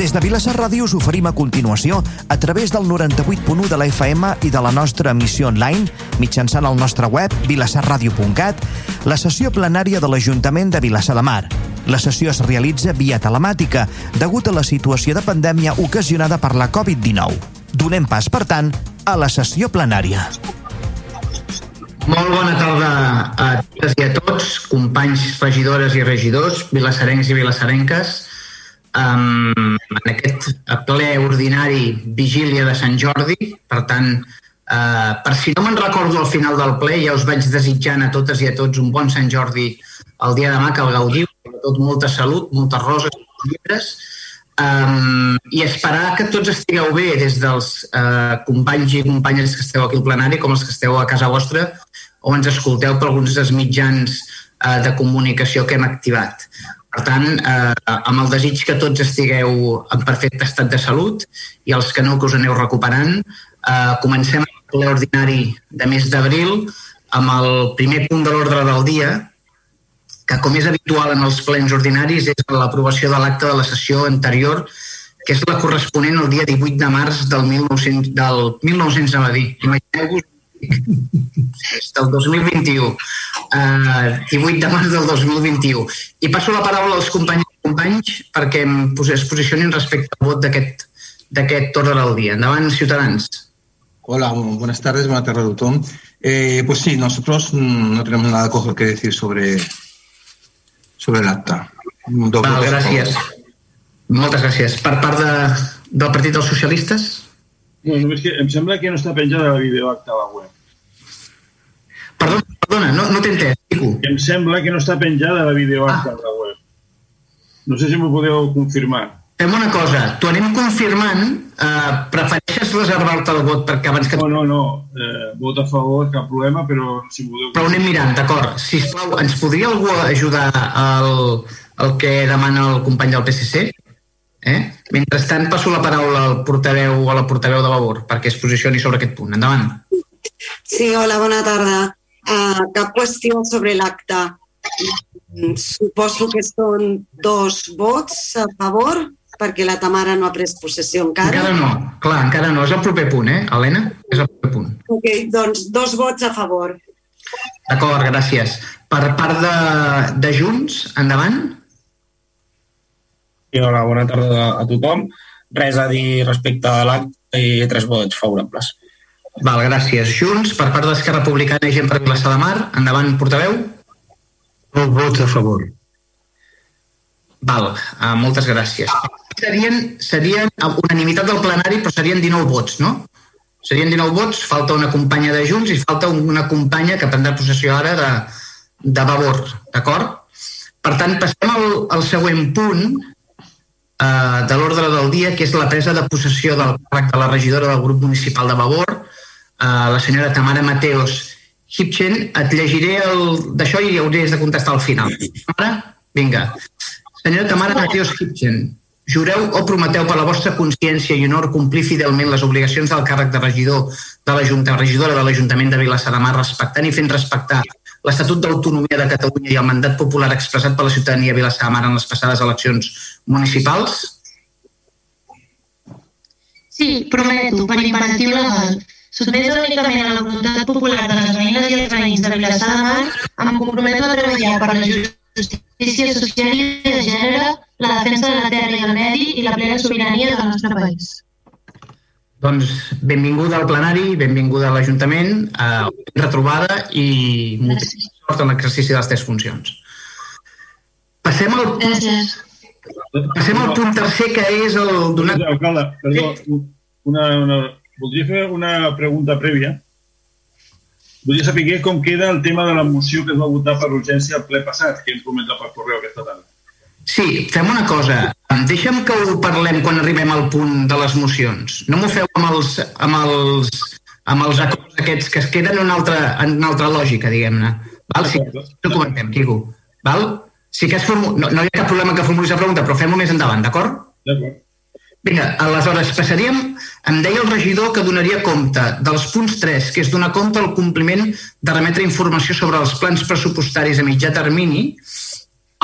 Des de Vilassar Ràdio us oferim a continuació, a través del 98.1 de la FM i de la nostra emissió online, mitjançant el nostre web, vilassarradio.cat, la sessió plenària de l'Ajuntament de Vilassar de Mar. La sessió es realitza via telemàtica, degut a la situació de pandèmia ocasionada per la Covid-19. Donem pas, per tant, a la sessió plenària. Molt bona tarda a totes i a tots, companys regidores i regidors, vilassarencs i vilassarenques. Um, en aquest ple ordinari vigília de Sant Jordi, per tant, uh, per si no me'n recordo al final del ple, ja us vaig desitjant a totes i a tots un bon Sant Jordi el dia demà, que el gaudiu, tot molta salut, moltes roses, llibres, um, i esperar que tots estigueu bé, des dels uh, companys i companyes que esteu aquí al plenari, com els que esteu a casa vostra, o ens escolteu per alguns dels mitjans eh, de comunicació que hem activat. Per tant, eh, amb el desig que tots estigueu en perfecte estat de salut i els que no, que us aneu recuperant, eh, comencem el ple ordinari de mes d'abril amb el primer punt de l'ordre del dia, que com és habitual en els plens ordinaris és l'aprovació de l'acte de la sessió anterior, que és la corresponent al dia 18 de març del 1900, del 1900 a dir. Imagineu-vos és del 2021, uh, 18 de març del 2021. I passo la paraula als companys companys perquè em es posicionin respecte al vot d'aquest ordre del dia. Endavant, ciutadans. Hola, buenas tardes, buenas tardes a tothom. Eh, pues sí, nosotros no tenemos nada que decir sobre, sobre el acta. Val, gràcies. Moltes gràcies. Per part de, del Partit dels Socialistes? No, només que em sembla que no està penjada la videoacta a la web. Perdona, perdona no, no t'he entès, Quico. Em sembla que no està penjada la videoacta ah. a la web. No sé si m'ho podeu confirmar. Fem una cosa, t'ho anem confirmant, eh, prefereixes reservar-te el vot perquè abans que... No, no, no, eh, vot a favor, cap problema, però si podeu... Però ho anem mirant, d'acord. Sisplau, ens podria algú ajudar al, al que demana el company del PSC? Eh? Mentrestant, passo la paraula al portaveu o a la portaveu de labor perquè es posicioni sobre aquest punt. Endavant. Sí, hola, bona tarda. Uh, cap qüestió sobre l'acte. Suposo que són dos vots a favor perquè la Tamara no ha pres possessió encara. Encara no, clar, encara no. És el proper punt, eh, Helena? És el proper punt. Ok, doncs dos vots a favor. D'acord, gràcies. Per part de, de Junts, endavant. Sí, hola, bona tarda a tothom. Res a dir respecte a l'acte i tres vots favorables. Val, gràcies. Junts, per part d'Esquerra Republicana i gent per Vilassar de Mar, endavant, portaveu. Dos vots a favor. Val, uh, moltes gràcies. Serien, serien unanimitat del plenari, però serien 19 vots, no? Serien 19 vots, falta una companya de Junts i falta una companya que prendrà possessió ara de, de Vavor, d'acord? Per tant, passem al, al següent punt uh, de l'ordre del dia, que és la presa de possessió del càrrec de la regidora del grup municipal de Vavor, uh, la senyora Tamara Mateos Hipchen. Et llegiré el d'això i hauries de contestar al final. Ara, vinga. Senyora Tamara Mateos Hipchen, jureu o prometeu per la vostra consciència i honor complir fidelment les obligacions del càrrec de regidor de l'Ajuntament, regidora de l'Ajuntament de Vilassar de Mar, respectant i fent respectar l'Estatut d'Autonomia de Catalunya i el mandat popular expressat per la ciutadania de Vilassar de Mar en les passades eleccions municipals? Sí, prometo, per imperatiu legal. Sotmès únicament a la voluntat popular de les veïnes i els veïns de Vilassar de Mar, em comprometo a treballar per la justícia social i de gènere, la defensa de la terra i el medi i la plena sobirania del nostre país. Doncs benvinguda al plenari, benvinguda a l'Ajuntament, eh, retrobada i moltíssima sort en l'exercici de les teves funcions. Passem al, Gràcies. passem al punt tercer, que és el donat... Alcalde, perdó, una, una, voldria fer una pregunta prèvia. Voldria saber com queda el tema de la moció que es va votar per urgència al ple passat, que hem comentat per correu aquesta tarda. Sí, fem una cosa. Deixa'm que ho parlem quan arribem al punt de les mocions. No m'ho feu amb els, amb els, amb els acords aquests que es queden en una altra, en una altra lògica, diguem-ne. Val? Sí, ho comentem, Quico. Val? Sí que formu... no, no hi ha cap problema que formulis la pregunta, però fem-ho més endavant, d'acord? D'acord. Vinga, aleshores passaríem, em deia el regidor que donaria compte dels punts 3, que és donar compte al compliment de remetre informació sobre els plans pressupostaris a mitjà termini,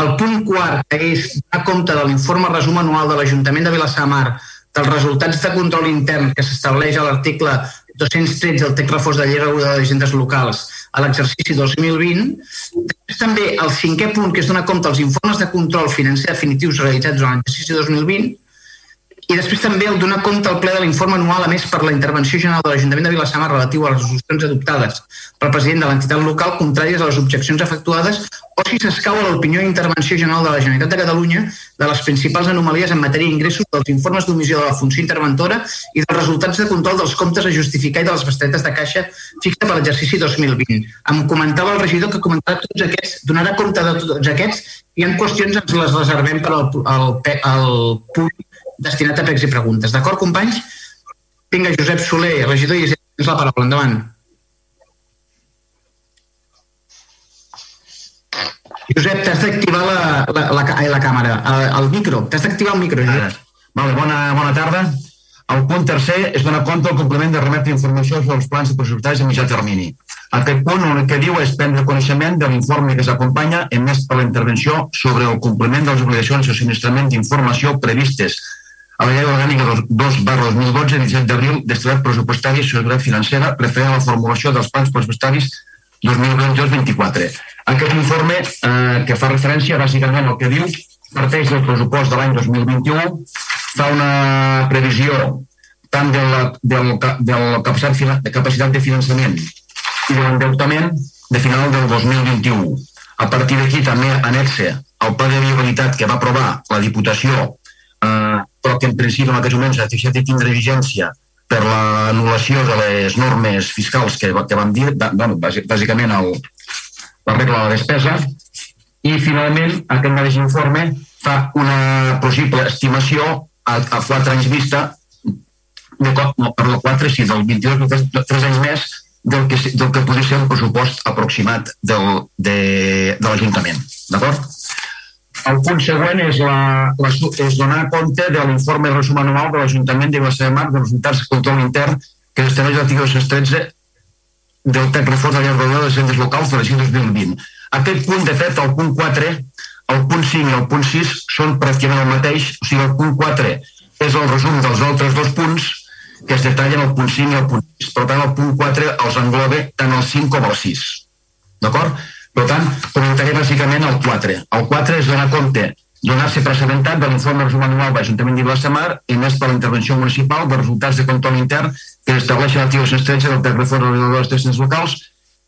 El punt quart, que és donar compte de l'informe resum anual de l'Ajuntament de Vilassar de Mar dels resultats de control intern que s'estableix a l'article 213 del text reforç de llei reguladora de agendes locals a l'exercici 2020. Després també el cinquè punt, que és donar compte dels informes de control financer definitius realitzats durant l'exercici 2020 i després també el donar compte al ple de l'informe anual a més per la intervenció general de l'Ajuntament de Vilassamar relatiu a les resolucions adoptades pel president de l'entitat local contràries a les objeccions efectuades o si s'escau a l'opinió i intervenció general de la Generalitat de Catalunya de les principals anomalies en matèria d'ingressos dels informes d'omissió de la funció interventora i dels resultats de control dels comptes a justificar i de les bestretes de caixa fixa per l'exercici 2020. Em comentava el regidor que comentarà tots aquests, donarà compte de tots aquests i en qüestions ens les reservem per al, al, al punt destinat a pregs i preguntes. D'acord, companys? Vinga, Josep Soler, regidor i tens la paraula. Endavant. Josep, t'has d'activar la, la, la, la, la càmera, el, el micro. T'has d'activar el micro, Josep. Vale, bona, bona tarda. El punt tercer és donar compte del compliment de remetre informació sobre els plans de pressupostaris a mitjà termini. Aquest punt el que diu és prendre coneixement de l'informe que s'acompanya emès per la intervenció sobre el compliment de les obligacions de subministrament d'informació previstes a la llei orgànica 2 barra 2012, 17 d'abril, d'estabilitat pressupostària i seguretat financera, referent a la formulació dels plans pressupostaris 2022-24. Aquest informe, eh, que fa referència bàsicament al que diu, parteix del pressupost de l'any 2021, fa una previsió tant de la, del, del capacitat, de capacitat de finançament i de l'endeutament de final del 2021. A partir d'aquí també anexa el pla de viabilitat que va aprovar la Diputació eh, però que en principi en aquests moments ha deixat de tindre vigència per l'anul·lació de les normes fiscals que, que vam dir, bueno, bàsicament el, la regla de la despesa, i finalment aquest mateix informe fa una possible estimació a, a quatre anys vista, de cop, no, per la 4, sí, del 22, 3, 3 anys més del que, del que podria ser el pressupost aproximat del, de, de l'Ajuntament. D'acord? El punt següent és, la, la, és donar compte de l'informe resum anual de l'Ajuntament de Vilassar de Mar dels resultats de control intern que estableix l'article 213 del text reforç de la llei de les centres locals de la 2020. Aquest punt, de fet, el punt 4, el punt 5 i el punt 6 són pràcticament el mateix, o sigui, el punt 4 és el resum dels altres dos punts que es detallen el punt 5 i el punt 6. Per tant, el punt 4 els engloba tant el 5 com el 6. D'acord? Per tant, comentaré bàsicament el 4. El 4 és donar compte, donar-se precedentat de l'informe resum anual de l'Ajuntament i més per la intervenció municipal dels resultats de control intern que estableix l'activa 13 del reforç de les estacions locals,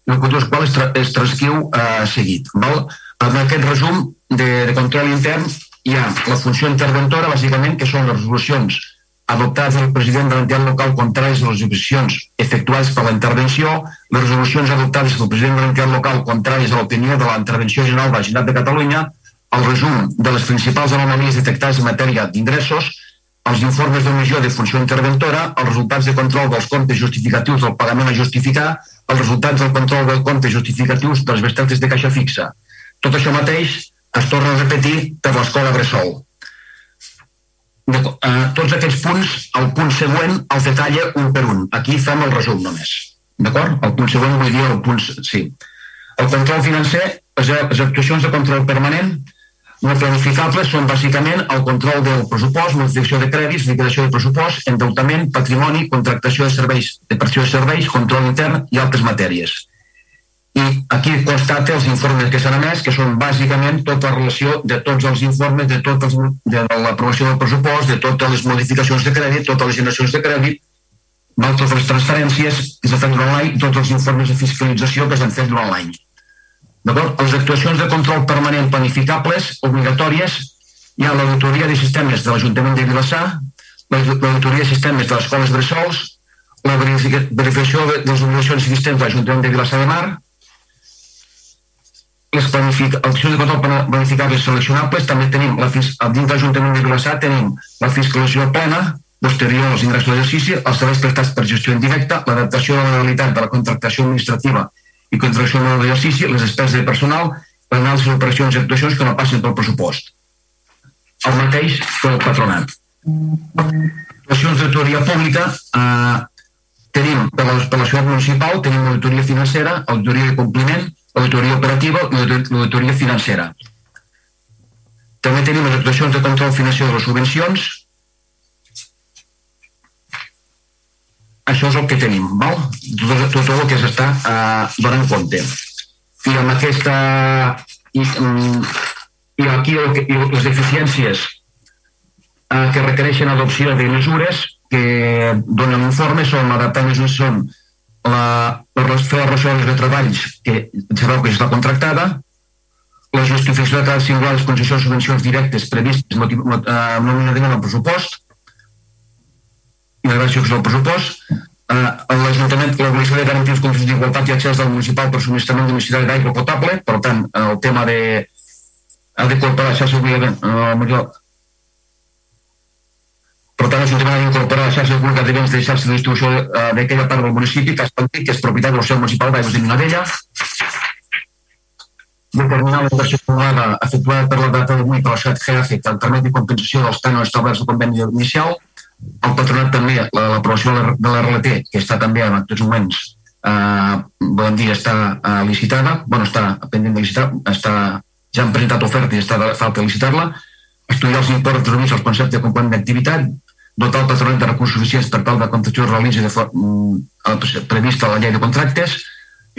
el control qual es, tra es transcriu eh, seguit. Val? En aquest resum de, de control intern hi ha la funció interventora, bàsicament, que són les resolucions adoptades pel president de l'entitat local contràries a les jurisdiccions efectuades per la intervenció, les resolucions adoptades pel president de l'entitat local contràries a l'opinió de la intervenció general de la Generalitat de Catalunya, el resum de les principals anomalies detectades en matèria d'ingressos, els informes d'omissió de funció interventora, els resultats de control dels comptes justificatius del pagament a justificar, els resultats del control dels comptes justificatius dels bestretes de caixa fixa. Tot això mateix es torna a repetir per l'escola Bressol eh, tots aquests punts, el punt següent els detalla un per un. Aquí fem el resum només. D'acord? El punt següent vull dir el punt... Sí. El control financer, les, les actuacions de control permanent no planificables són bàsicament el control del pressupost, modificació de crèdits, liquidació de pressupost, endeutament, patrimoni, contractació de serveis, de de serveis, control intern i altres matèries i aquí constata els informes que s'han emès, que són bàsicament tota la relació de tots els informes, de, tots els, de l'aprovació del pressupost, de totes les modificacions de crèdit, totes les generacions de crèdit, totes les transferències que s'han fet durant l'any, tots els informes de fiscalització que s'han fet durant l'any. Les actuacions de control permanent planificables, obligatòries, hi ha l'auditoria de sistemes de l'Ajuntament de Vilassar, l'auditoria de sistemes de les escoles bressols, la verificació de les obligacions existents de l'Ajuntament de Vilassar de Mar, les accions de control planificables seleccionables, també tenim, la, dins l'Ajuntament de Vilassar tenim la fiscalització plena, posterior als ingressos d'exercici, els serveis prestats per gestió indirecta, l'adaptació de la realitat de la contractació administrativa i contractació de l'exercici, les despeses de personal, l'anàlisi d'operacions i actuacions que no passen pel pressupost. El mateix que el patronat. Actuacions d'autoria pública, eh, tenim per la, per la municipal, tenim auditoria financera, auditoria de compliment, l'auditoria operativa i l'auditoria financera. També tenim les actuacions de control financer de les subvencions. Això és el que tenim, val? Tot, tot el que s'està eh, donant compte. I amb aquesta... I, mm, i aquí el que, i les deficiències eh, que requereixen adopció de mesures que donen informe són adaptar mesures són la, la, fer les reserves de treballs que sabeu que està contractada, la justificació de cada singular les concessions de subvencions directes previstes eh, nominalment al pressupost. I la gràcia del pressupost. Eh, l'Ajuntament l'obligació de garantir els condicions d'igualtat i accés del municipal per subministrament domiciliari d'aigua potable. Per tant el tema de ha de incorporar la xarxa eh, per tant, l'Ajuntament ha d'incorporar la xarxa de béns de xarxa de distribució eh, d'aquella part del municipi que, que és propietat del seu municipal d'aigües de Minadella determinar la inversió acumulada efectuada per la data d'avui per la societat GEAFE que permeti compensació dels cànons establerts al conveni inicial. El patronat també, l'aprovació de l'RLT, que està també en aquests moments, eh, bon dia, està eh, licitada, bueno, està pendent de licitar, està, ja han presentat oferta i està de, falta licitar-la, estudiar els imports reduïts al concepte de complement d'activitat, dotar el patronat de recursos suficients per tal de contracció realitzi de forma mm, prevista a la llei de contractes,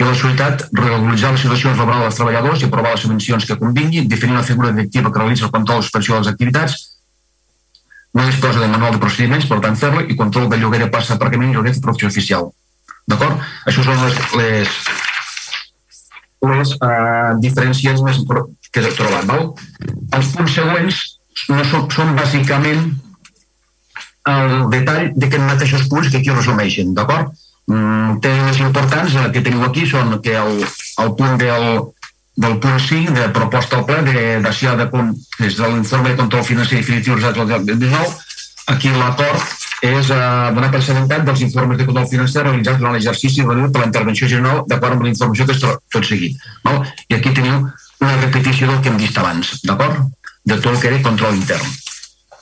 i la societat regularitzar les situacions laborals dels treballadors i aprovar les subvencions que convinguin, definir la figura directiva que realitza el control d'expressió de les activitats, no disposa de manual de procediments, per tant fer-lo, i control de lloguer de plaça d'aparcament i lloguer de producció oficial. D'acord? Això són les, les, les uh, diferències més que he trobat. Val? Els punts següents no són, són bàsicament el detall d'aquests mateixos punts que aquí resumeixen, d'acord? Mm, temes importants que teniu aquí són que el, el punt del, del punt 5 de proposta al ple de de punt des de l'informe de control financer definitiu del 2019 aquí l'acord és eh, donar precedent dels informes de control financer realitzats durant l'exercici de per la intervenció general d'acord amb la informació que és tot seguit. Val? I aquí teniu una repetició del que hem dit abans, d'acord? De tot el que era control intern.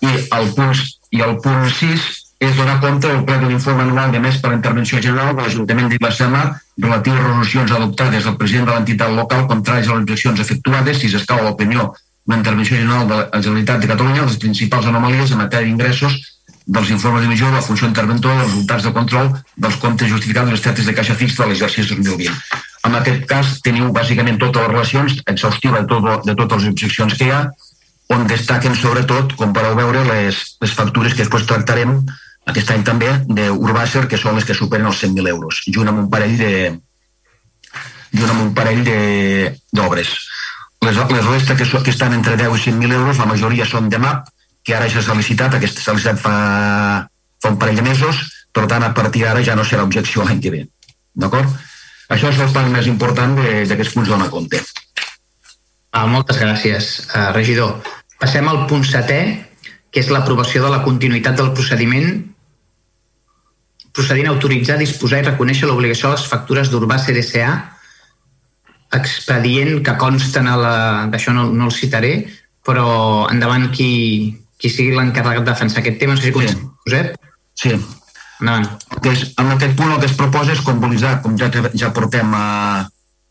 I el punt, i el punt 6 és donar compte del ple de l'informe anual de més per la intervenció general de l'Ajuntament de Vilassama relatiu a resolucions adoptades del president de l'entitat local contràries a les objeccions efectuades si s'escau l'opinió de la intervenció general de la Generalitat de Catalunya les principals anomalies en matèria d'ingressos dels informes d'emissió de la funció interventora dels resultats de control dels comptes justificats de les tetes de caixa fixa de l'exercici 2020. En aquest cas teniu bàsicament totes les relacions exhaustiva de, tot, de totes les objeccions que hi ha on destaquen sobretot, com podeu veure, les, les factures que després tractarem aquest any també d'Urbàcer, que són les que superen els 100.000 euros, junt amb un parell de junt amb un parell d'obres. Les, les restes que, que estan entre 10 i 100.000 euros, la majoria són de MAP, que ara ja s'ha licitat, aquesta s'ha licitat fa, fa un parell de mesos, per tant, a partir d'ara ja no serà objecció l'any que ve. D'acord? Això és el part més important d'aquests punts d'on compte. Ah, moltes gràcies, uh, regidor. Passem al punt setè, que és l'aprovació de la continuïtat del procediment procedint a autoritzar, disposar i reconèixer l'obligació de les factures d'Urbà CDCA, expedient que consten a la... d'això no, no el citaré, però endavant qui, qui sigui l'encarregat de defensar aquest tema. No sé si sí. Josep. Sí. Endavant. Que és, en aquest punt el que es proposa és convalidar, com ja, ja portem a,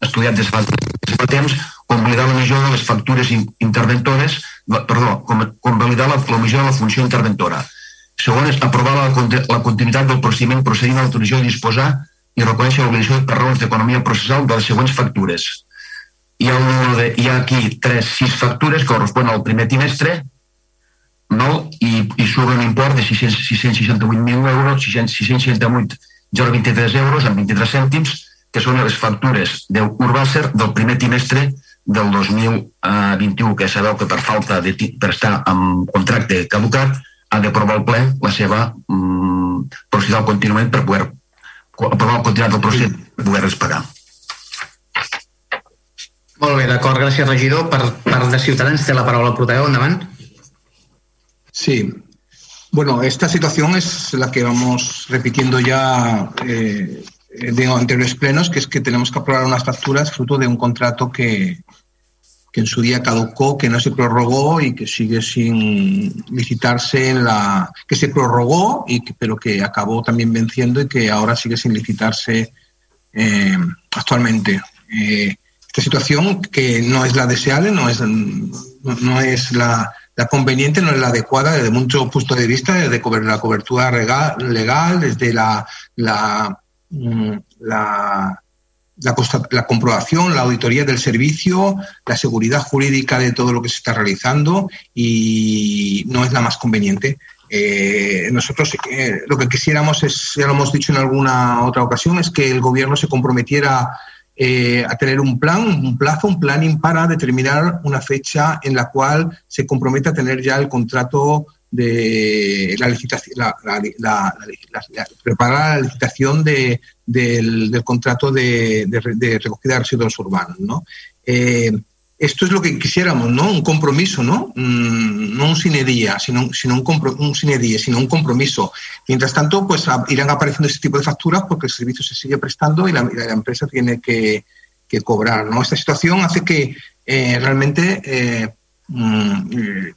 estudiat de fa, des de fa temps, convalidar l'emissió de les factures interventores, perdó, convalidar l'emissió de la funció interventora Segon és aprovar la, la continuïtat del procediment procedint a l'autorització de disposar i reconèixer l'obligació per raons d'economia processal de les següents factures. Hi ha, un hi ha aquí tres, sis factures que corresponen al primer trimestre no? I, i surt un import de 668.000 euros, 668,23 euros amb 23 cèntims, que són les factures d'Urbàcer del primer trimestre del 2021, que sabeu que per falta de, per estar amb contracte caducat ha d'aprovar el ple la seva mm, procediment contínuament per poder aprovar el continuat del procés per poder-les pagar. Molt bé, d'acord, gràcies regidor. Per part de Ciutadans té la paraula el portaveu, endavant. Sí. Bueno, esta situación es la que vamos repitiendo ya eh, de anteriores plenos, que es que tenemos que aprobar unas facturas fruto de un contrato que, que en su día caducó, que no se prorrogó y que sigue sin licitarse la que se prorrogó y que, pero que acabó también venciendo y que ahora sigue sin licitarse eh, actualmente. Eh, esta situación que no es la deseable, no es, no es la, la, conveniente, no es la adecuada desde muchos puntos de vista, desde la cobertura legal, desde la, la, mm, la, la, la, comprobación, la auditoría del servicio, la seguridad jurídica de todo lo que se está realizando y no es la más conveniente. Eh, nosotros eh, lo que quisiéramos es, ya lo hemos dicho en alguna otra ocasión, es que el gobierno se comprometiera eh, a tener un plan, un plazo, un planning para determinar una fecha en la cual se comprometa a tener ya el contrato de la licitación, la, la, preparar la licitación de, del, contrato de, recogida de residuos urbanos. ¿no? Eh, esto es lo que quisiéramos, ¿no? Un compromiso, ¿no? Mm, no un cine día, sino, sino un, compro, un sino un compromiso. Mientras tanto, pues irán apareciendo ese tipo de facturas porque el servicio se sigue prestando y la, empresa tiene que, que, cobrar, ¿no? Esta situación hace que eh, realmente eh,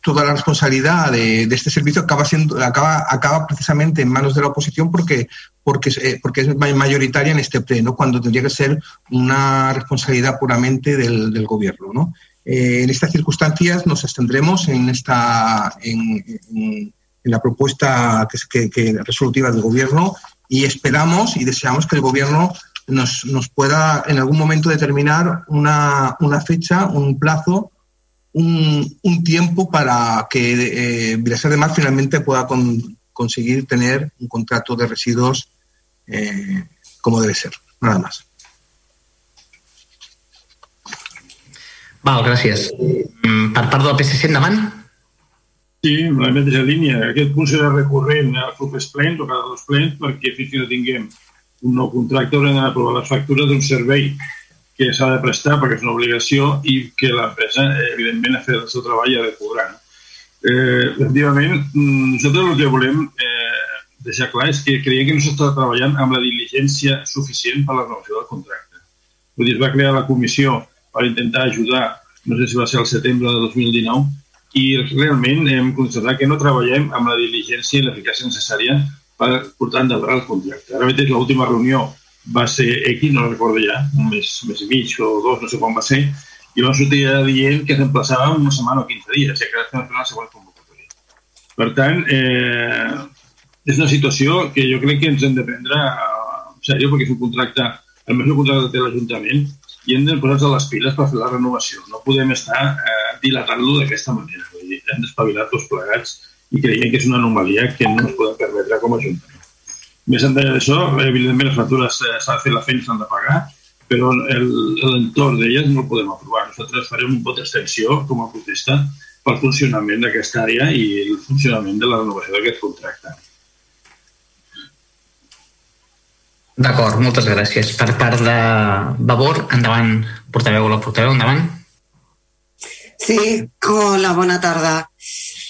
toda la responsabilidad de, de, este servicio acaba siendo acaba, acaba precisamente en manos de la oposición porque porque, eh, porque es mayoritaria en este pleno cuando tendría que ser una responsabilidad puramente del, del gobierno ¿no? eh, en estas circunstancias nos abstendremos en esta en, en, en la propuesta que, que, que, resolutiva del gobierno y esperamos y deseamos que el gobierno nos, nos pueda en algún momento determinar una, una fecha un plazo un, un tiempo para que eh, Vilasar de Mar finalmente pueda con, conseguir tener un contrato de residuos eh, como debe ser. Nada más. Val, gràcies. Mm, per part del PSC, endavant. Sí, en la mateixa línia. Aquest punt serà recurrent a propers plens o cada dos plens perquè fins que no tinguem un nou contracte haurem d'aprovar les factures d'un servei que s'ha de prestar perquè és una obligació i que l'empresa, evidentment, ha fet el seu treball i ha de cobrar. Eh, efectivament, mm, nosaltres el que volem eh, deixar clar és que creiem que no s'està treballant amb la diligència suficient per a la renovació del contracte. Vull dir, es va crear la comissió per intentar ajudar, no sé si va ser el setembre de 2019, i realment hem constatat que no treballem amb la diligència i l'eficàcia necessària per portar endavant el contracte. Ara mateix l'última reunió va ser X, no recordo ja, un mes, un mes i mig o dos, no sé quan va ser, i vam sortir dient que s'emplaçava una setmana o 15 dies, i que fent la següent convocatòria. Per tant, eh, és una situació que jo crec que ens hem de prendre en sèrio, perquè és un contracte, el més contracte que té l'Ajuntament, i hem de posar-nos les piles per fer la renovació. No podem estar eh, dilatant-lo d'aquesta manera. Vull dir, hem d'espavilar tots plegats i creiem que és una anomalia que no ens podem permetre com a Ajuntament. Més enllà d'això, evidentment les factures eh, s'ha de fer la feina i s'han de pagar, però l'entorn d'elles no el podem aprovar. Nosaltres farem un vot d'extensió com a protesta pel funcionament d'aquesta àrea i el funcionament de la renovació d'aquest contracte. D'acord, moltes gràcies. Per part de Vavor, endavant, portaveu o la portaveu, endavant. Sí, hola, bona tarda.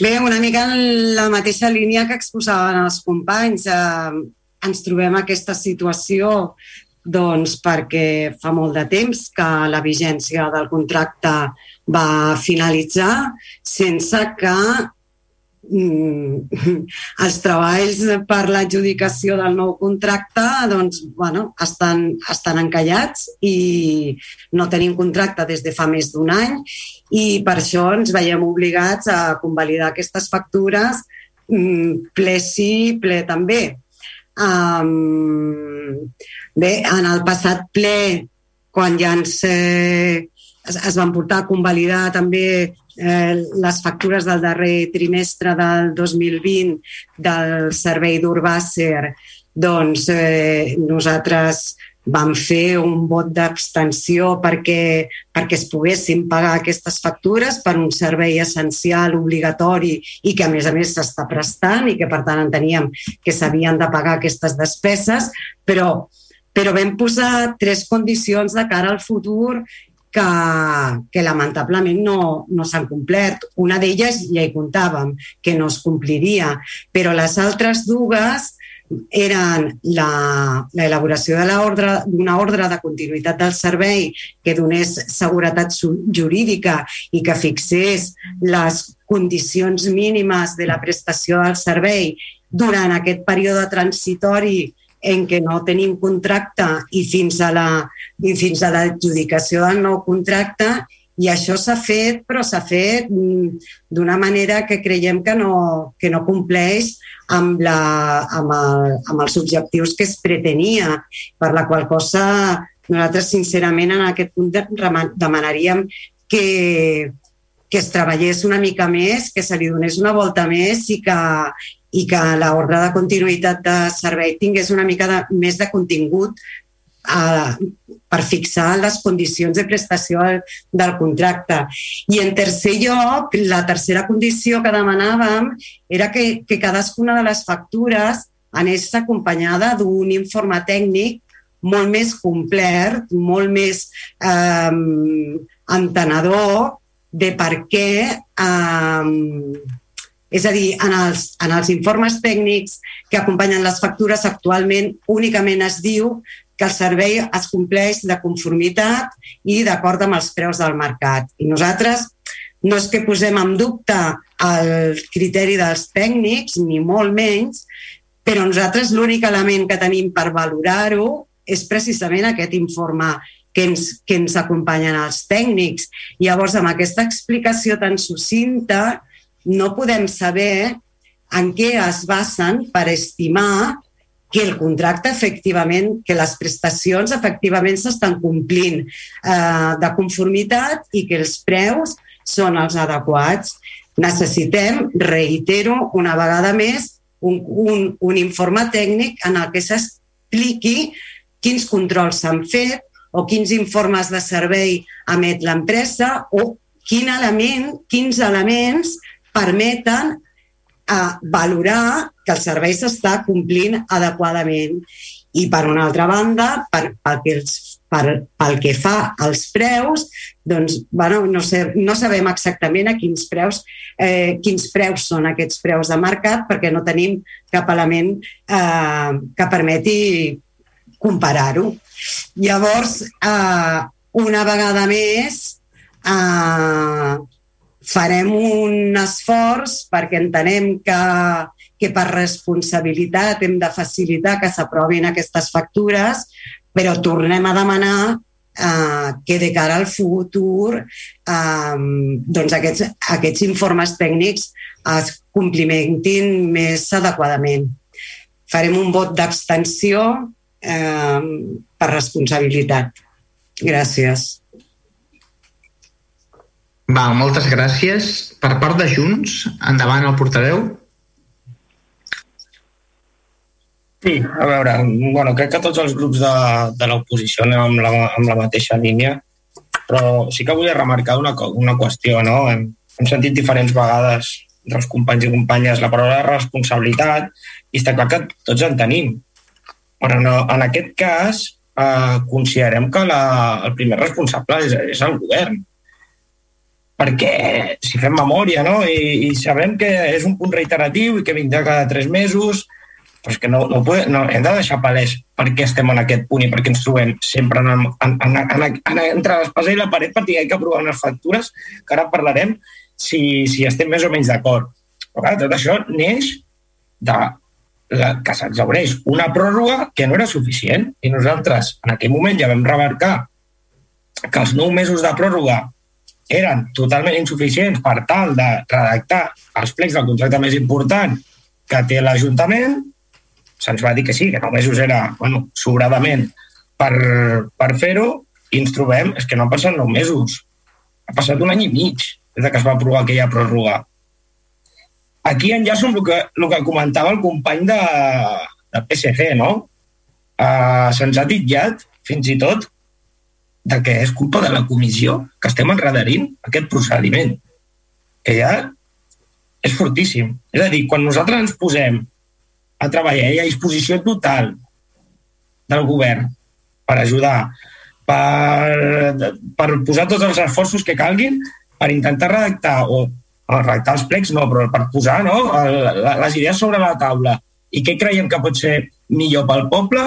Bé, una mica en la mateixa línia que exposaven els companys. Eh, ens trobem aquesta situació doncs perquè fa molt de temps que la vigència del contracte va finalitzar sense que mm, els treballs per l'adjudicació del nou contracte doncs, bueno, estan, estan encallats i no tenim contracte des de fa més d'un any i per això ens veiem obligats a convalidar aquestes factures mm, ple sí, ple també Um, bé, en el passat ple, quan ja ens, eh, es, es van portar a convalidar també eh, les factures del darrer trimestre del 2020 del servei d'Urbàcer, doncs eh, nosaltres vam fer un vot d'abstenció perquè, perquè es poguessin pagar aquestes factures per un servei essencial, obligatori i que a més a més s'està prestant i que per tant enteníem que s'havien de pagar aquestes despeses, però, però vam posar tres condicions de cara al futur que, que lamentablement no, no s'han complert. Una d'elles ja hi comptàvem, que no es compliria, però les altres dues eren la, la elaboració d'una ordre de continuïtat del servei que donés seguretat jurídica i que fixés les condicions mínimes de la prestació del servei durant aquest període transitori en què no tenim contracte i fins a la i fins a l'adjudicació del nou contracte I això s'ha fet, però s'ha fet mm, d'una manera que creiem que no, que no compleix amb, la, amb, el, amb els objectius que es pretenia, per la qual cosa nosaltres, sincerament, en aquest punt demanaríem que, que es treballés una mica més, que se li donés una volta més i que, i que l'ordre de continuïtat de servei tingués una mica de, més de contingut a, per fixar les condicions de prestació del contracte. I en tercer lloc, la tercera condició que demanàvem era que, que cadascuna de les factures anés acompanyada d'un informe tècnic molt més complet, molt més eh, entenedor de per què eh, és a dir, en els, en els informes tècnics que acompanyen les factures actualment únicament es diu que el servei es compleix de conformitat i d'acord amb els preus del mercat. I nosaltres no és que posem en dubte el criteri dels tècnics, ni molt menys, però nosaltres l'únic element que tenim per valorar-ho és precisament aquest informe que ens, que ens acompanyen els tècnics. Llavors, amb aquesta explicació tan sucinta, no podem saber en què es basen per estimar que el contracte efectivament, que les prestacions efectivament s'estan complint eh, de conformitat i que els preus són els adequats. Necessitem, reitero una vegada més, un, un, un informe tècnic en el que s'expliqui quins controls s'han fet o quins informes de servei emet l'empresa o quin element, quins elements permeten a valorar que el servei s'està complint adequadament. I, per una altra banda, per, pel, que els, per, pel que fa als preus, doncs, bueno, no, sé, no sabem exactament a quins preus, eh, quins preus són aquests preus de mercat perquè no tenim cap element eh, que permeti comparar-ho. Llavors, eh, una vegada més, eh, farem un esforç perquè entenem que, que per responsabilitat hem de facilitar que s'aprovin aquestes factures, però tornem a demanar eh, que de cara al futur eh, doncs aquests, aquests informes tècnics es complimentin més adequadament. Farem un vot d'abstenció eh, per responsabilitat. Gràcies. Val, moltes gràcies. Per part de Junts, endavant el portaveu. Sí, a veure, bueno, crec que tots els grups de, de l'oposició anem amb la, amb la mateixa línia, però sí que volia remarcar una, una qüestió, no? Hem, hem sentit diferents vegades dels companys i companyes la paraula responsabilitat i està clar que tots en tenim. Però no, en aquest cas eh, considerem que la, el primer responsable és, és el govern perquè si fem memòria no? I, i sabem que és un punt reiteratiu i que vindrà cada tres mesos, però que no, no, pode, no hem de deixar palès per què estem en aquest punt i per què ens trobem sempre en, en, en, en, en, entre l'espasa i la paret perquè hi ha que aprovar unes factures que ara parlarem si, si estem més o menys d'acord. Però clar, tot això neix de la, que s'exaureix una pròrroga que no era suficient i nosaltres en aquell moment ja vam remarcar que els nou mesos de pròrroga eren totalment insuficients per tal de redactar els plecs del contracte més important que té l'Ajuntament, se'ns va dir que sí, que nou mesos era bueno, sobradament per, per fer-ho, i ens trobem, és que no han passat nou mesos, ha passat un any i mig des que es va aprovar aquella pròrroga. Aquí enllaço amb el que, el que comentava el company de, de PSC, no? Uh, Se'ns ha titllat, fins i tot, de que és culpa de la comissió que estem enredarint aquest procediment, que ja és fortíssim. És a dir, quan nosaltres ens posem a treballar i a disposició total del govern per ajudar, per, per posar tots els esforços que calguin per intentar redactar, o, redactar els plecs no, però per posar no, les idees sobre la taula i què creiem que pot ser millor pel poble,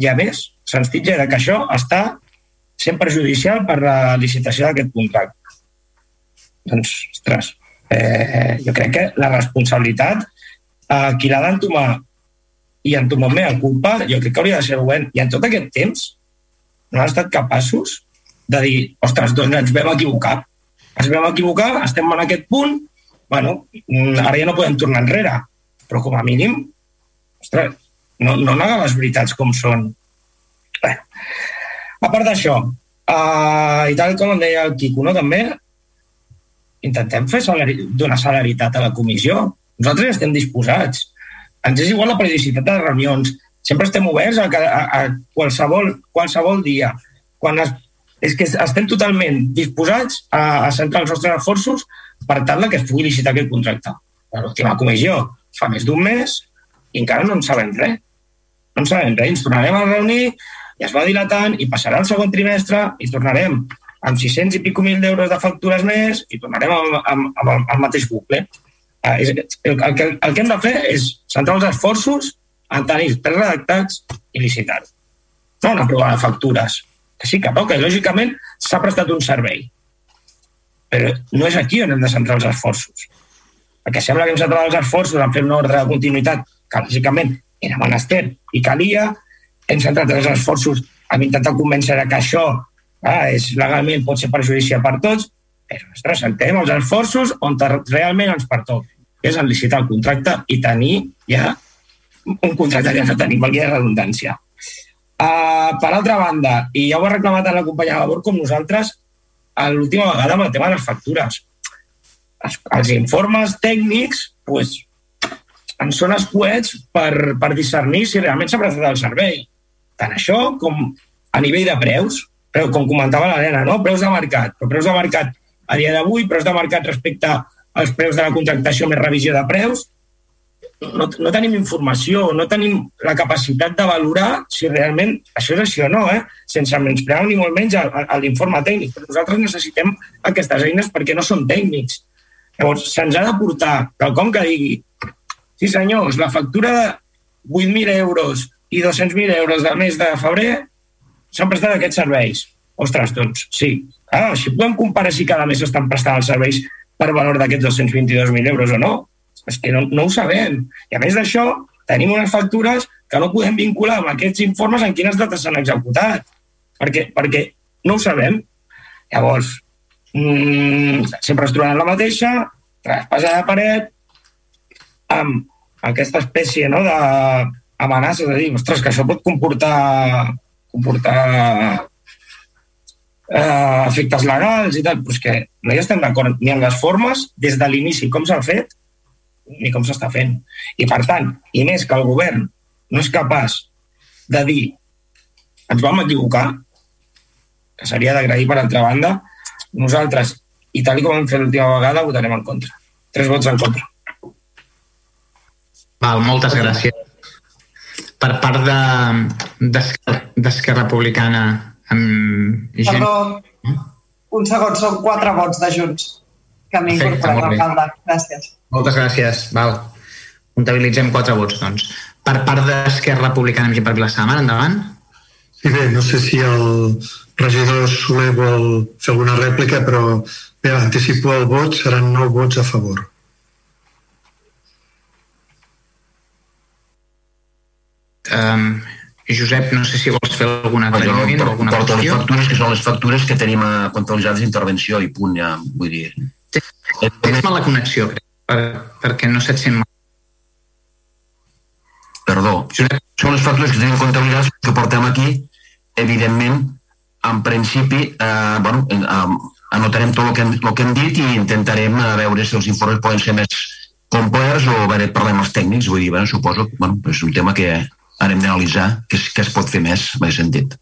i a més se'ns titlla que això està sent perjudicial per la licitació d'aquest contracte. Doncs, ostres, eh, jo crec que la responsabilitat eh, qui l'ha d'entomar i entomar més a culpa, jo crec que hauria de ser el. I en tot aquest temps no han estat capaços de dir, ostres, doncs ens vam equivocar. Ens vam equivocar, estem en aquest punt, bueno, ara ja no podem tornar enrere, però com a mínim, ostres, no, no negar les veritats com són. Bé, a part d'això, uh, i tal com em deia el Quico, no, també, intentem fer salari, donar salaritat a la comissió. Nosaltres estem disposats. Ens és igual la periodicitat de reunions. Sempre estem oberts a, a, a qualsevol, qualsevol dia. Quan es, és que estem totalment disposats a, a centrar els nostres esforços per tal que es pugui licitar aquest contracte. L'última comissió fa més d'un mes i encara no en sabem res. No en sabem res. Ens tornarem a reunir i es va dilatant i passarà el segon trimestre i tornarem amb 600 i pico mil d'euros de factures més i tornarem amb, amb, amb, el, el mateix bucle. És, el, el, que, el que hem de fer és centrar els esforços en tenir els redactats i licitar No una prova de factures, que sí que toca, i lògicament s'ha prestat un servei. Però no és aquí on hem de centrar els esforços. Perquè sembla que hem centrat els esforços en fer una ordre de continuïtat que lògicament era menester i calia, hem centrat els esforços en intentar convèncer que això ah, és, legalment pot ser perjudicial per tots, però ostres, centrem els esforços on realment ens pertoca, que és en licitar el contracte i tenir ja un contracte que no tenim, valgui la redundància. Uh, per altra banda, i ja ho ha reclamat la companya Gabor com nosaltres, l'última vegada amb el tema de les factures. Els, els informes tècnics pues, en són escuets per, per discernir si realment s'ha prestat el servei. Tant això com a nivell de preus però com comentava l'Helena, no? preus de mercat, però preus de mercat a dia d'avui, preus de mercat respecte als preus de la contractació més revisió de preus, no, no tenim informació, no tenim la capacitat de valorar si realment això és així o no, eh? sense menysprear ni molt menys l'informe tècnic. Però nosaltres necessitem aquestes eines perquè no són tècnics. Llavors, se'ns ha de portar quelcom que digui sí senyors, la factura de 8.000 euros i 200.000 euros del mes de febrer s'han prestat aquests serveis. Ostres, doncs sí. Ah, si podem comparar si cada mes s'estan prestant els serveis per valor d'aquests 222.000 euros o no. És que no, no ho sabem. I a més d'això, tenim unes factures que no podem vincular amb aquests informes en quines dates s'han executat. Perquè, perquè no ho sabem. Llavors, mmm, sempre es troben la mateixa, traspassa de paret, amb aquesta espècie no, d'amenaces de dir, ostres, que això pot comportar comportar eh, efectes legals i tal, però és que no hi estem d'acord ni en les formes, des de l'inici, com s'ha fet, ni com s'està fent. I per tant, i més que el govern no és capaç de dir ens vam equivocar, que seria d'agrair per altra banda, nosaltres, i tal com hem fet l'última vegada, votarem en contra. Tres vots en contra. Val, moltes gràcies per part d'Esquerra de, Republicana amb gent... Perdó, un segon, són quatre vots de Junts que m'he incorporat l'alcalde. Gràcies. Moltes gràcies. Val. Comptabilitzem quatre vots, doncs. Per part d'Esquerra Republicana amb gent per Vilassar, endavant. Sí, bé, no sé si el regidor Soler vol fer alguna rèplica, però bé, anticipo el vot, seran nou vots a favor. Um, Josep, no sé si vols fer algun aclariment o alguna porto qüestió. les factures, que són les factures que tenim a comptabilitzades d'intervenció i punt, ja, vull dir. Tens mala connexió, crec, per, perquè no se't sent mal. Perdó. Josep. Són les factures que tenim comptabilitzades que portem aquí, evidentment, en principi, eh, bueno, eh, anotarem tot el que, hem, el que hem dit i intentarem eh, veure si els informes poden ser més complers o veure, parlem els tècnics, vull dir, bueno, suposo que bueno, és un tema que ara hem d'analitzar què, què es pot fer més, m'he sentit.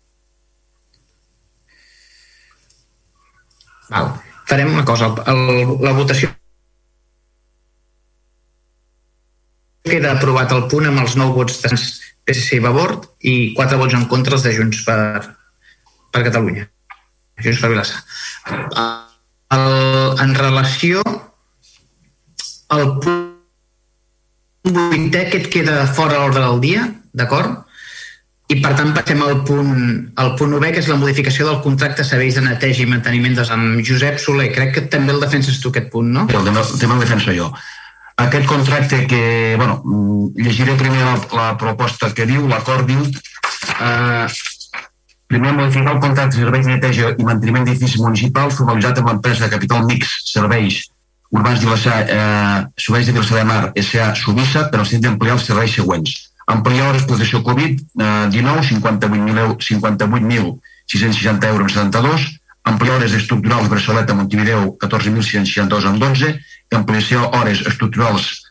Val. Farem una cosa, el, la votació queda aprovat el punt amb els nou vots de PSC i Vavor i quatre vots en contra els de Junts per, per Catalunya. Junts per Vilassar. El, en relació al punt vuitè, aquest queda fora l'ordre del dia, d'acord? I per tant passem al punt, al punt 9, que és la modificació del contracte serveis de neteja i manteniment doncs, amb Josep Soler. Crec que també el defenses tu, aquest punt, no? El tema, tema el defenso jo. Aquest contracte que, bueno, llegiré primer la, la proposta que diu, l'acord diu, eh, Primer, modificar el contracte de serveis de neteja i manteniment d'edificis municipals formalitzat amb l'empresa de capital mix Serveis Urbans de Vilassar, eh, Serveis de Vilassar de Mar, S.A. Subissa, per al d'ampliar els serveis següents. Ampliar l'explotació Covid-19, 58.660 euros en 72, ampliar hores estructurals Barcelona, Montevideo, 14.662 en 12, ampliació hores estructurals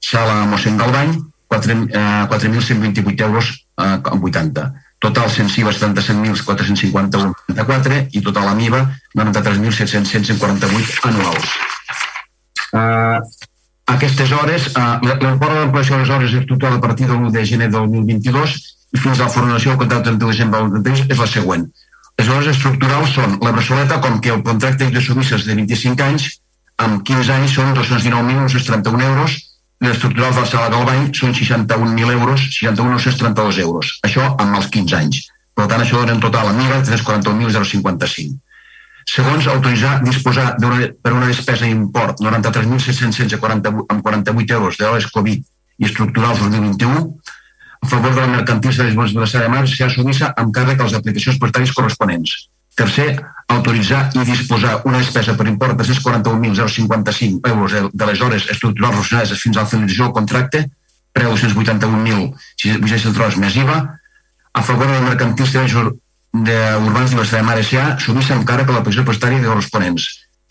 Sala Mossèn Galbany, 4.128 eh, euros eh, en 80 total sensiva 77.451,34 i total AMIVA 93.748 anuals. Uh, aquestes hores, l'import de l'ampliació de les hores és total a partir del 1 de gener del 2022 i fins a la formació del contracte de desembre del 2023 és la següent. Les hores estructurals són la braçoleta, com que el contracte de sumisses de 25 anys, amb 15 anys són 219.931 euros, les estructurals de la sala Galbany són 61.000 euros, 61.932 euros. Això amb els 15 anys. Per tant, això dona en total a MIRA 341.055. Segons, autoritzar disposar una, per una despesa d'import 93.648 amb 48 euros de hores Covid i estructurals 2021 a favor de la mercantilista de les de la de Mar s'ha assumissa amb càrrec a les aplicacions prestàries corresponents. Tercer, autoritzar i disposar una despesa per import de 641.055 euros de les hores estructurals relacionades fins a la finalització del contracte, preu 281.663 euros més IVA, a favor del mercantilista d'Urbans de la Mar S.A. submissa encara que la posició prestària de corresponents.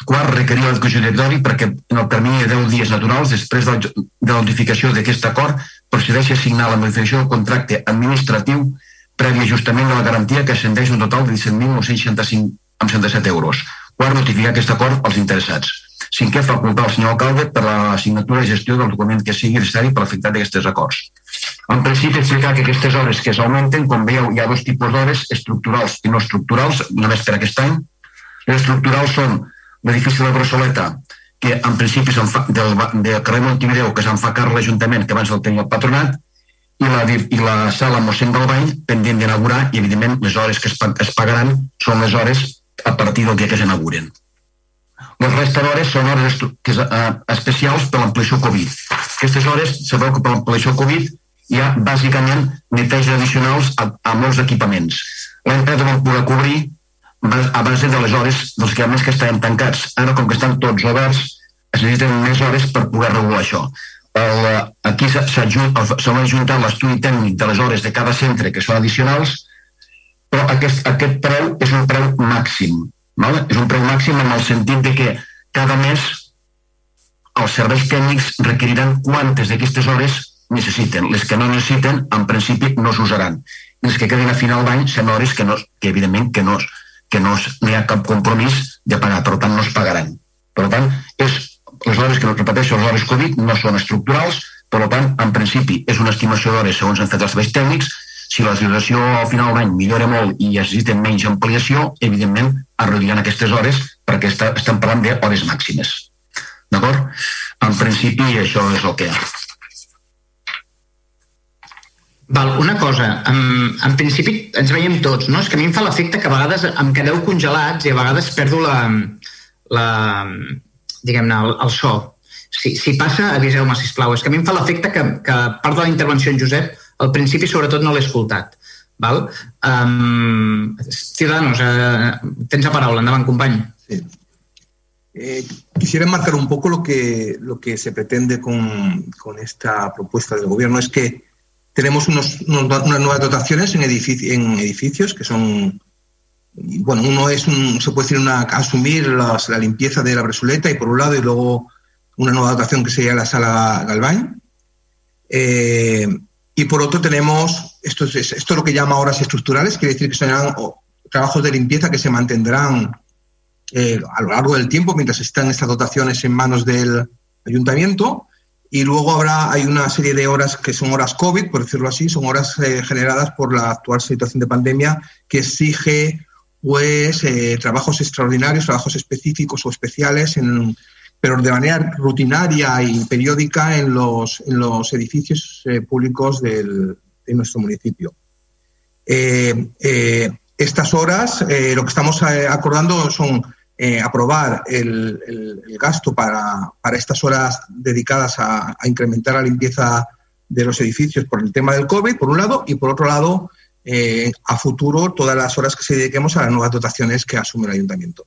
Quart, requerir l'educació directori perquè en el termini de 10 dies naturals, després de la notificació d'aquest acord, procedeixi a signar la modificació del contracte administratiu previ ajustament de la garantia que ascendeix un total de 17.965 amb 107 euros. Quart, notificar aquest acord als interessats. Cinquè, facultar al senyor alcalde per la signatura i gestió del document que sigui necessari per l'efectat d'aquests acords. En principi, explicar que aquestes hores que s'augmenten, com veieu, hi ha dos tipus d'hores, estructurals i no estructurals, només per aquest any. Les estructurals són l'edifici de la Brossoleta, que en principi fa, del, del carrer Montevideo, que se'n fa càrrec l'Ajuntament, que abans el tenia el patronat, i la, i la sala mossèn Galbany pendent d'inaugurar i evidentment les hores que es, es pagaran són les hores a partir del dia que s'inauguren. Les restes d'hores són hores que és, uh, especials per l'ampliació Covid. Aquestes hores, sabeu que per l'ampliació Covid hi ha bàsicament neteja addicionals a, a molts equipaments. Passat vam poder cobrir a base de les hores dels equipaments que estaven tancats. Ara, com que estan tots oberts, es necessiten més hores per poder regular això el, aquí s'ha ajuntat l'estudi tècnic de les hores de cada centre, que són addicionals, però aquest, aquest preu és un preu màxim. Vale? És un preu màxim en el sentit de que cada mes els serveis tècnics requeriran quantes d'aquestes hores necessiten. Les que no necessiten, en principi, no s'usaran. Les que queden a final d'any són hores que, no, que evidentment que no, que no hi ha cap compromís de pagar, per tant no es pagaran. Per tant, és les hores que no repeteixo, les hores Covid no són estructurals, per tant, en principi, és una estimació d'hores segons han fet els serveis tècnics. Si la situació al final d'any millora molt i necessiten menys ampliació, evidentment es reduiran aquestes hores perquè està, estem parlant d'hores màximes. D'acord? En principi, això és el que hi ha. Val, una cosa, en, en principi ens veiem tots, no? És que a mi em fa l'efecte que a vegades em quedeu congelats i a vegades perdo la, la, diguem-ne, el, el so. Si, si passa, aviseu-me, sisplau. És que a mi em fa l'efecte que, que part de la intervenció en Josep, al principi sobretot no l'he escoltat. Val? Um, Ciudadanos, uh, tens la paraula. Endavant, company. Sí. Eh, quisiera marcar un poco lo que, lo que se pretende con, con esta propuesta del gobierno. Es que tenemos unos, unas nuevas dotaciones en, edifici en edificios que son bueno, uno es, un, se puede decir, una, asumir las, la limpieza de la bresuleta y por un lado, y luego una nueva dotación que sería la sala Galván. Eh, y por otro tenemos, esto es, esto es lo que llama horas estructurales, quiere decir que serán trabajos de limpieza que se mantendrán eh, a lo largo del tiempo mientras están estas dotaciones en manos del ayuntamiento. Y luego habrá, hay una serie de horas que son horas COVID, por decirlo así, son horas eh, generadas por la actual situación de pandemia que exige pues eh, trabajos extraordinarios, trabajos específicos o especiales, en, pero de manera rutinaria y periódica en los, en los edificios eh, públicos de nuestro municipio. Eh, estas horas, lo que estamos acordando son aprobar el, el, gasto para, para, estas horas dedicadas a, a incrementar la limpieza de los edificios por el tema del COVID, por un lado, y por otro lado, eh, a futuro todas las horas que se dediquemos a las nuevas dotaciones que asume el ayuntamiento.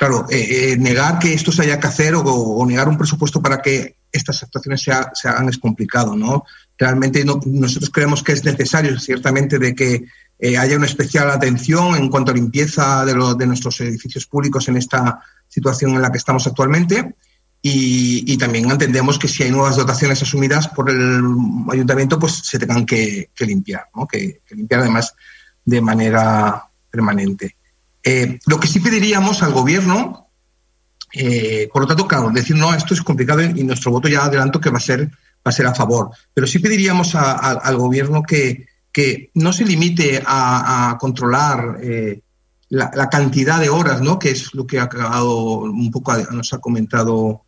Eh, claro, eh, negar que esto se haya que hacer o, negar un presupuesto para que estas actuaciones se, hagan es complicado, ¿no? Realmente nosotros creemos que es necesario, ciertamente, de que haya una especial atención en cuanto a limpieza de, de nuestros edificios públicos en esta situación en la que estamos actualmente y, también entendemos que si hay nuevas dotaciones asumidas por el ayuntamiento, pues se tengan que, limpiar, ¿no? que, limpiar además de manera permanente. Eh, lo que sí pediríamos al gobierno, eh, por lo tanto, claro, decir no, esto es complicado y nuestro voto ya adelanto que va a ser, va a, ser a favor, pero sí pediríamos al gobierno que, que no se limite a, controlar eh, la, cantidad de horas, ¿no? que es lo que ha acabado un poco, nos ha comentado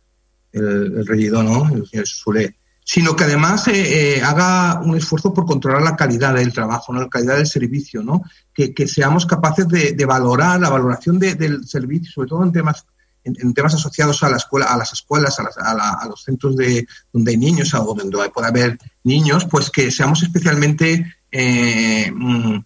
el, el regidor, ¿no? el señor Sule, sino que además eh, eh, haga un esfuerzo por controlar la calidad del trabajo, ¿no? la calidad del servicio, ¿no? que, seamos capaces de, valorar la valoración de, del servicio, sobre todo en temas en, temas asociados a la escuela, a las escuelas, a, las, a, la, a, los centros de donde hay niños o donde puede haber niños, pues que seamos especialmente eh, mm,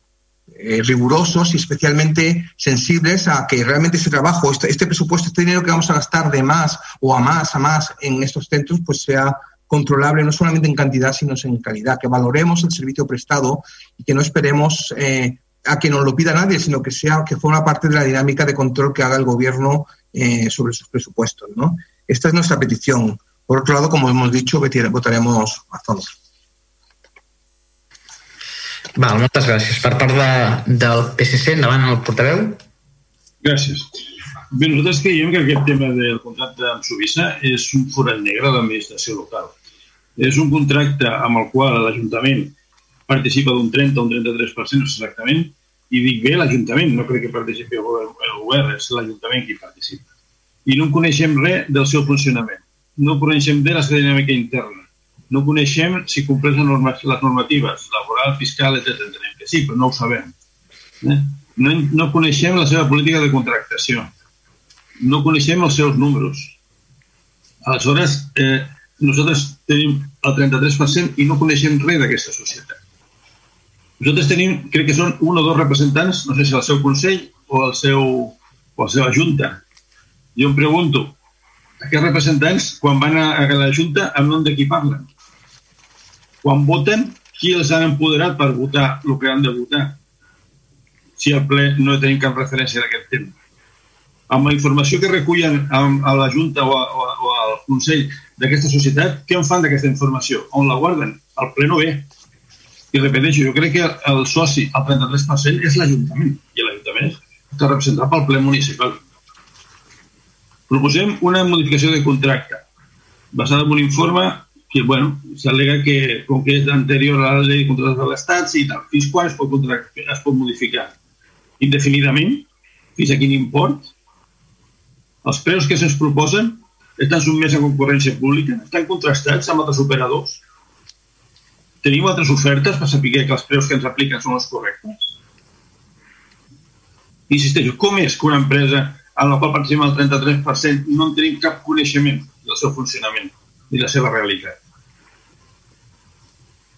eh, rigurosos y especialmente sensibles a que realmente ese trabajo, este, este, presupuesto, este dinero que vamos a gastar de más o a más, a más en estos centros, pues sea controlable no solamente en cantidad, sino en calidad, que valoremos el servicio prestado y que no esperemos eh, a que nos lo pida nadie, sino que sea que forma parte de la dinámica de control que haga el gobierno eh, sobre sus presupuestos. ¿no? Esta es nuestra petición. Por otro lado, como hemos dicho, votaremos a favor. Val, moltes gràcies. Per part de, del PSC, endavant el portaveu. Gràcies. Bé, nosaltres creiem que aquest tema del contracte amb Suïssa és un forat negre de l'administració local. És un contracte amb el qual l'Ajuntament participa d'un 30 o un 33% exactament, i dic bé l'Ajuntament, no crec que participi el govern, el govern és l'Ajuntament qui participa. I no coneixem res del seu funcionament. No coneixem bé la seva dinàmica interna no coneixem si compleix les normatives laboral, fiscal, etc. Entenem que sí, però no ho sabem. Eh? No, no coneixem la seva política de contractació. No coneixem els seus números. Aleshores, eh, nosaltres tenim el 33% i no coneixem res d'aquesta societat. Nosaltres tenim, crec que són un o dos representants, no sé si el seu Consell o el seu, o la seva Junta. Jo em pregunto, aquests representants, quan van a, a la Junta, amb nom de qui parlen? quan voten, qui els han empoderat per votar el que han de votar? Si al ple no tenim cap referència d'aquest tema. Amb la informació que recullen a, a la Junta o, a, o, a, o al Consell d'aquesta societat, què en fan d'aquesta informació? On la guarden? Al ple no ve. I repeteixo, jo crec que el soci, el 33%, és l'Ajuntament. I l'Ajuntament està representat pel ple municipal. Proposem una modificació de contracte basada en un informe que, bueno, s'al·lega que, com que és anterior a la llei de contractes de l'Estat, sí, tal, fins quan es pot, es pot modificar? Indefinidament? Fins a quin import? Els preus que se'ns proposen estan sotmesos a concurrència pública? Estan contrastats amb altres operadors? Tenim altres ofertes per saber que els preus que ens apliquen són els correctes? Insisteixo, com és que una empresa en la qual participem el 33% no en tenim cap coneixement del seu funcionament? i la seva realitat.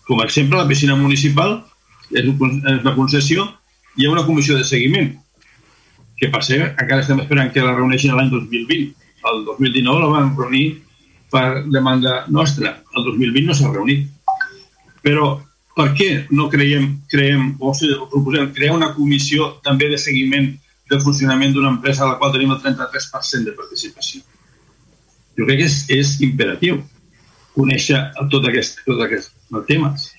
Com a exemple, la piscina municipal és una concessió, hi ha una comissió de seguiment, que per ser encara estem esperant que la reuneixin l'any 2020. El 2019 la van reunir per demanda nostra. El 2020 no s'ha reunit. Però per què no creiem, creiem o, sigui, proposem crear una comissió també de seguiment del funcionament d'una empresa a la qual tenim el 33% de participació? Jo crec que és, és imperatiu conèixer tot aquest, tot aquest temes.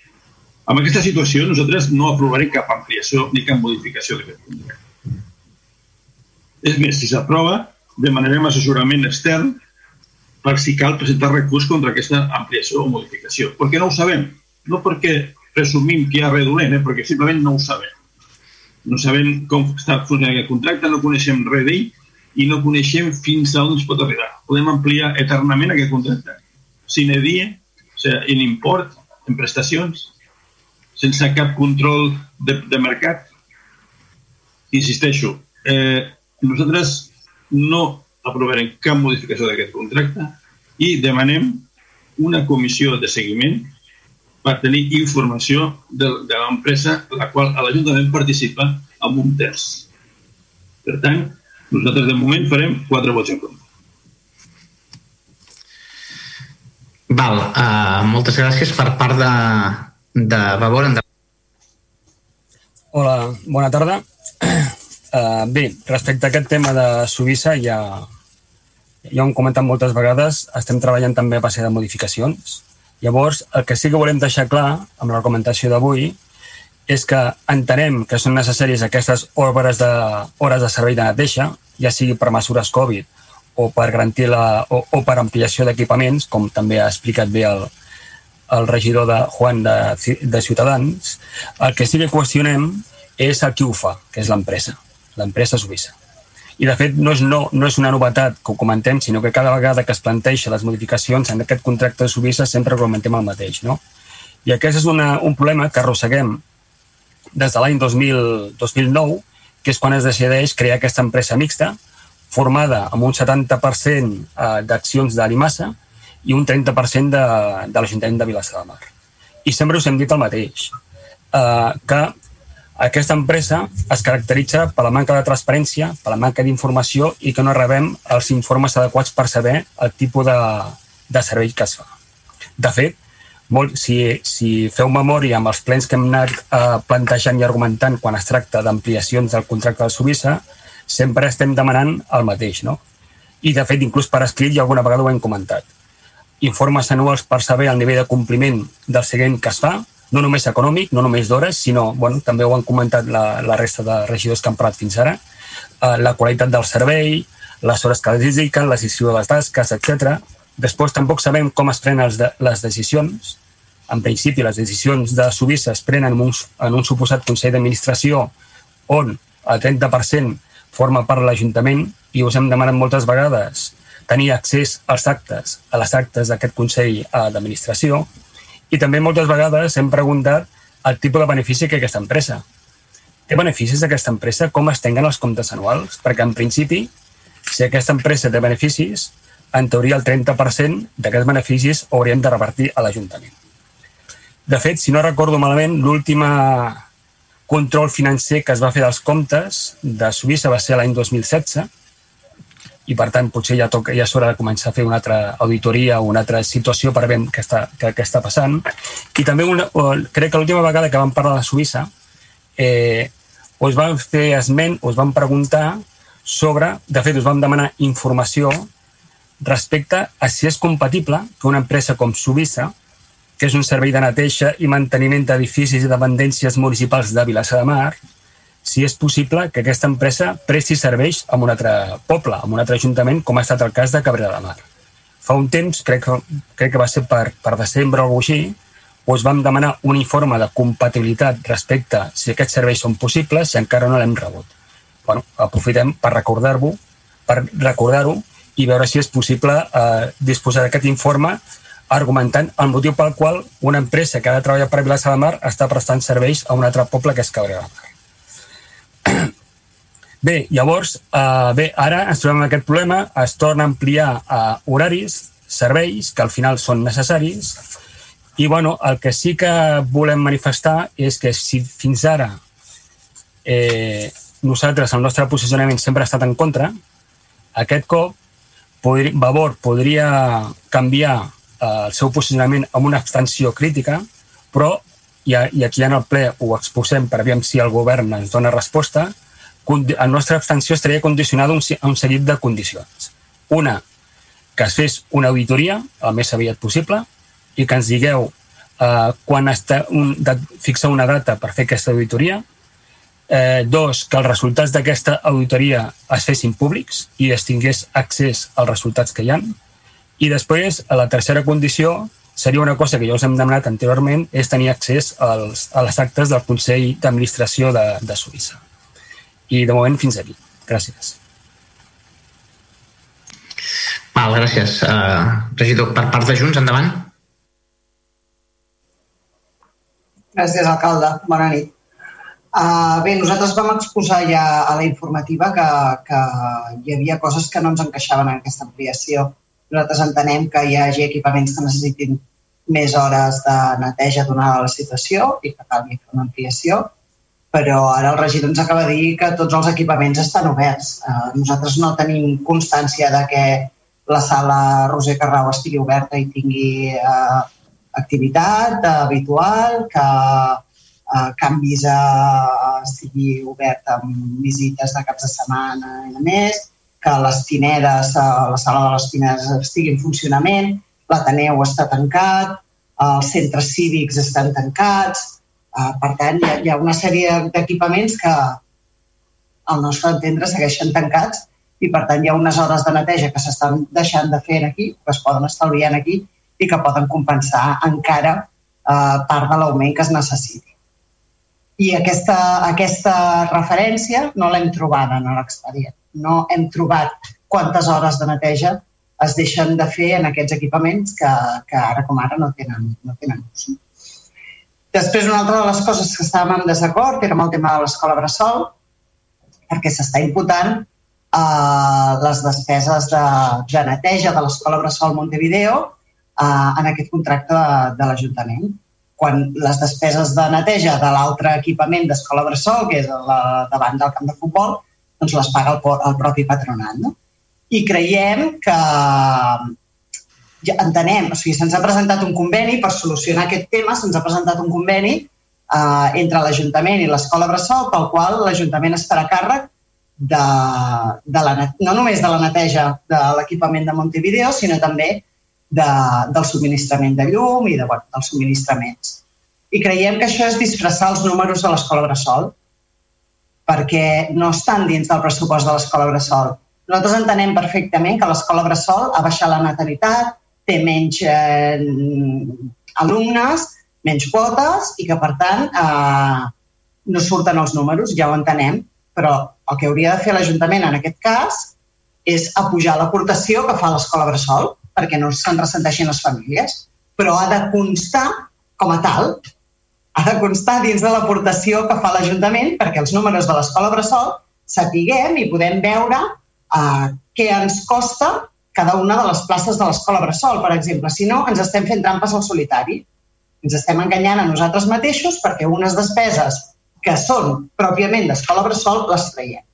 Amb aquesta situació nosaltres no aprovarem cap ampliació ni cap modificació d'aquest contracte. És més, si s'aprova, demanarem assessorament extern per si cal presentar recurs contra aquesta ampliació o modificació. Perquè no ho sabem. No perquè presumim que hi ha res dolent, eh? perquè simplement no ho sabem. No sabem com està funcionant aquest contracte, no coneixem res d'ell i no coneixem fins a on es pot arribar. Podem ampliar eternament aquest contracte, sin die, o sigui, en import, en prestacions, sense cap control de, de mercat. Insisteixo, eh, nosaltres no aprovarem cap modificació d'aquest contracte i demanem una comissió de seguiment per tenir informació de, de l'empresa la qual l'Ajuntament participa amb un terç. Per tant, nosaltres de moment farem quatre vots en contra. Val, uh, moltes gràcies per part de, de Vavor. Hola, bona tarda. Uh, bé, respecte a aquest tema de Suïssa, ja, ja ho hem comentat moltes vegades, estem treballant també a base de modificacions. Llavors, el que sí que volem deixar clar amb l'argumentació d'avui és que entenem que són necessàries aquestes hores de, hores de servei de neteja, ja sigui per mesures Covid o per garantir la, o, o per ampliació d'equipaments, com també ha explicat bé el, el regidor de Juan de, de Ciutadans, el que sí que qüestionem és el qui ho fa, que és l'empresa, l'empresa suïssa. I, de fet, no és, no, no és una novetat que ho comentem, sinó que cada vegada que es planteja les modificacions en aquest contracte de Suïssa sempre argumentem el mateix. No? I aquest és una, un problema que arrosseguem des de l'any 2009, que és quan es decideix crear aquesta empresa mixta, formada amb un 70% eh, d'accions d'Alimassa i un 30% de, de l'Ajuntament de Vilassar de Mar. I sempre us hem dit el mateix, eh, que aquesta empresa es caracteritza per la manca de transparència, per la manca d'informació i que no rebem els informes adequats per saber el tipus de, de servei que es fa. De fet, molt, si, si feu memòria amb els plens que hem anat eh, plantejant i argumentant quan es tracta d'ampliacions del contracte de Suïssa, sempre estem demanant el mateix, no? I, de fet, inclús per escrit i alguna vegada ho hem comentat. Informes anuals per saber el nivell de compliment del seguiment que es fa, no només econòmic, no només d'hores, sinó, bueno, també ho han comentat la, la resta de regidors que han parlat fins ara, eh, la qualitat del servei, les hores que dediquen, la decisió de les tasques, etc. Després tampoc sabem com es prenen de, les decisions. En principi, les decisions de Suïssa es prenen en un, en un suposat Consell d'Administració on el 30% forma part de l'Ajuntament i us hem demanat moltes vegades tenir accés als actes, a les actes d'aquest Consell eh, d'Administració, i també moltes vegades hem preguntat el tipus de benefici que aquesta empresa. Té beneficis d'aquesta empresa? Com es tenguen els comptes anuals? Perquè, en principi, si aquesta empresa té beneficis, en teoria el 30% d'aquests beneficis haurien de repartir a l'Ajuntament. De fet, si no recordo malament, l'última control financer que es va fer dels comptes de Suïssa va ser l'any 2016 i per tant potser ja, toca, ja hora de començar a fer una altra auditoria o una altra situació per veure què està, què, què està passant. I també una, crec que l'última vegada que vam parlar de Suïssa eh, us vam fer esment, us vam preguntar sobre, de fet us vam demanar informació respecte a si és compatible que una empresa com Suïssa, que és un servei de neteja i manteniment d'edificis i dependències municipals de Vilassar de Mar, si és possible que aquesta empresa presti serveis a un altre poble, a un altre ajuntament, com ha estat el cas de Cabrera de Mar. Fa un temps, crec que, crec que va ser per, per desembre o alguna així, us vam demanar un informe de compatibilitat respecte a si aquests serveis són possibles i encara no l'hem rebut. Bueno, aprofitem per recordar-ho per recordar-ho i veure si és possible eh, disposar d'aquest informe argumentant el motiu pel qual una empresa que ha de treballar per Vilassar de Mar està prestant serveis a un altre poble que és Cabrera de Mar. Bé, llavors, eh, bé, ara ens trobem amb aquest problema, es torna a ampliar eh, horaris, serveis, que al final són necessaris, i bueno, el que sí que volem manifestar és que si fins ara eh, nosaltres, el nostre posicionament sempre ha estat en contra, aquest cop podri, Vavor podria canviar eh, el seu posicionament amb una abstenció crítica, però i, i aquí en el ple ho exposem per aviam si el govern ens dona resposta, la nostra abstenció estaria condicionada a un, a un seguit de condicions. Una, que es fes una auditoria el més aviat possible i que ens digueu eh, quan està un, de, fixa una data per fer aquesta auditoria. Eh, dos, que els resultats d'aquesta auditoria es fessin públics i es tingués accés als resultats que hi han. I després, a la tercera condició, seria una cosa que ja us hem demanat anteriorment, és tenir accés als, a les actes del Consell d'Administració de, de Suïssa. I de moment fins aquí. Gràcies. Val, gràcies. Uh, regidor, per part de Junts, endavant. Gràcies, alcalde. Bona nit. Uh, bé, nosaltres vam exposar ja a la informativa que, que hi havia coses que no ens encaixaven en aquesta ampliació. Nosaltres entenem que hi hagi equipaments que necessitin més hores de neteja donada la situació i que calgui fer una ampliació, però ara el regidor ens acaba de dir que tots els equipaments estan oberts. Eh, nosaltres no tenim constància de que la sala Roser Carrau estigui oberta i tingui eh, activitat habitual, que eh, canvis eh, estigui obert amb visites de caps de setmana i a més, que les Pinedes, eh, la sala de les Pinedes estigui en funcionament, l'Ateneu està tancat, els centres cívics estan tancats, eh, per tant, hi ha, hi ha una sèrie d'equipaments que al nostre entendre segueixen tancats i per tant hi ha unes hores de neteja que s'estan deixant de fer aquí, que es poden estalviar aquí i que poden compensar encara eh, part de l'augment que es necessiti. I aquesta, aquesta referència no l'hem trobada en l'expedient. No hem trobat quantes hores de neteja es deixen de fer en aquests equipaments que, que ara com ara no tenen, no tenen ús. Després, una altra de les coses que estàvem en desacord era amb el tema de l'escola Bressol, perquè s'està imputant eh, les despeses de, de neteja de l'escola Bressol Montevideo eh, en aquest contracte de, de l'Ajuntament. Quan les despeses de neteja de l'altre equipament d'escola Bressol, que és la, davant del camp de futbol, doncs les paga el, el propi patronat. No? I creiem que ja entenem, o sigui, se'ns ha presentat un conveni per solucionar aquest tema, se'ns ha presentat un conveni eh, entre l'Ajuntament i l'Escola Bressol pel qual l'Ajuntament es farà càrrec de, de la, no només de la neteja de l'equipament de Montevideo, sinó també de, del subministrament de llum i de, bueno, dels subministraments. I creiem que això és disfressar els números de l'Escola Bressol, perquè no estan dins del pressupost de l'Escola Bressol. Nosaltres entenem perfectament que l'Escola Bressol ha baixat la natalitat, té menys eh, alumnes, menys quotes i que, per tant, eh, no surten els números, ja ho entenem, però el que hauria de fer l'Ajuntament en aquest cas és apujar l'aportació que fa l'escola Bressol perquè no se'n ressenteixin les famílies, però ha de constar com a tal, ha de constar dins de l'aportació que fa l'Ajuntament perquè els números de l'escola Bressol sapiguem i podem veure eh, què ens costa cada una de les places de l'escola Bressol, per exemple. Si no, ens estem fent trampes al solitari. Ens estem enganyant a nosaltres mateixos perquè unes despeses que són pròpiament d'escola Bressol les traiem.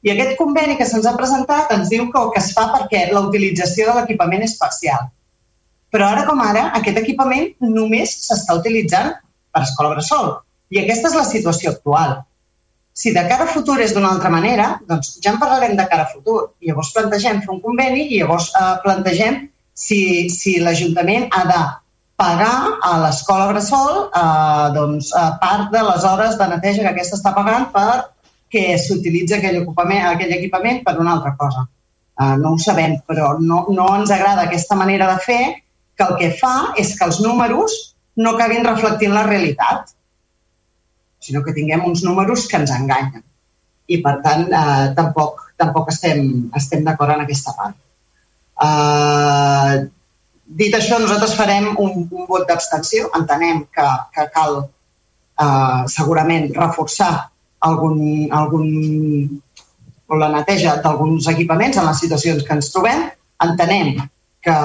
I aquest conveni que se'ns ha presentat ens diu que el que es fa perquè la utilització de l'equipament és parcial. Però ara com ara, aquest equipament només s'està utilitzant per escola Bressol. I aquesta és la situació actual. Si de cara a futur és d'una altra manera, doncs ja en parlarem de cara a futur. I llavors plantegem fer un conveni i llavors eh, plantegem si, si l'Ajuntament ha de pagar a l'escola Bressol eh, doncs, eh, part de les hores de neteja que aquesta està pagant per que s'utilitzi aquell, equipament, aquell equipament per una altra cosa. Eh, no ho sabem, però no, no ens agrada aquesta manera de fer que el que fa és que els números no acabin reflectint la realitat sinó que tinguem uns números que ens enganyen. I, per tant, eh, tampoc, tampoc estem, estem d'acord en aquesta part. Eh, dit això, nosaltres farem un, un vot d'abstenció. Entenem que, que cal eh, segurament reforçar algun, algun, o la neteja d'alguns equipaments en les situacions que ens trobem. Entenem que,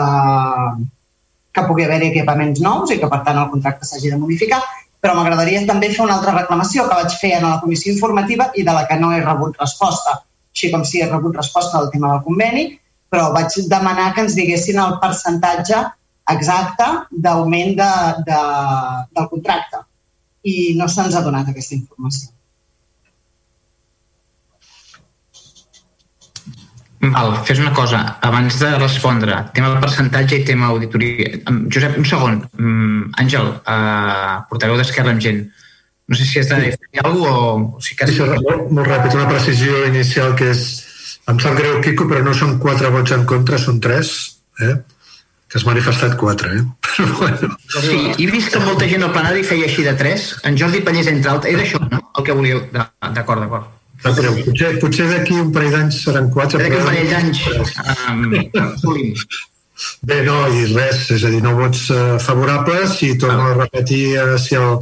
que pugui haver equipaments nous i que, per tant, el contracte s'hagi de modificar però m'agradaria també fer una altra reclamació que vaig fer en la comissió informativa i de la que no he rebut resposta, així com si he rebut resposta del tema del conveni, però vaig demanar que ens diguessin el percentatge exacte d'augment de, de, del contracte i no se'ns ha donat aquesta informació. Val, fes una cosa, abans de respondre, tema percentatge i tema auditoria. Josep, un segon. Mm, Àngel, uh, portaveu d'Esquerra amb gent. No sé si has de fer alguna cosa o... si que... Sí, molt, molt ràpid, una precisió inicial que és... Em sap greu, Quico, però no són quatre vots en contra, són tres, eh? que has manifestat quatre, eh? Però bueno. Sí, he vist que molta gent al plenari feia així de tres. En Jordi Pallés, entre altres. Era això, no? El que volíeu. D'acord, d'acord. No, però potser, potser d'aquí un parell d'anys seran quatre. D'aquí un parell d'anys um, Bé, no, i res, és a dir, no vots uh, favorables i torno a repetir uh, si el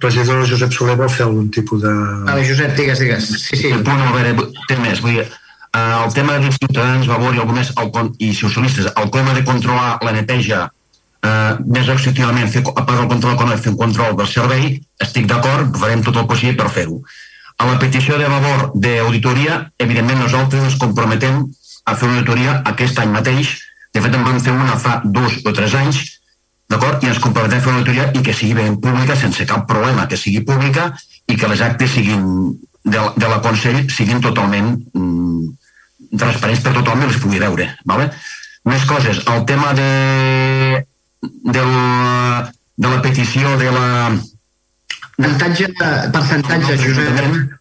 regidor Josep Soler vol fer algun tipus de... Vale, Josep, digues, digues. Sí, sí. El punt, a veure, té més. Vull dir, uh, el tema dels ciutadans, Vavor i algun més, el, i socialistes, el tema de controlar la neteja eh, més exhaustivament fer, a part del control econòmic, fer un control del servei, estic d'acord, farem tot el possible per fer-ho. A la petició de labor d'auditoria, evidentment nosaltres ens comprometem a fer una auditoria aquest any mateix, de fet en vam fer una fa dos o tres anys, d'acord? I ens comprometem a fer una auditoria i que sigui ben pública, sense cap problema, que sigui pública i que les actes siguin de, de la Consell siguin totalment mm, transparents per tothom i les pugui veure. Vale? Més coses. El tema de, de, la, de la petició de la... Percentatge, percentatge Josep.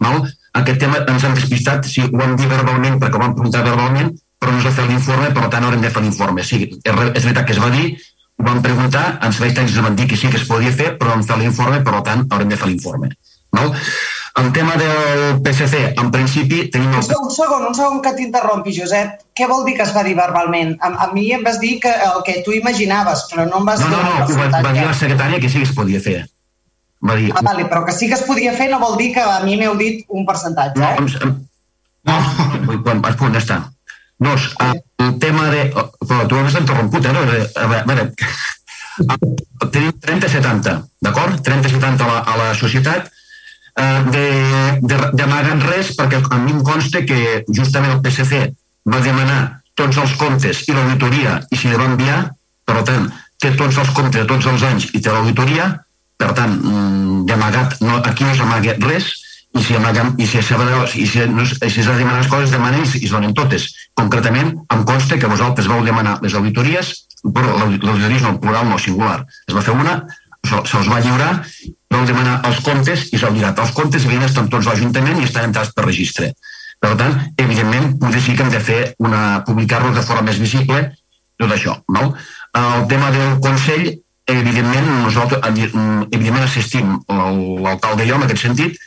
Val? Aquest tema ens han despistat, si ho vam dir verbalment, perquè ho vam preguntar verbalment, però no es va fer l'informe, per tant haurem de fer l'informe. Sí, és veritat que es va dir, ho vam preguntar, ens serveis tècnics ens van dir que sí que es podia fer, però vam fer l'informe, per tant haurem de fer l'informe. No? El tema del PSC, en principi tenim... El... Un segon, un segon que t'interrompi, Josep. Què vol dir que es va dir verbalment? A, a mi em vas dir que el que tu imaginaves, però no em vas no, dir... No, no, no, va, va dir la secretària que sí que es podia fer. Va dir... Ah, vale, però que sí que es podia fer no vol dir que a mi m'heu dit un percentatge, no, eh? No, no, quan, quan està. Dos, el tema de... Però tu m'has interromput, eh? A veure, a veure, tenim 30-70, d'acord? 30-70 a, la, a la societat, eh, de, de, d'amagant res, perquè a mi em consta que justament el PSC va demanar tots els comptes i l'auditoria i s'hi va enviar, per tant, té tots els comptes de tots els anys i té l'auditoria, per tant, mm, d'amagat, no, aquí no s'amaga res, i si, amaguem, i si, i si, no, i si s'ha de demanar les coses, demanen i, i es donen totes. Concretament, em consta que vosaltres vau demanar les auditories, però l'auditoria no, plural no, singular. Es va fer una, se'ls va lliurar, vau demanar els comptes i s'ha lliurat. Els comptes evidentment estan tots a l'Ajuntament i estan entrats per registre. Per tant, evidentment, potser sí que hem de fer una, publicar-los de forma més visible, tot això. No? El tema del Consell, evidentment, nosaltres, evidentment assistim l'alcalde i jo en aquest sentit,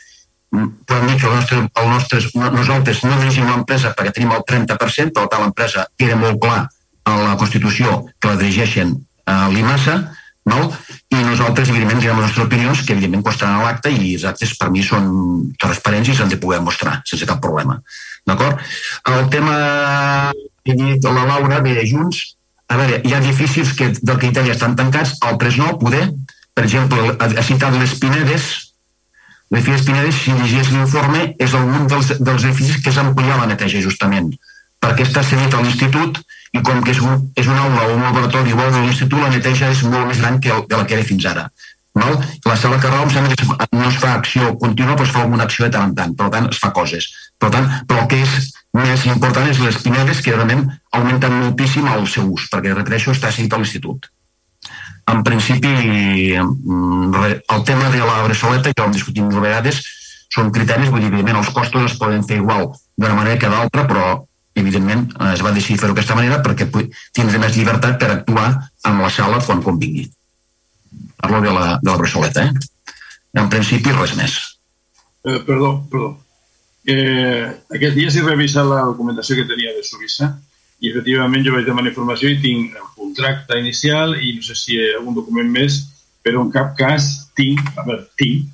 podem dir que el nostre, el nostre, nosaltres no dirigim l'empresa perquè tenim el 30%, per tant l'empresa queda molt clar a la Constitució que la dirigeixen a l'IMASA, no? i nosaltres, evidentment, direm les nostres opinions que, evidentment, costaran a l'acte i els actes, per mi, són transparents i s'han de poder mostrar sense cap problema. D'acord? El tema que dit la Laura de Junts, a veure, hi ha edificis que del criteri estan tancats, altres no, poder. Per exemple, ha citat les Pinedes, L'edifici Espinedes, si llegís l'informe, és un dels, dels edificis que s'amplia la neteja, justament, perquè està cedit a l'institut i com que és, un, és una aula o un laboratori igual de l'institut, la neteja és molt més gran que el, de la que era fins ara. No? La sala Carrau em sembla que no es fa acció contínua, però es fa una acció de tant en tant, per tant es fa coses. Per tant, però el que és més important és les pinedes, que realment augmenten moltíssim el seu ús, perquè, repeteixo, està cedit a l'institut en principi, mm, el tema de la bressoleta, ja ho hem discutit mil vegades, són criteris, vull dir, evidentment els costos es poden fer igual d'una manera que d'altra, però evidentment es va decidir fer-ho d'aquesta manera perquè tindré més llibertat per actuar amb la sala quan convingui. Parlo de la, de la bressoleta, eh? En principi, res més. Eh, perdó, perdó. Eh, aquest dia s'hi revisa la documentació que tenia de Suïssa i efectivament jo vaig demanar informació i tinc el contracte inicial i no sé si hi ha algun document més, però en cap cas tinc, a veure, tinc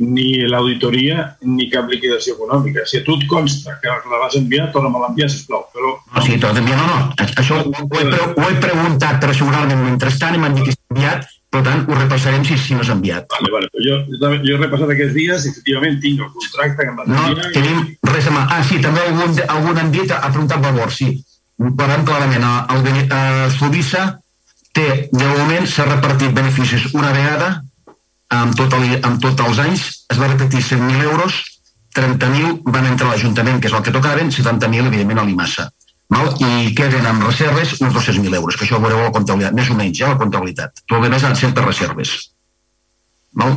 ni l'auditoria ni cap liquidació econòmica. Si a tu et consta que la vas enviar, torna'm a l'enviar, sisplau. Però... No, sí, t'ho no, no. Això ho he, ho he preguntat per assegurar-me mentrestant m'han dit que s'ha enviat, per tant, ho repassarem si, si no s'ha enviat. Vale, vale. Jo, jo he repassat aquests dies i efectivament tinc el contracte que em enviar. No, tenim res a mà. Ah, sí, també algun, algun han dit, ha preguntat favor, sí veurem clarament, el, el, el Suïssa té, de moment, s'ha repartit beneficis una vegada, amb, tot el, amb tots els anys, es va repetir 100.000 euros, 30.000 van entrar a l'Ajuntament, que és el que tocaven, 70.000, evidentment, a l'IMASA. Val? I queden amb reserves uns 200.000 euros, que això ho veureu a la comptabilitat, més o menys, ja, eh, la comptabilitat. Tot el més han sempre reserves. Val?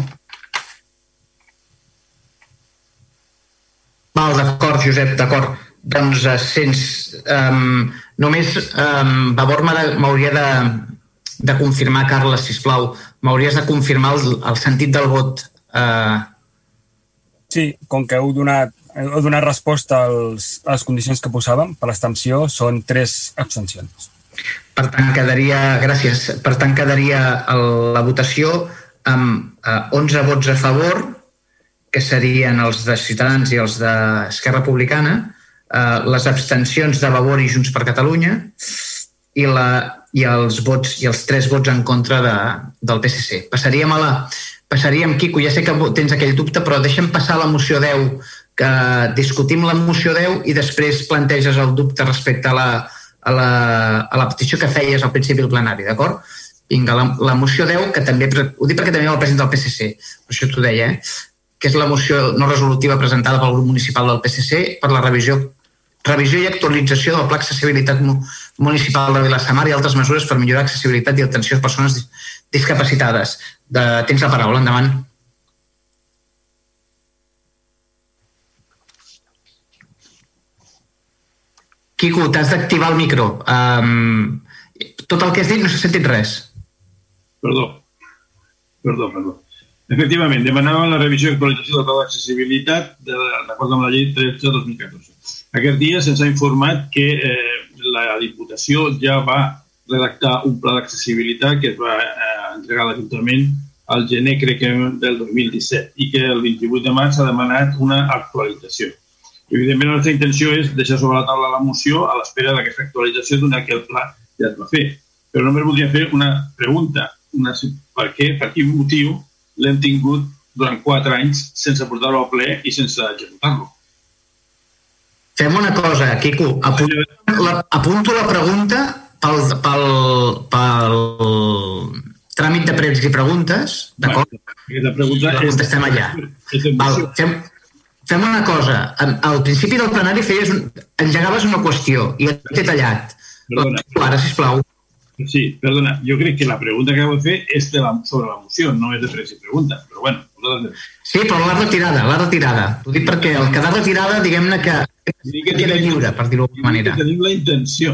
Val, d'acord, Josep, d'acord doncs eh, sense, um, només um, Vavor m'hauria de, de confirmar, Carles, si plau, m'hauries de confirmar el, el sentit del vot. Uh... Sí, com que heu donat, heu donat resposta als, a les condicions que posàvem per l'extensió, són tres abstencions. Per tant, quedaria, gràcies, per tant, quedaria el, la votació amb uh, 11 vots a favor, que serien els de Ciutadans i els d'Esquerra Republicana, eh, les abstencions de Vavor i Junts per Catalunya i, la, i els vots i els tres vots en contra de, del PSC. Passaríem a la... Passaríem, Quico, ja sé que tens aquell dubte, però deixem passar la moció 10, que discutim la moció 10 i després planteges el dubte respecte a la, a la, a la petició que feies al principi del plenari, d'acord? Vinga, la, la moció 10, que també, ho dic perquè també el president del PSC, per això t'ho deia, eh? que és la moció no resolutiva presentada pel grup municipal del PSC per la revisió revisió i actualització del Pla Accessibilitat Municipal de Vilassamar i altres mesures per millorar accessibilitat i atenció a persones discapacitades. De, tens la paraula, endavant. Quico, t'has d'activar el micro. Um, tot el que has dit no s'ha sentit res. Perdó. Perdó, perdó. Efectivament, demanàvem la revisió i actualització del pla d'accessibilitat d'acord amb la llei 13-2014. Aquest dia se'ns ha informat que eh, la Diputació ja va redactar un pla d'accessibilitat que es va eh, entregar a l'Ajuntament al gener, crec que del 2017, i que el 28 de març s'ha demanat una actualització. Evidentment, la nostra intenció és deixar sobre la taula la moció a l'espera d'aquesta actualització d'una que el pla ja es va fer. Però només voldria fer una pregunta. Una, per què, per quin motiu l'hem tingut durant quatre anys sense portar-lo al ple i sense executar-lo? Fem una cosa, Quico. Apunto la, apunto la pregunta pel, pel, pel tràmit de pregs i preguntes, d'acord? La pregunta la contestem allà. Val, fem, fem una cosa. Al principi del plenari feies un, engegaves una qüestió i t'he tallat. Perdona. Ara, sisplau. Sí, perdona, jo crec que la pregunta que heu de fer és de la, sobre la moció, no és de pregs i preguntes, però bueno. Sí, però l'ha retirada, l'ha retirada. Ho dic perquè el quedar retirada, diguem-ne que que queda lliure, per dir-ho d'alguna manera. Tenim la intenció.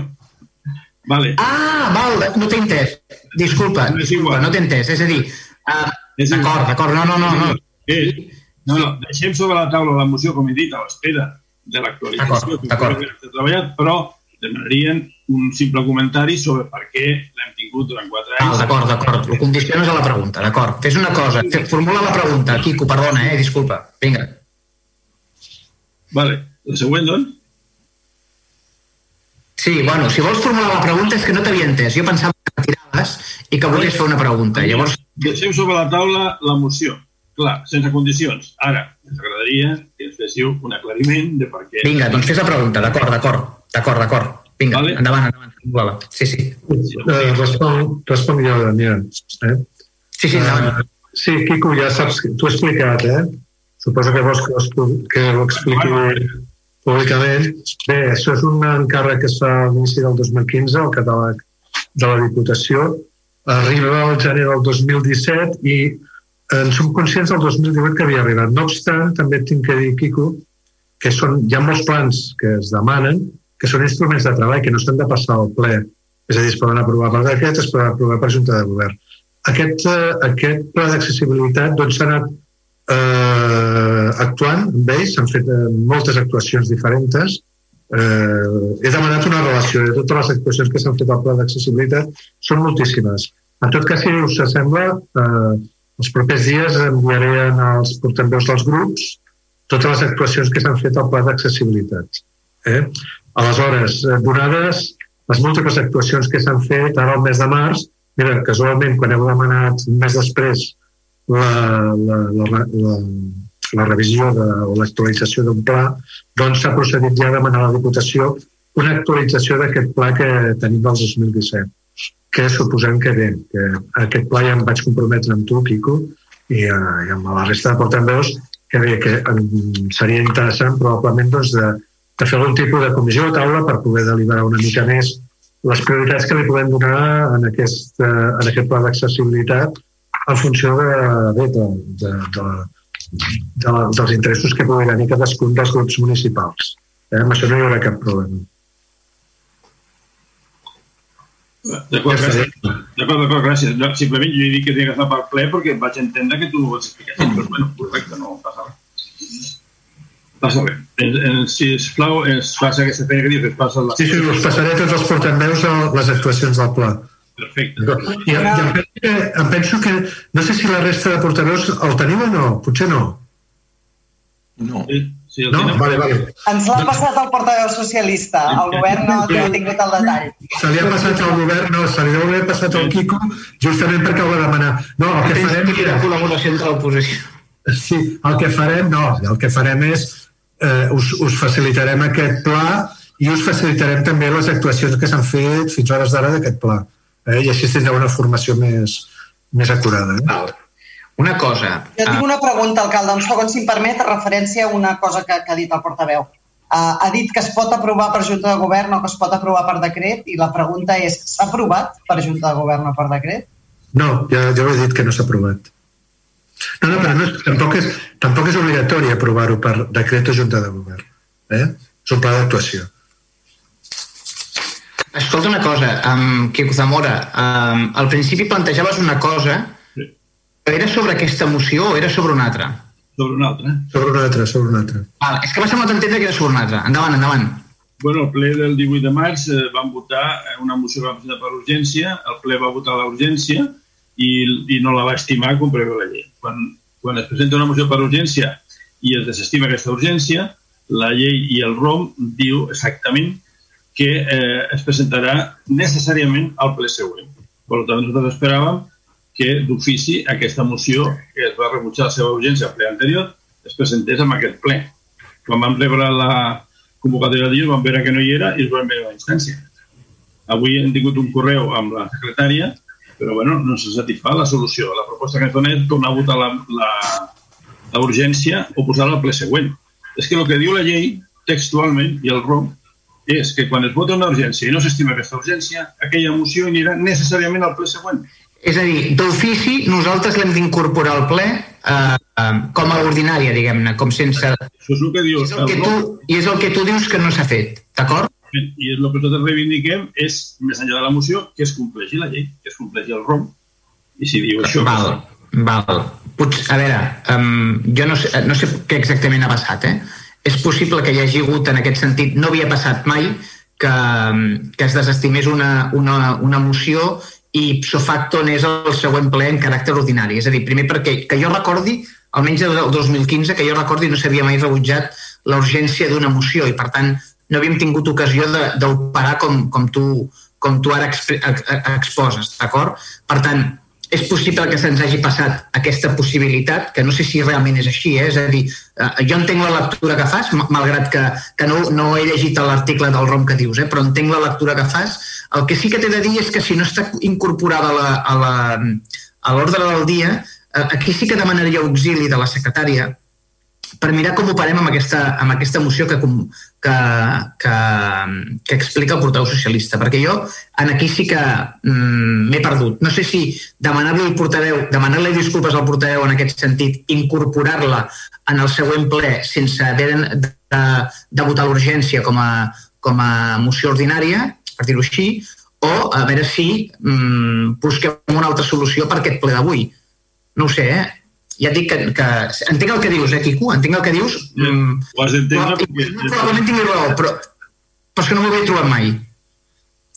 Vale. Ah, val, no t'he entès. Disculpa, no, disculpa, no t'he entès. És a dir, uh, d'acord, d'acord, no, no, no. no. Eh, no, no, deixem sobre la taula la moció, com he dit, a l'espera de l'actualització que hem treballat, però demanarien un simple comentari sobre per què l'hem tingut durant quatre anys. Ah, d'acord, d'acord. Ho condiciones a la pregunta, d'acord. Fes una cosa, formula la pregunta. Quico, perdona, eh, disculpa. Vinga. Vale. La següent, doncs? Sí, bueno, si vols formular la pregunta és que no t'havia entès. Jo pensava que retiraves i que volies fer una pregunta. Llavors... Deixem sobre la taula la moció. Clar, sense condicions. Ara, ens agradaria que ens féssiu un aclariment de per què... Vinga, doncs fes la pregunta. D'acord, d'acord. D'acord, d'acord. Vinga, vale. endavant, endavant. Sí, sí. Uh, respon, respon jo, Daniel. Eh? Sí, sí, endavant. Uh, sí, Quico, ja saps, t'ho he explicat, eh? Suposo que vols que, que ho expliqui públicament. Bé, això és un encàrrec que es fa a l'inici del 2015, el catàleg de la Diputació. Arriba al gener del 2017 i en som conscients del 2018 que havia arribat. No obstant, també tinc que dir, Quico, que són, hi ha molts plans que es demanen que són instruments de treball que no s'han de passar al ple. És a dir, es poden aprovar per decret, es poden aprovar per Junta de Govern. Aquest, eh, aquest pla d'accessibilitat doncs, anat eh, actuant amb ells, s'han fet eh, moltes actuacions diferents. Eh, he demanat una relació de totes les actuacions que s'han fet al pla d'accessibilitat, són moltíssimes. En tot cas, si us sembla, eh, els propers dies enviaré als portaveus dels grups totes les actuacions que s'han fet al pla d'accessibilitat. Eh? Aleshores, eh, donades les múltiples actuacions que s'han fet ara al mes de març, mira, casualment, quan heu demanat un mes després la, la, la, la, la revisió de, o l'actualització d'un pla, doncs s'ha procedit ja a demanar a la Diputació una actualització d'aquest pla que tenim del 2017, que suposem que bé, que aquest pla ja em vaig comprometre amb tu, Quico, i, uh, i amb la resta de portaveus, que bé, que seria interessant probablement doncs, de, de fer algun tipus de comissió o taula per poder deliberar una mica més les prioritats que li podem donar en aquest, uh, en aquest pla d'accessibilitat en funció de, bé, de, de, de, de, dels interessos que pugui tenir cadascun dels grups municipals. Eh? Amb això no hi haurà cap problema. D'acord, gràcies. D'acord, d'acord, gràcies. No, simplement jo he dit que que estar pel ple perquè vaig entendre que tu ho vas explicar. Però, bueno, correcte, no passa res. Passa bé. Si es plau, es passa aquesta feina que dius, es passa la... Sí, sí, us passaré tots els portaveus a les actuacions del pla. Perfecte. I, i em, penso que, em penso que, no sé si la resta de portaveus el teniu o no, potser no. No. Sí, No? tenen- Vale, vale. Ens l'ha passat el portaveu socialista. El govern no, ha tingut el detall. Se li ha passat al govern, no, se li deu haver passat al Quico, justament perquè ho va demanar. No, el que farem... La col·laboració entre l'oposició. Sí, el que farem, no, el que farem és eh, us, us facilitarem aquest pla i us facilitarem també les actuacions que s'han fet fins a hores d'ara d'aquest pla. Eh? I així tindreu una formació més, més acurada. Eh? Val. Una cosa. Jo tinc ah, una pregunta, alcalde, un segon, si em permet, referència a una cosa que, que ha dit el portaveu. Uh, ha dit que es pot aprovar per Junta de Govern o que es pot aprovar per decret i la pregunta és, s'ha aprovat per Junta de Govern o per decret? No, ja, ja ho he dit que no s'ha aprovat. No, no, però no, és- tampoc, és, tampoc és obligatori aprovar-ho per decret o junta de govern. Eh? És un pla d'actuació. Escolta una cosa, um, Quico Zamora, um, al principi plantejaves una cosa, però era sobre aquesta moció o era sobre una altra? Sobre una altra. Sobre una altra, sobre una altra. Val, és que m'ha semblat entendre que era sobre una altra. Endavant, endavant. Bueno, el ple del 18 de març eh, van votar una moció que va presentar per urgència, el ple va votar la urgència i, i no la va estimar com preveu la llei. Quan, quan es presenta una moció per urgència i es desestima aquesta urgència, la llei i el ROM diu exactament que eh, es presentarà necessàriament al ple següent. Per tant, nosaltres esperàvem que d'ofici aquesta moció, que es va rebutjar la seva urgència al ple anterior, es presentés en aquest ple. Quan vam rebre la convocatòria de dies vam veure que no hi era i es van veure la instància. Avui hem tingut un correu amb la secretària, però bueno, no se satisfà la solució. La proposta que ens dona és tornar a votar la, la, la urgència o posar-la al ple següent. És que el que diu la llei textualment i el ROM és que quan es vota una urgència i no s'estima aquesta urgència, aquella moció anirà necessàriament al ple següent. És a dir, d'ofici nosaltres l'hem d'incorporar al ple eh, eh, com a ordinària, diguem-ne, com sense... Això és el que diu És el que tu, I és el que tu dius que no s'ha fet, d'acord? I el que nosaltres reivindiquem és, més enllà de la moció, que es compleixi la llei, que es compleixi el ROM. I si diu això... Val, val. Potser, a veure, um, jo no sé, no sé què exactament ha passat, eh? És possible que hi hagi hagut, en aquest sentit, no havia passat mai que, que es desestimés una, una, una moció i so facto anés al següent ple en caràcter ordinari. És a dir, primer perquè que jo recordi, almenys del 2015, que jo recordi no s'havia mai rebutjat la urgència d'una moció i, per tant, no havíem tingut ocasió d'operar com, com, tu, com tu ara exp exposes, d'acord? Per tant, és possible que se'ns hagi passat aquesta possibilitat, que no sé si realment és així, eh? és a dir, eh, jo entenc la lectura que fas, ma- malgrat que, que no, no he llegit l'article del ROM que dius, eh? però entenc la lectura que fas. El que sí que t'he de dir és que si no està incorporada a l'ordre del dia, eh, aquí sí que demanaria auxili de la secretària per mirar com operem amb aquesta, amb aquesta moció que, com- que, que, que explica el portaveu socialista, perquè jo en aquí sí que mm, m'he perdut. No sé si demanar-li al portaveu, demanar-li disculpes al portaveu en aquest sentit, incorporar-la en el següent ple sense haver de, de, de votar l'urgència com, a, com a moció ordinària, per dir-ho així, o a veure si mm, busquem una altra solució per aquest ple d'avui. No ho sé, eh? Ja et dic que, que... Entenc el que dius, eh, Quico? Entenc el que dius. Mm, Ho has d'entendre perquè... Probablement tingui raó, però, però és que no m'ho havia trobat mai.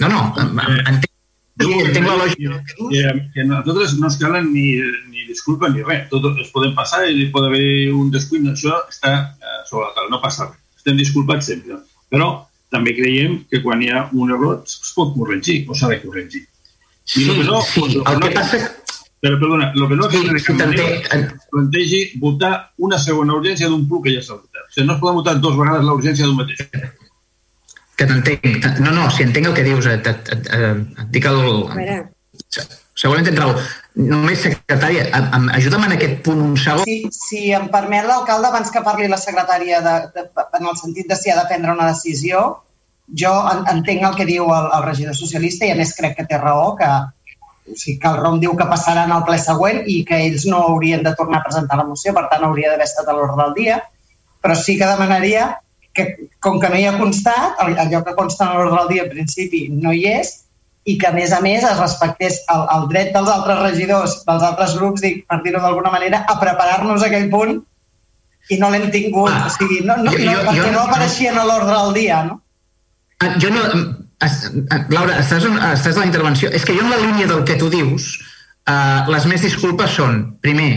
No, no, entenc, entenc la lògica. Que, que nosaltres no es calen ni, ni disculpa ni res. Tot es poden passar i pot haver un descuit. Això està eh, sobre la taula, no passa res. Estem disculpats sempre. Però també creiem que quan hi ha un error es pot corregir o s'ha de corregir. Sí, lo que no, sí, lo el no, que passa... Però, perdona, el que no Sí, sí, sí, t'entenc. plantegi votar una segona urgència d'un punt que ja s'ha votat. O sigui, no es pot votar dues vegades la urgència d'un mateix. Que t'entenc. No, no, si entenc el que dius, et, et, et, et, dic el... Segurament tens raó. Només, secretària, am- am- ajuda'm en aquest punt un segon. Si, si em permet l'alcalde, abans que parli la secretària de, de, en el sentit de si ha de prendre una decisió, jo en- entenc el que diu el, el regidor socialista i a més crec que té raó, que, o sigui, que el ROM diu que passaran al ple següent i que ells no haurien de tornar a presentar la moció, per tant hauria d'haver estat a l'ordre del dia, però sí que demanaria que, com que no hi ha constat, all- allò que consta en l'ordre del dia en principi no hi és, i que, a més a més, es respectés el, el dret dels altres regidors, dels altres grups, dic, per dir-ho d'alguna manera, a preparar-nos aquell punt i no l'hem tingut. Ah, o sigui, no, no, jo- no, jo- perquè jo- no apareixien a l'ordre del dia, no? Ah, Jo no... ah, Laura, estàs, estàs a la intervenció. És que jo en la línia del que tu dius, eh, les més disculpes són, primer,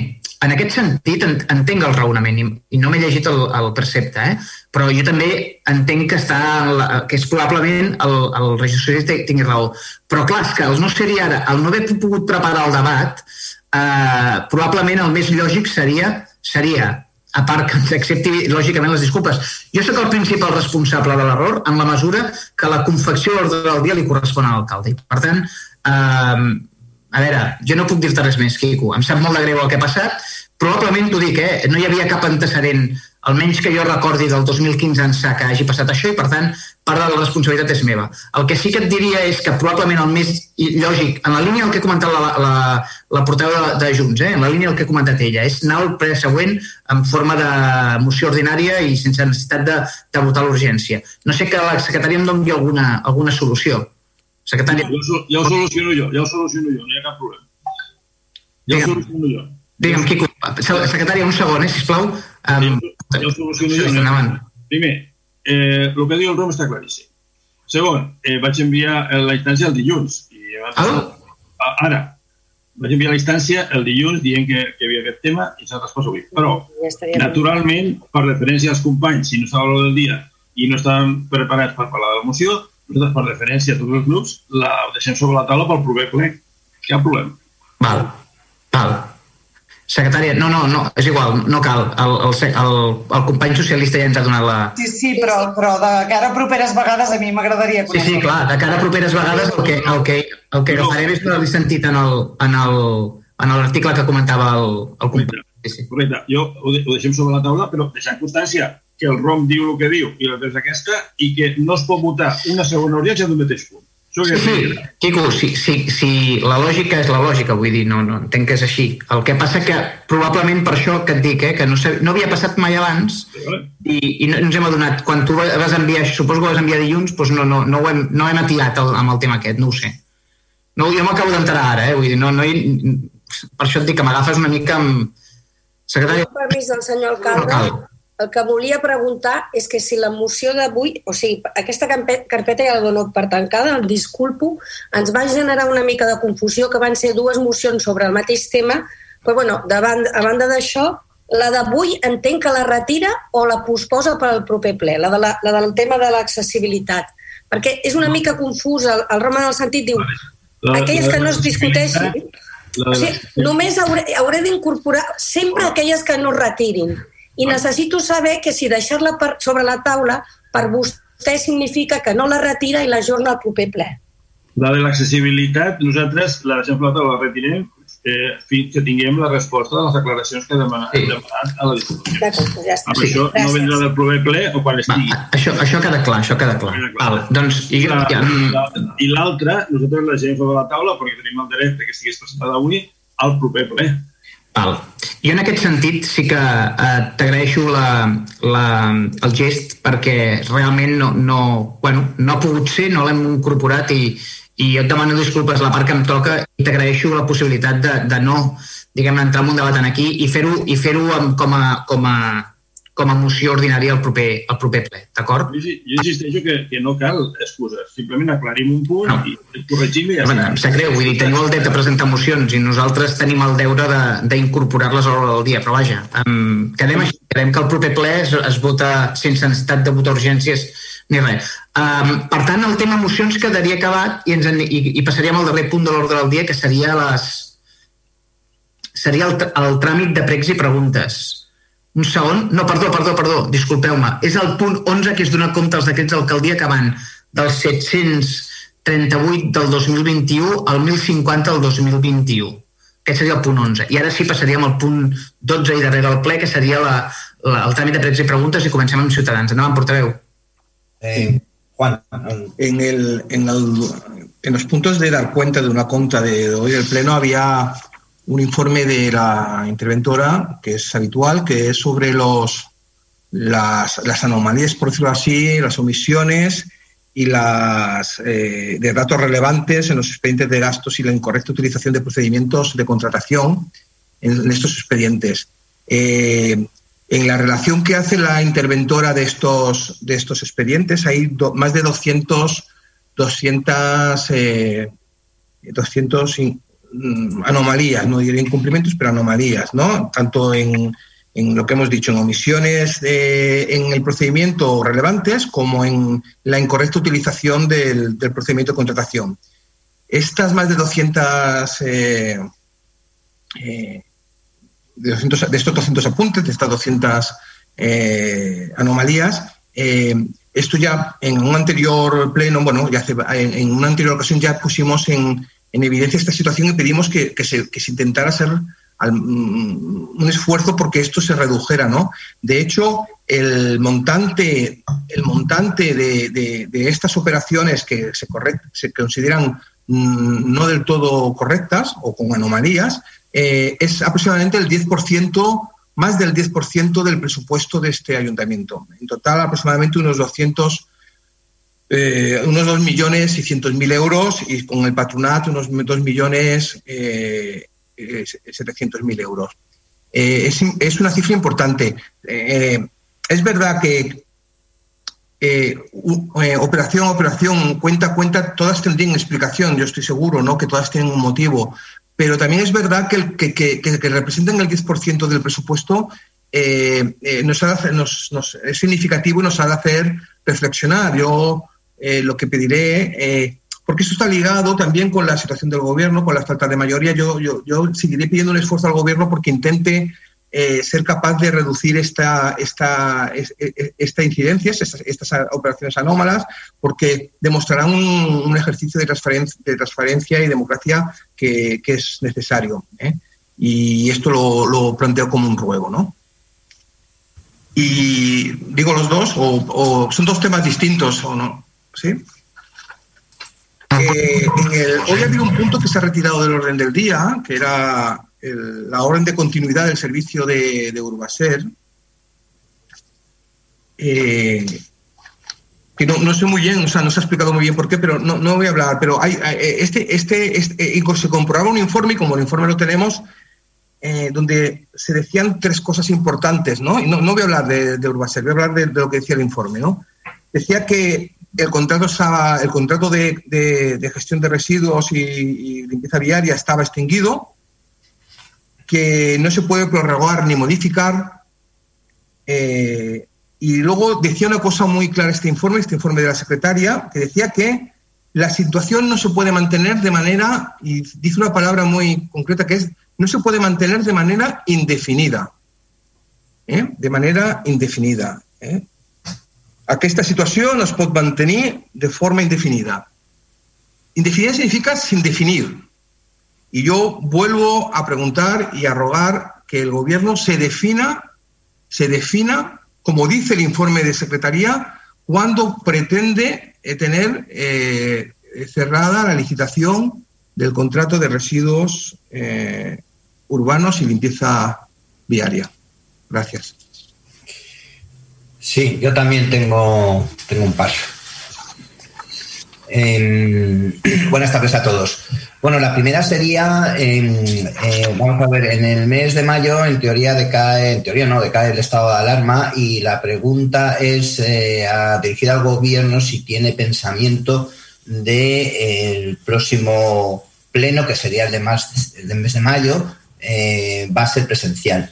en aquest sentit en, entenc el raonament i, i no m'he llegit el, el precepte, eh? però jo també entenc que, està la, que és probablement el, el socialista tingui raó. Però clar, és que el no seria ara, el no haver pogut preparar el debat, eh, probablement el més lògic seria seria a part que ens accepti lògicament les disculpes. Jo sóc el principal responsable de l'error en la mesura que la confecció de l'ordre del dia li correspon a l'alcalde. Per tant, eh, a veure, jo no puc dir-te res més, Quico. Em sap molt de greu el que ha passat. Probablement t'ho dic, eh? no hi havia cap antecedent almenys que jo recordi del 2015 ençà que hagi passat això i, per tant, part de la responsabilitat és meva. El que sí que et diria és que probablement el més lògic, en la línia del que ha comentat la, la, la portaveu de, de Junts, eh, en la línia del que ha comentat ella, és anar al ple següent en forma de moció ordinària i sense necessitat de, de votar l'urgència. No sé que la secretària em doni alguna, alguna solució. Secretària... Ja, ja ho soluciono jo, ja ho soluciono jo, no hi ha cap problema. Ja ho soluciono jo. Digue'm, Quico, secretària, un segon, eh, sisplau. Um, ja soluciono jo. No? Primer, eh, el que diu el Rom està claríssim. Segon, eh, vaig enviar la instància el dilluns. I ah? Ara, vaig enviar la instància el dilluns dient que, que havia aquest tema i s'ha respost avui. Però, naturalment, per referència als companys, si no estava l'hora del dia i no estaven preparats per parlar de la moció, nosaltres, per referència a tots els grups, la deixem sobre la taula pel proper ple. Cap problema. Val. Val. Secretària, no, no, no, és igual, no cal. El, el, el, el company socialista ja ens ha donat la... Sí, sí, però, però de cara a properes vegades a mi m'agradaria Sí, sí, clar, de cara a properes vegades el que, el que, el que no. agafarem és l'he sentit en el, en el, en l'article que comentava el, el company. Sí, sí. Correcte. Jo ho, de, ho deixem sobre la taula, però deixant constància que el ROM diu el que diu i la és aquesta i que no es pot votar una segona audiència d'un mateix punt. Sí, sí, Quico, si, si, si la lògica és la lògica, vull dir, no, no entenc que és així. El que passa que probablement per això que et dic, eh, que no, sé, no havia passat mai abans i, i no ens hem adonat. Quan tu vas enviar, suposo que vas enviar dilluns, doncs no, no, no, ho hem, no hem atirat el, amb el tema aquest, no ho sé. No, jo m'acabo d'entrar ara, eh, vull dir, no, no, per això et dic que m'agafes una mica amb... Secretari... Permís del senyor alcalde el que volia preguntar és que si la moció d'avui, o sigui, aquesta carpeta ja la dono per tancada, el disculpo, ens va generar una mica de confusió que van ser dues mocions sobre el mateix tema, però bueno, davant, a banda d'això, la d'avui entenc que la retira o la posposa per al proper ple, la, de la, la del tema de l'accessibilitat. Perquè és una mica confús, el, el Roma en el sentit diu, aquelles que no es discuteixin, o sigui, només hauré, hauré d'incorporar sempre aquelles que no retirin i necessito saber que si deixar-la sobre la taula per vostè significa que no la retira i la jorna al proper ple. La de l'accessibilitat, nosaltres la deixem la taula, la retirem eh, fins que tinguem la resposta de les declaracions que demana, sí. demanat a la discusió. D'acord, ja està. Amb això Gràcies. no vendrà del proper ple o quan estigui. Va, això, això queda clar, això queda clar. Queda clar. Val, doncs, i, la, ja... la, I l'altra, nosaltres la deixem sobre la taula perquè tenim el dret que estigués presentada avui al proper ple. Val. Jo en aquest sentit sí que eh, t'agraeixo la, la, el gest perquè realment no, no, bueno, no ha pogut ser, no l'hem incorporat i, i jo et demano disculpes la part que em toca i t'agraeixo la possibilitat de, de no diguem entrar en un debat aquí i fer-ho i fer com, a, com a com a moció ordinària al proper, al proper ple, d'acord? Jo, jo insisteixo que, que no cal excuses, simplement aclarim un punt no. i corregim i ja bueno, Em sap greu, vull dir, teniu el dret de presentar mocions i nosaltres tenim el deure d'incorporar-les a l'hora del dia, però vaja, um, quedem així, quedem que el proper ple es, es vota sense necessitat de votar urgències ni res. Um, per tant, el tema mocions quedaria acabat i, ens en, i, i passaríem al darrer punt de l'ordre del dia, que seria les seria el, el tràmit de pregs i preguntes un segon, no, perdó, perdó, perdó, disculpeu-me, és el punt 11 que és donar compte als decrets d'alcaldia que van del 738 del 2021 al 1050 del 2021. Aquest seria el punt 11. I ara sí passaríem al punt 12 i darrere del ple, que seria la, la, el tràmit de pregs i preguntes i comencem amb Ciutadans. Endavant, portaveu. Eh, Juan. En, el, en, el, en los puntos de dar cuenta de una conta de hoy del Pleno había un informe de la interventora, que es habitual, que es sobre los, las, las anomalías, por decirlo así, las omisiones y las eh, de datos relevantes en los expedientes de gastos y la incorrecta utilización de procedimientos de contratación en, estos expedientes. Eh, en la relación que hace la interventora de estos, de estos expedientes hay do, más de 200, 200, eh, 200 anomalías, no diré incumplimientos, pero anomalías, ¿no? Tanto en, en lo que hemos dicho, en omisiones de, en el procedimiento relevantes como en la incorrecta utilización del, del procedimiento de contratación. Estas más de 200, eh, eh, de, 200 de, estos 200 apuntes, de estas 200 eh, anomalías, eh, esto ya en un anterior pleno, bueno, ya hace, en, en, una anterior ocasión ya pusimos en, en evidencia esta situación y pedimos que, se, intentara hacer mm, un esfuerzo porque esto se redujera, ¿no? De hecho, el montante, el montante de, estas operaciones que se consideran mm, no del todo correctas o con anomalías eh, es aproximadamente el 10% más del 10% del presupuesto de este ayuntamiento. En total, aproximadamente unos 200, eh, unos 2 millones y cientos mil euros y con el patronato unos 2 millones eh, eh, 700 mil euros. Eh, es, es, una cifra importante. Eh, es verdad que operación a operación, cuenta cuenta, todas tendrían explicación, yo estoy seguro, ¿no? que todas tienen un motivo, pero también es verdad que, que, que, representan el 10% del presupuesto nos, hace, nos, nos, es significativo y nos ha de hacer reflexionar. Yo eh, lo que pediré, porque esto está ligado también con la situación del gobierno, con la falta de mayoría, yo, yo, yo seguiré pidiendo un esfuerzo al gobierno porque intente eh, ser capaz de reducir esta, esta, esta incidencia, estas, estas, operaciones anómalas, porque demostrarán un, un ejercicio de transparencia, de transparencia, y democracia que, que es necesario. ¿eh? Y esto lo, lo, planteo como un ruego. ¿no? Y digo los dos, o, o son dos temas distintos, ¿o no? Eh, hoy ha habido un punto que se ha retirado del orden del día, que era la orden de continuidad del servicio de, de Urbaser, eh, que no, no, sé muy bien, o sea, no se ha explicado muy bien por qué, pero no, no voy a hablar, pero hay, este, este, este, se comprobaba un informe, y como el informe lo tenemos, eh, donde se decían tres cosas importantes, ¿no? Y no, no voy a hablar de, de Urbaser, voy a hablar de, de, lo que decía el informe, ¿no? Decía que el contrato, estaba, el contrato de, gestión de residuos y, y limpieza viaria estaba extinguido, que no se puede prorrogar ni modificar. Eh, y luego decía una cosa muy clara este informe, este informe de la secretaria, que decía que la situación no se puede mantener de manera, y dice una palabra muy concreta que es, no se puede mantener de manera indefinida. Eh? De manera indefinida. Eh? Aquesta situació no es pot mantenir de forma indefinida. Indefinida significa sin definir. Y yo vuelvo a preguntar y a rogar que el gobierno se defina, se defina, como dice el informe de Secretaría, cuando pretende tener eh, cerrada la licitación del contrato de residuos eh, urbanos y limpieza viaria. Gracias. Sí, yo también tengo, tengo un paso. Eh, buenas tardes a todos. Bueno, la primera sería, eh, eh, vamos a ver, en el mes de mayo en teoría decae, en teoría no, decae el estado de alarma y la pregunta es eh, dirigida al gobierno si tiene pensamiento del de, eh, próximo pleno, que sería el de más, el del mes de mayo, va a ser presencial.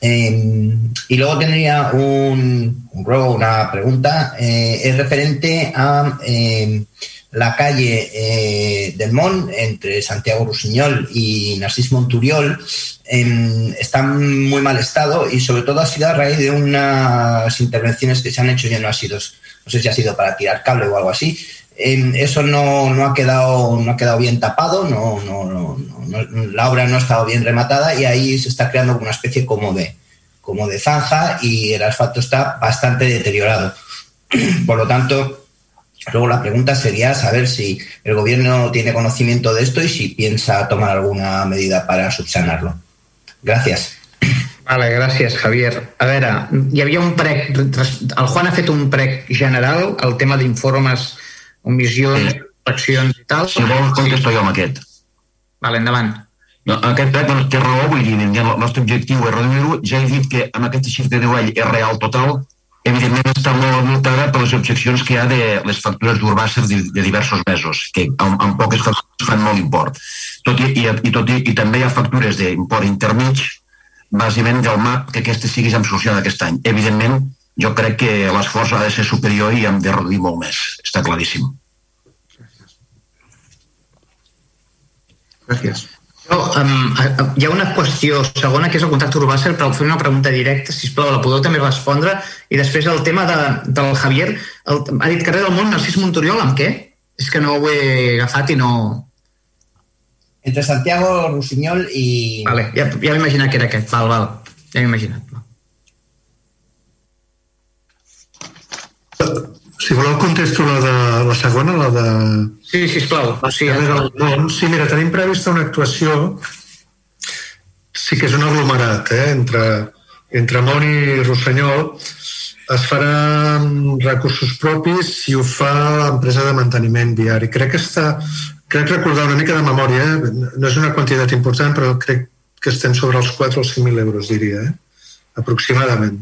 Eh, y luego tendría un, un ruego, una pregunta, eh, es referente a eh, la calle eh, del Mon entre Santiago Rusiñol y Narcís Monturiol. está en muy mal estado y sobre todo ha sido a raíz de unas intervenciones que se han hecho y no ha sido, no sé si ha sido para tirar cable o algo así. Eso no, no, ha quedado, no ha quedado bien tapado, no, no, no, no, la obra no ha estado bien rematada y ahí se está creando una especie como de, como de zanja y el asfalto está bastante deteriorado. Por lo tanto, luego la pregunta sería saber si el gobierno tiene conocimiento de esto y si piensa tomar alguna medida para subsanarlo. Gràcies. Vale, gràcies, Javier. A veure, hi havia un prec... El Juan ha fet un prec general, el tema d'informes, omissions, accions i tal. Si vol, contesto jo amb aquest. Vale, endavant. No, aquest plec doncs, té raó, vull dir, el nostre objectiu és reduir-ho. Ja he dit que amb aquesta xifra de nivell és real total, evidentment està molt avoltada per les objeccions que hi ha de les factures d'Urbàcer de, de diversos mesos, que amb, amb poques factures fan molt import. Tot i, i, i, tot i, i també hi ha factures d'import intermig, bàsicament del MAP, que aquestes siguin amb solució aquest any. Evidentment, jo crec que l'esforç ha de ser superior i hem de reduir molt més, està claríssim. Gràcies. Jo, um, hi ha una qüestió segona, que és el contacte urbà, però fer una pregunta directa, si plau, la podeu també respondre. I després el tema de, del Javier, el, ha dit carrer del món, Narcís Montoriol, amb què? És que no ho he agafat i no... Entre Santiago, Rossinyol i... Vale, ja, ja m'he imaginat que era aquest, val, val. Ja m'he Si voleu contesto la de la segona, la de... Sí, sisplau. Sí, del món. Sí, mira, tenim prevista una actuació sí que és un aglomerat, eh? entre, entre Mont i Rossellol es farà amb recursos propis i ho fa l'empresa de manteniment viari. Crec que està, crec recordar una mica de memòria, eh? no és una quantitat important, però crec que estem sobre els 4 o 5.000 euros, diria, eh? aproximadament.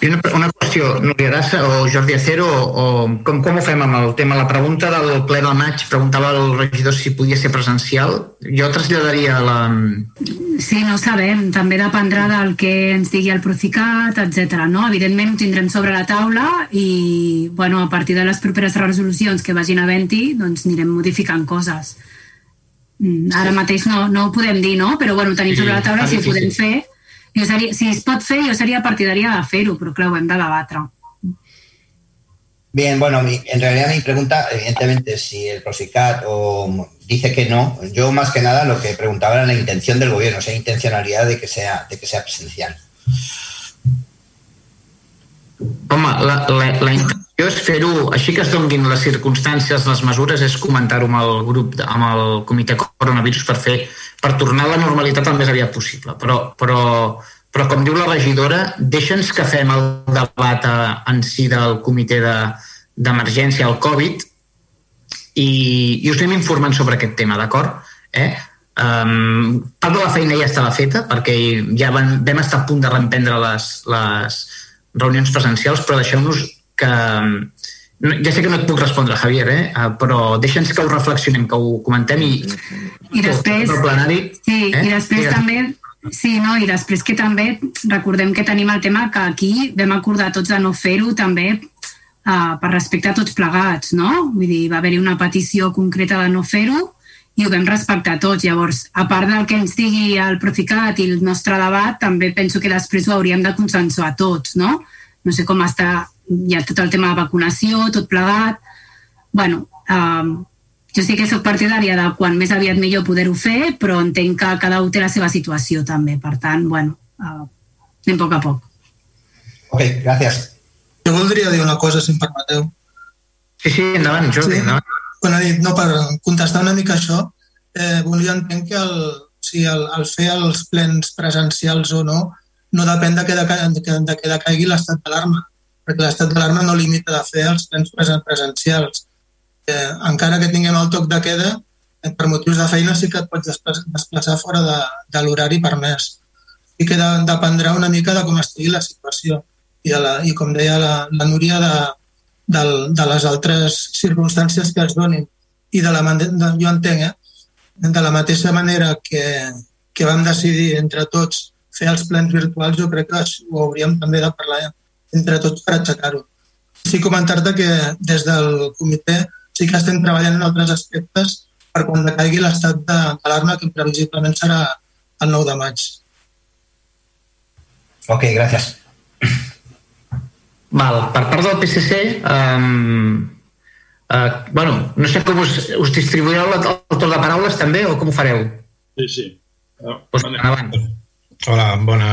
I una, una qüestió, Núria Arassa o Jordi Acero, o com, com ho fem amb el tema? La pregunta del ple del maig preguntava el regidor si podia ser presencial. Jo traslladaria la... Sí, no sabem. També dependrà del que ens digui el Procicat, etc. No? Evidentment ho tindrem sobre la taula i bueno, a partir de les properes resolucions que vagin havent-hi doncs anirem modificant coses. Mm, ara mateix no, no ho podem dir, no? però bueno, tenim sobre la taula si ho podem fer jo seria, si es pot fer, jo seria partidària de fer-ho, però clar, ho hem de debatre. Bien, bueno, mi, en realidad mi pregunta, evidentemente, si el Prosicat o dice que no, yo más que nada lo que preguntaba era la intención del gobierno, esa intencionalidad de que sea, de que sea presencial. Home, la, la, la intenció és fer-ho, així que es donguin les circumstàncies, les mesures, és comentar-ho amb el grup, amb el comitè coronavirus per fer per tornar a la normalitat el més aviat possible. Però, però, però com diu la regidora, deixa'ns que fem el debat a, en si del comitè d'emergència de, al Covid i, i us anem informant sobre aquest tema, d'acord? Eh? Um, part de la feina ja estava feta perquè ja van, vam estar a punt de reemprendre les, les reunions presencials, però deixeu-nos que... Ja sé que no et puc respondre, Javier, eh? Uh, però deixa'ns que ho reflexionem, que ho comentem i, i després, el plenari... Sí, eh? i després Digues. també Sí, no, i després que també recordem que tenim el tema que aquí vam acordar tots de no fer-ho també uh, per respecte a tots plegats, no? Vull dir, va haver-hi una petició concreta de no fer-ho i ho vam respectar tots. Llavors, a part del que ens digui el Proficat i el nostre debat, també penso que després ho hauríem de consensuar tots, no? No sé com està, hi ha tot el tema de vacunació, tot plegat. bueno, um, jo sí que sóc partidària de quan més aviat millor poder-ho fer, però entenc que cada un té la seva situació també. Per tant, bueno, uh, anem a poc a poc. Ok, gràcies. Jo voldria dir una cosa, si em permeteu. Sí, sí, endavant, Jordi, sí. endavant. Bueno, no, per contestar una mica això, eh, volia entenc que el, si el, el fer els plens presencials o no no depèn de que, de, de, de que decaigui l'estat d'alarma, perquè l'estat d'alarma no limita de fer els plens presencials eh, encara que tinguem el toc de queda, eh, per motius de feina sí que et pots desplaçar fora de, de l'horari permès. I que de, dependrà una mica de com estigui la situació. I, de la, i com deia la, la Núria, de, de, de les altres circumstàncies que es donin. I de la, de, jo entenc, eh? de la mateixa manera que, que vam decidir entre tots fer els plens virtuals, jo crec que ho hauríem també de parlar entre tots per aixecar-ho. Sí comentar-te que des del comitè sí que estem treballant en altres aspectes per quan decaigui l'estat d'alarma, que previsiblement serà el 9 de maig. Ok, gràcies. Val, per part del PSC, um, uh, bueno, no sé com us, us distribuireu el, el torn de paraules també o com ho fareu? Sí, sí. pues, endavant. Hola, bona,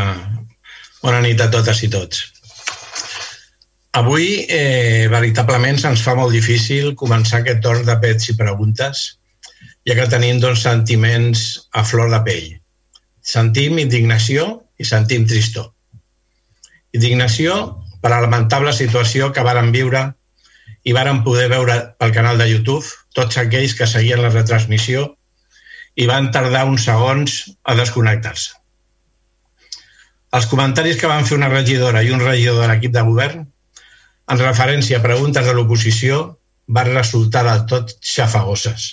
bona nit a totes i tots. Avui, eh, veritablement, se'ns fa molt difícil començar aquest torn de pets i preguntes, ja que tenim dos sentiments a flor de pell. Sentim indignació i sentim tristor. Indignació per la lamentable situació que varen viure i varen poder veure pel canal de YouTube tots aquells que seguien la retransmissió i van tardar uns segons a desconnectar-se. Els comentaris que van fer una regidora i un regidor de l'equip de govern en referència a preguntes de l'oposició van resultar del tot xafagoses.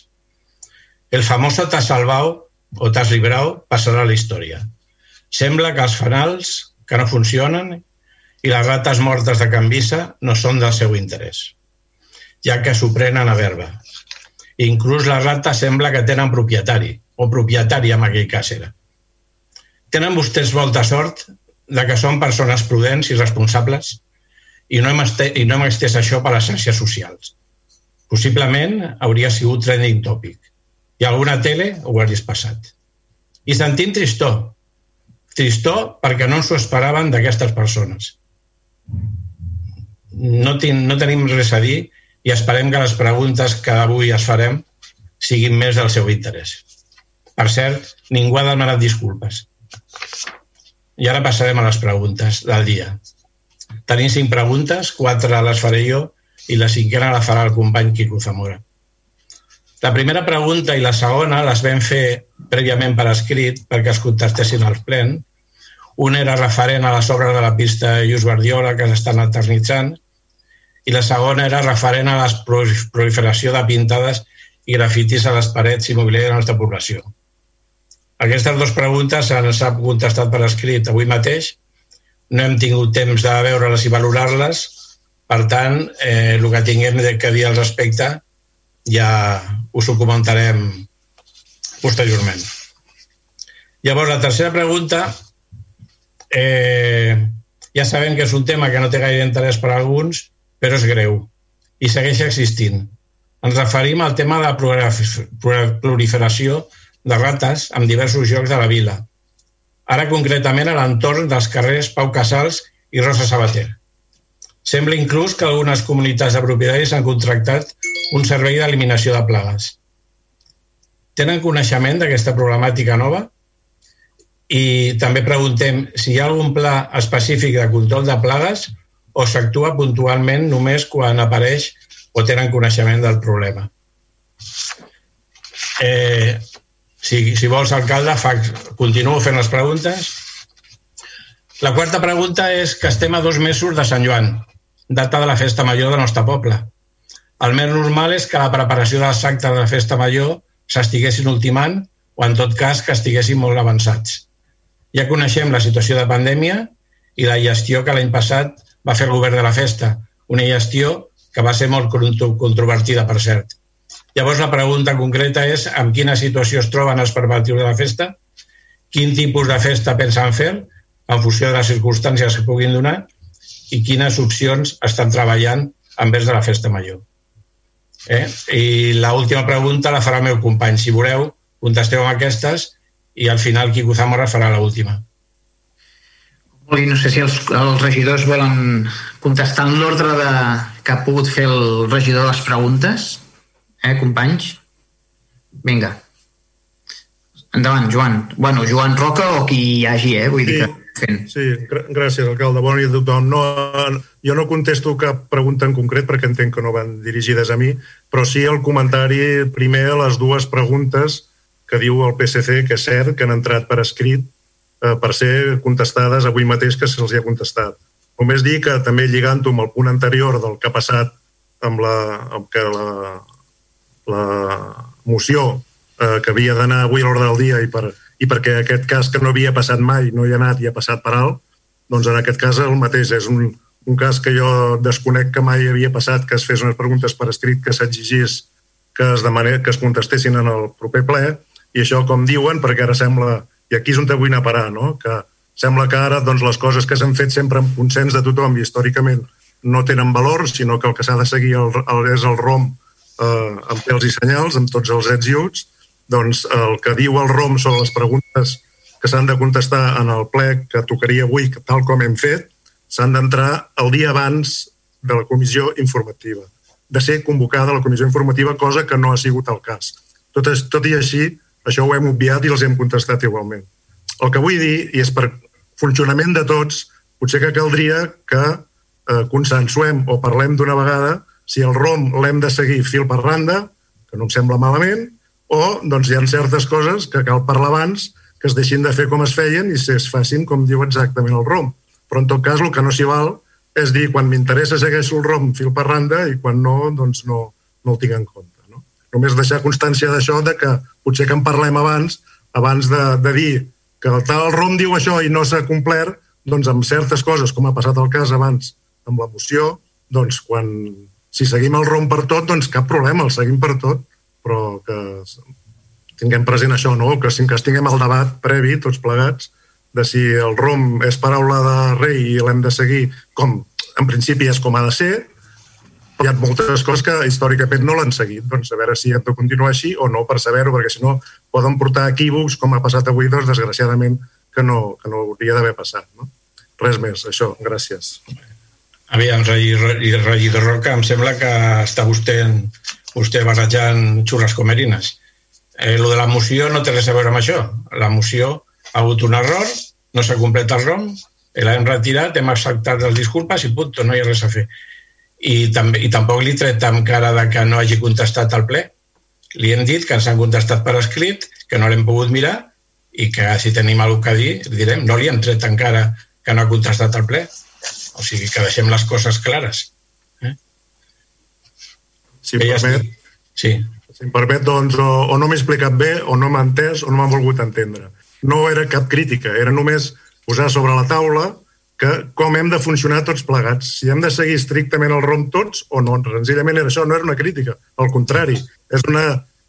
El famoso t'has salvado o t'has librado passarà a la història. Sembla que els fanals, que no funcionen, i les rates mortes de Canvisa no són del seu interès, ja que s'ho prenen a verba. Inclús les rates sembla que tenen propietari, o propietari en aquell cas era. Tenen vostès molta sort de que són persones prudents i responsables i no hem, este i no hem estès això per les xarxes socials. Possiblement hauria sigut trending topic i alguna tele ho hagués passat. I sentim tristor. Tristor perquè no ens ho esperaven d'aquestes persones no, tin, no tenim res a dir i esperem que les preguntes que avui es farem siguin més del seu interès. Per cert, ningú ha demanat disculpes. I ara passarem a les preguntes del dia. Tenim cinc preguntes, quatre les faré jo i la cinquena la farà el company Quico Zamora. La primera pregunta i la segona les vam fer prèviament per escrit perquè es contestessin al plen. Un era referent a les obres de la pista Lluís Guardiola que s'estan eternitzant i la segona era referent a la proliferació de pintades i grafitis a les parets i mobiliari de la nostra població. Aquestes dues preguntes ha contestat per escrit avui mateix. No hem tingut temps de veure-les i valorar-les. Per tant, eh, el que tinguem que dir al respecte ja us ho comentarem posteriorment. Llavors, la tercera pregunta, eh, ja sabem que és un tema que no té gaire interès per a alguns, però és greu i segueix existint. Ens referim al tema de la proliferació de rates en diversos llocs de la vila, ara concretament a l'entorn dels carrers Pau Casals i Rosa Sabater. Sembla inclús que algunes comunitats de propietaris han contractat un servei d'eliminació de plagues. Tenen coneixement d'aquesta problemàtica nova? I també preguntem si hi ha algun pla específic de control de plagues o s'actua puntualment només quan apareix o tenen coneixement del problema. Eh, si, si vols, alcalde, fa, continuo fent les preguntes. La quarta pregunta és que estem a dos mesos de Sant Joan, data de la festa major del nostre poble. El més normal és que la preparació dels actes de la festa major s'estiguessin ultimant o, en tot cas, que estiguessin molt avançats. Ja coneixem la situació de pandèmia i la gestió que l'any passat va fer el govern de la festa, una gestió que va ser molt controvertida, per cert. Llavors la pregunta concreta és en quina situació es troben els preparatius de la festa, quin tipus de festa pensen fer en funció de les circumstàncies que puguin donar i quines opcions estan treballant envers de la festa major. Eh? I l última pregunta la farà el meu company. Si voleu, contesteu amb aquestes i al final Quico Zamora farà l'última. No sé si els, els regidors volen contestar en l'ordre de, que ha pogut fer el regidor les preguntes. Eh, companys? Vinga. Endavant, Joan. Bueno, Joan Roca o qui hi hagi, eh? Vull sí, dir que fent. Sí, gràcies, alcalde. Bona nit a tothom. No, jo no contesto cap pregunta en concret perquè entenc que no van dirigides a mi, però sí el comentari primer a les dues preguntes que diu el PSC, que és cert que han entrat per escrit eh, per ser contestades avui mateix que se'ls ha contestat. Només dir que també lligant-ho amb el punt anterior del que ha passat amb, la, amb que la, la moció eh, que havia d'anar avui a l'ordre del dia i, per, i perquè aquest cas que no havia passat mai no hi ha anat i ha passat per alt, doncs en aquest cas el mateix. És un, un cas que jo desconec que mai havia passat, que es fes unes preguntes per escrit, que s'exigís que es, demane, que es contestessin en el proper ple, i això, com diuen, perquè ara sembla i aquí és on vull anar a parar, no? que sembla que ara doncs, les coses que s'han fet sempre amb consens de tothom i històricament no tenen valor, sinó que el que s'ha de seguir el, el, és el ROM eh, amb pèls i senyals, amb tots els ets i uts, doncs el que diu el ROM sobre les preguntes que s'han de contestar en el ple que tocaria avui, tal com hem fet, s'han d'entrar el dia abans de la comissió informativa, de ser convocada la comissió informativa, cosa que no ha sigut el cas. Tot, és, tot i així, això ho hem obviat i els hem contestat igualment. El que vull dir, i és per funcionament de tots, potser que caldria que eh, consensuem o parlem d'una vegada si el ROM l'hem de seguir fil per randa, que no em sembla malament, o doncs, hi ha certes coses que cal parlar abans que es deixin de fer com es feien i es facin com diu exactament el ROM. Però en tot cas el que no s'hi val és dir quan m'interessa segueixo el ROM fil per randa i quan no, doncs no, no el tinc en compte. No? Només deixar constància d'això, de que potser que en parlem abans, abans de, de dir que el tal ROM diu això i no s'ha complert, doncs amb certes coses, com ha passat el cas abans amb la moció, doncs quan, si seguim el ROM per tot, doncs cap problema, el seguim per tot, però que tinguem present això, no? que, que tinguem el debat previ, tots plegats, de si el ROM és paraula de rei i l'hem de seguir com en principi és com ha de ser, hi ha moltes coses que històricament no l'han seguit, doncs a veure si hem de continuar així o no per saber-ho, perquè si no poden portar equívocs, com ha passat avui, doncs desgraciadament que no, que no hauria d'haver passat. No? Res més, això, gràcies. Aviam, regidor Roca, em sembla que està vostè, vostè barrejant xurres comerines. Eh, lo de la moció no té res a veure amb això. La moció ha hagut un error, no s'ha completat el ROM, l'hem retirat, hem acceptat les disculpes i punt, no hi ha res a fer i, també, i tampoc li tret amb cara de que no hagi contestat al ple. Li hem dit que ens han contestat per escrit, que no l'hem pogut mirar i que si tenim alguna que dir, li direm, no li hem tret encara que no ha contestat al ple. O sigui que deixem les coses clares. Eh? Si em permet, sí. si em permet doncs, o, o no m'he explicat bé, o no m'ha entès, o no m'ha volgut entendre. No era cap crítica, era només posar sobre la taula que com hem de funcionar tots plegats, si hem de seguir estrictament el ROM tots o no. Senzillament era això, no era una crítica, al contrari, és una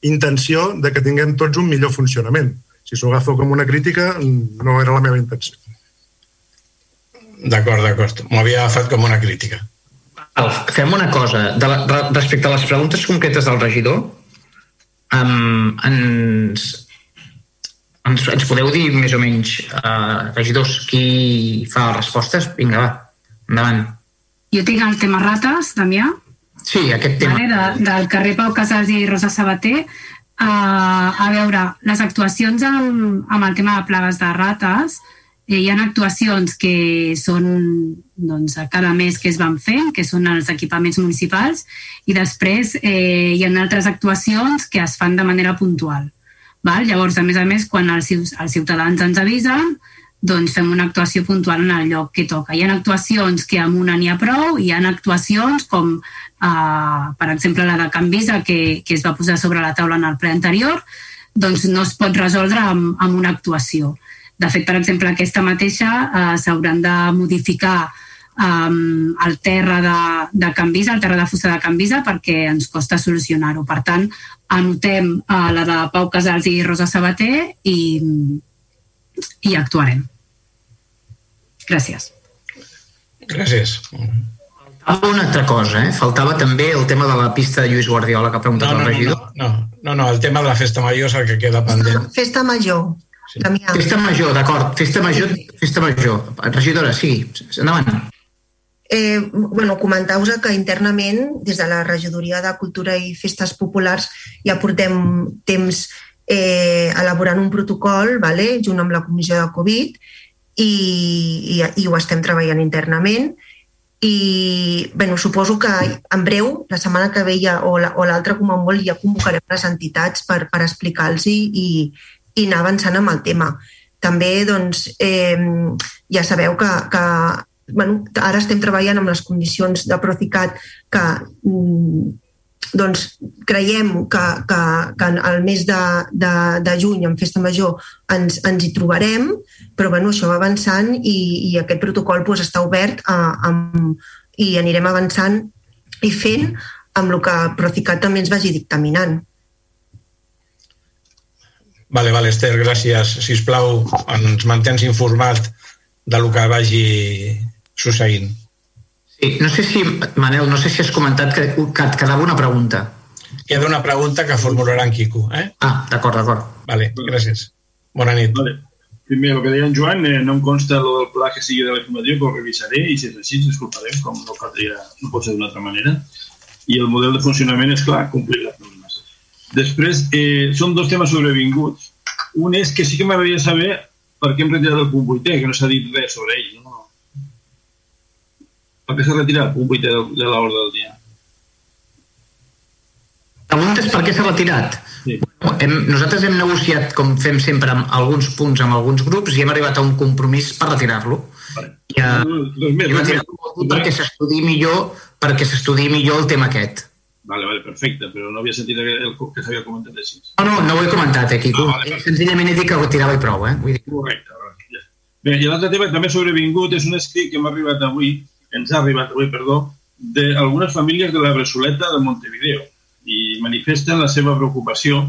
intenció de que tinguem tots un millor funcionament. Si s'ho agafo com una crítica, no era la meva intenció. D'acord, d'acord. M'ho havia agafat com una crítica. Alf, fem una cosa. De la, respecte a les preguntes concretes del regidor, um, ens, ens, ens podeu dir més o menys, uh, regidors, qui fa les respostes? Vinga, va, endavant. Jo tinc el tema rates, Damià. Sí, aquest tema. Vale, de, del carrer Pau Casals i Rosa Sabater. Uh, a veure, les actuacions amb, amb el tema de plagues de rates, hi ha actuacions que són doncs, a cada mes que es van fent, que són els equipaments municipals, i després eh, hi ha altres actuacions que es fan de manera puntual. Val? Llavors, a més a més, quan els, els ciutadans ens avisen, doncs fem una actuació puntual en el lloc que toca. Hi ha actuacions que amb una n'hi ha prou, hi ha actuacions com, eh, per exemple, la de Can Visa, que, que es va posar sobre la taula en el ple anterior, doncs no es pot resoldre amb, amb una actuació. De fet, per exemple, aquesta mateixa eh, s'hauran de modificar um, el terra de, de Can Visa, el terra de fusta de Can Visa, perquè ens costa solucionar-ho. Per tant, anotem uh, la de Pau Casals i Rosa Sabater i, i actuarem. Gràcies. Gràcies. Faltava una altra cosa, eh? Faltava també el tema de la pista de Lluís Guardiola que ha preguntat no, no, el regidor. No, no, no, no, el tema de la festa major és el que queda pendent. Festa major. Sí. Festa major, d'acord. Festa major, festa major. Regidora, sí. Endavant. Eh, bueno, comentar-vos que internament, des de la Regidoria de Cultura i Festes Populars, ja portem temps eh, elaborant un protocol vale, junt amb la Comissió de Covid i, i, i ho estem treballant internament i bueno, suposo que en breu, la setmana que ve ja, o l'altra com a molt, ja convocarem les entitats per, per explicar-los i, i, i anar avançant amb el tema. També doncs, eh, ja sabeu que, que bueno, ara estem treballant amb les condicions de Procicat que mm, doncs creiem que, que, que el mes de, de, de juny, en Festa Major, ens, ens hi trobarem, però bueno, això va avançant i, i aquest protocol pues, està obert a, a, i anirem avançant i fent amb el que Procicat també ens vagi dictaminant. Vale, vale, Esther, gràcies. Si us plau, ens mantens informat de lo que vagi succeint. Sí, no sé si, Manel, no sé si has comentat que, que et quedava una pregunta. Queda una pregunta que formularà en Quico. Eh? Ah, d'acord, d'acord. Vale, gràcies. Bona nit. Vale. Primer, el que deia en Joan, eh, no em consta el del pla que sigui de l'informatiu, però ho revisaré i si és així, disculparé, com no, caldria, no pot ser d'una altra manera. I el model de funcionament és clar, complir les normes. Després, eh, són dos temes sobrevinguts. Un és que sí que m'agradaria saber per què hem retirat el punt 8 que no s'ha dit res sobre ell. No? Per què s'ha retirat el punt 8 de, de l'ordre del dia? Preguntes per què s'ha retirat? Sí. Hem, nosaltres hem negociat, com fem sempre, amb alguns punts amb alguns grups i hem arribat a un compromís per retirar-lo. Vale. I, uh, més, i retirar-lo perquè s'estudi millor perquè s'estudi millor el tema aquest. Vale, vale, perfecte, però no havia sentit el, el que s'havia comentat així. No, no, no ho he comentat, eh, Quico. Ah, vale, Senzillament he dit que ho tirava i prou, eh? Vull dir... Correcte. Ja. Bé, i l'altre tema també sobrevingut és un escrit que m'ha arribat avui, ens ha arribat avui, perdó, d'algunes famílies de la Bressoleta de Montevideo i manifesten la seva preocupació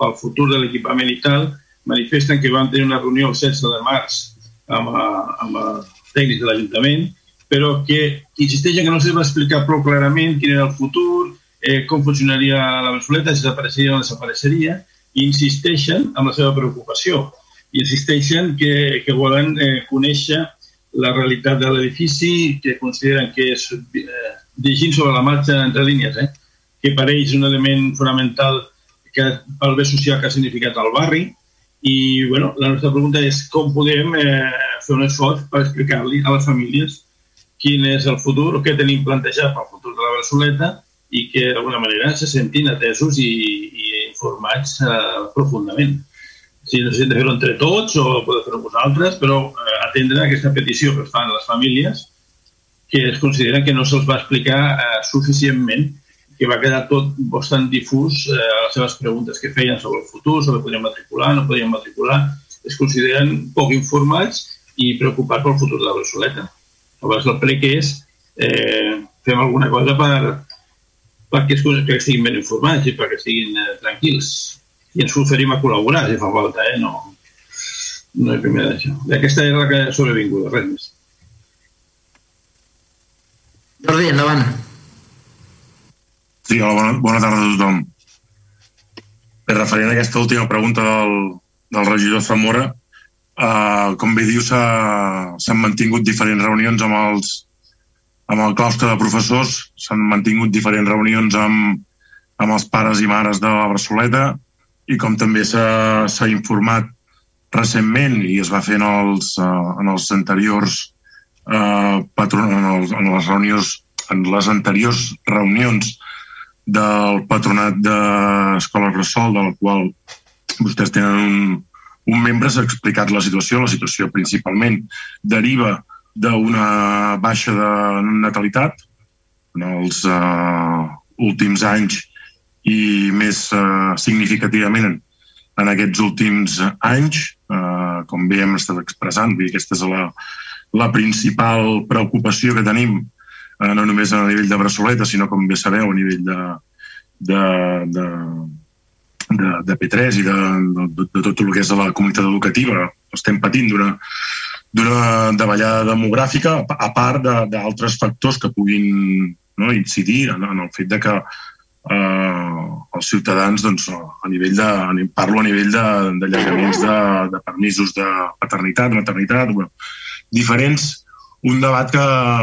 pel futur de l'equipament i tal, manifesten que van tenir una reunió el 16 de març amb, amb els tècnics de l'Ajuntament, però que insisteixen que no se va explicar prou clarament quin era el futur, eh, com funcionaria la Bressoleta, si desapareixeria o desapareixeria, i insisteixen amb la seva preocupació. I insisteixen que, que volen eh, conèixer la realitat de l'edifici, que consideren que és eh, llegint sobre la marxa entre línies, eh, que per ells és un element fonamental que pel bé social que ha significat al barri. I bueno, la nostra pregunta és com podem eh, fer un esforç per explicar-li a les famílies quin és el futur, què tenim plantejat pel futur de la Bressoleta i que d'alguna manera se sentin atesos i, i informats eh, profundament. Si necessiten fer-ho entre tots o podeu fer-ho vosaltres, però eh, atendre aquesta petició que fan les famílies que es consideren que no se'ls va explicar eh, suficientment que va quedar tot bastant difús eh, les seves preguntes que feien sobre el futur, sobre podien matricular, no podien matricular, es consideren poc informats i preocupats pel futur de la Bressoleta. Llavors el prec és eh, fem alguna cosa per, perquè, es, perquè estiguin ben informats i perquè estiguin eh, tranquils. I ens oferim a col·laborar, si fa falta, eh? No, no és primer d'això. Aquesta és la que ha sobrevingut, res més. Jordi, endavant. Sí, hola, bona, bona tarda a tothom. Per referent a aquesta última pregunta del, del regidor Zamora, eh, com bé diu, s'han mantingut diferents reunions amb els, amb el claustre de professors, s'han mantingut diferents reunions amb, amb els pares i mares de la Barceleta i com també s'ha informat recentment i es va fer en els, uh, en els anteriors uh, patron, en, els, en les reunions en les anteriors reunions del patronat d'Escola Bressol, del qual vostès tenen un, un membre, s'ha explicat la situació. La situació principalment deriva d'una baixa de natalitat en els uh, últims anys i més uh, significativament en, aquests últims anys, uh, com bé hem estat expressant, vull dir, aquesta és la, la principal preocupació que tenim, uh, no només a nivell de Bressoleta, sinó, com bé sabeu, a nivell de, de, de, de, de P3 i de, de, de tot el que és la comunitat educativa. Estem patint d'una d'una davallada demogràfica, a part d'altres factors que puguin no, incidir en, en el fet de que eh, els ciutadans, doncs, a nivell de, parlo a nivell de, de llargaments de, de permisos de paternitat, maternitat, bueno, diferents, un debat que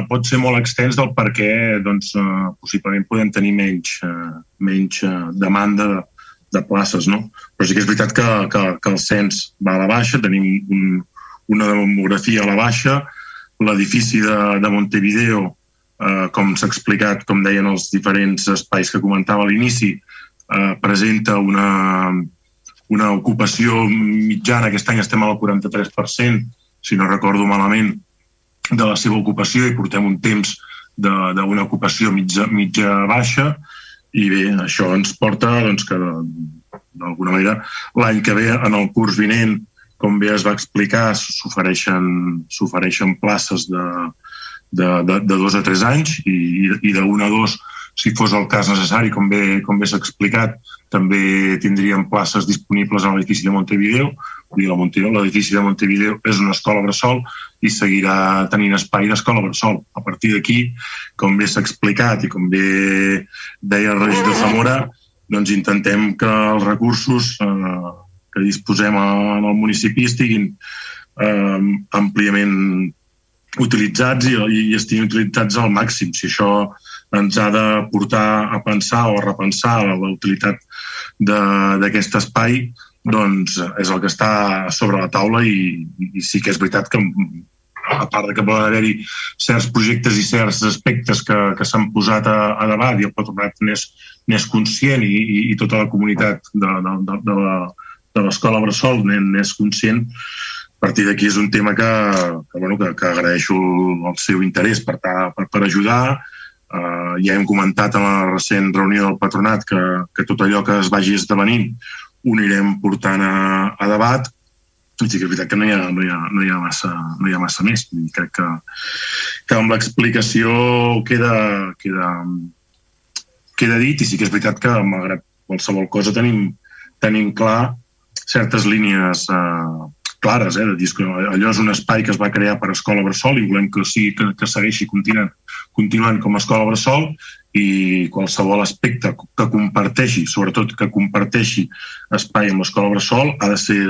pot ser molt extens del per què doncs, eh, possiblement podem tenir menys, eh, menys eh, demanda de, de places, no? Però sí que és veritat que, que, que el cens va a la baixa, tenim un, una demografia a la baixa, l'edifici de, de Montevideo, eh, com s'ha explicat, com deien els diferents espais que comentava a l'inici, eh, presenta una, una ocupació mitjana, aquest any estem al 43%, si no recordo malament, de la seva ocupació i portem un temps d'una ocupació mitja, mitja baixa i bé, això ens porta doncs, que d'alguna manera l'any que ve, en el curs vinent, com bé es va explicar, s'ofereixen places de, de, de, de dos a tres anys i, i d'un a dos, si fos el cas necessari, com bé, com bé s'ha explicat, també tindríem places disponibles a l'edifici de Montevideo. L'edifici de Montevideo és una escola bressol i seguirà tenint espai d'escola bressol. A partir d'aquí, com bé s'ha explicat i com bé deia el regidor Zamora, doncs intentem que els recursos eh, que disposem en el municipi estiguin eh, àmpliament utilitzats i, i estiguin utilitzats al màxim. Si això ens ha de portar a pensar o a repensar la utilitat d'aquest espai, doncs és el que està sobre la taula i, i sí que és veritat que a part de que poden haver-hi certs projectes i certs aspectes que, que s'han posat a, a debat i el patronat n'és, conscient i, i, i tota la comunitat de, de, de, de la, de l'escola Bressol n'és conscient, a partir d'aquí és un tema que, que, bueno, que, que agraeixo el seu interès per, per, per ajudar. Uh, ja hem comentat en la recent reunió del patronat que, que tot allò que es vagi esdevenint ho anirem portant a, a debat. I sí que és veritat que no hi ha, no hi ha, no hi ha, massa, no hi ha massa més. I crec que, que amb l'explicació queda, queda, queda dit. I sí que és veritat que malgrat qualsevol cosa tenim, tenim clar certes línies eh, clares, eh, de dir que allò és un espai que es va crear per Escola Bressol i volem que, sigui, que, que segueixi continuant, continuant com a Escola Bressol i qualsevol aspecte que comparteixi, sobretot que comparteixi espai amb l'Escola Bressol, ha de ser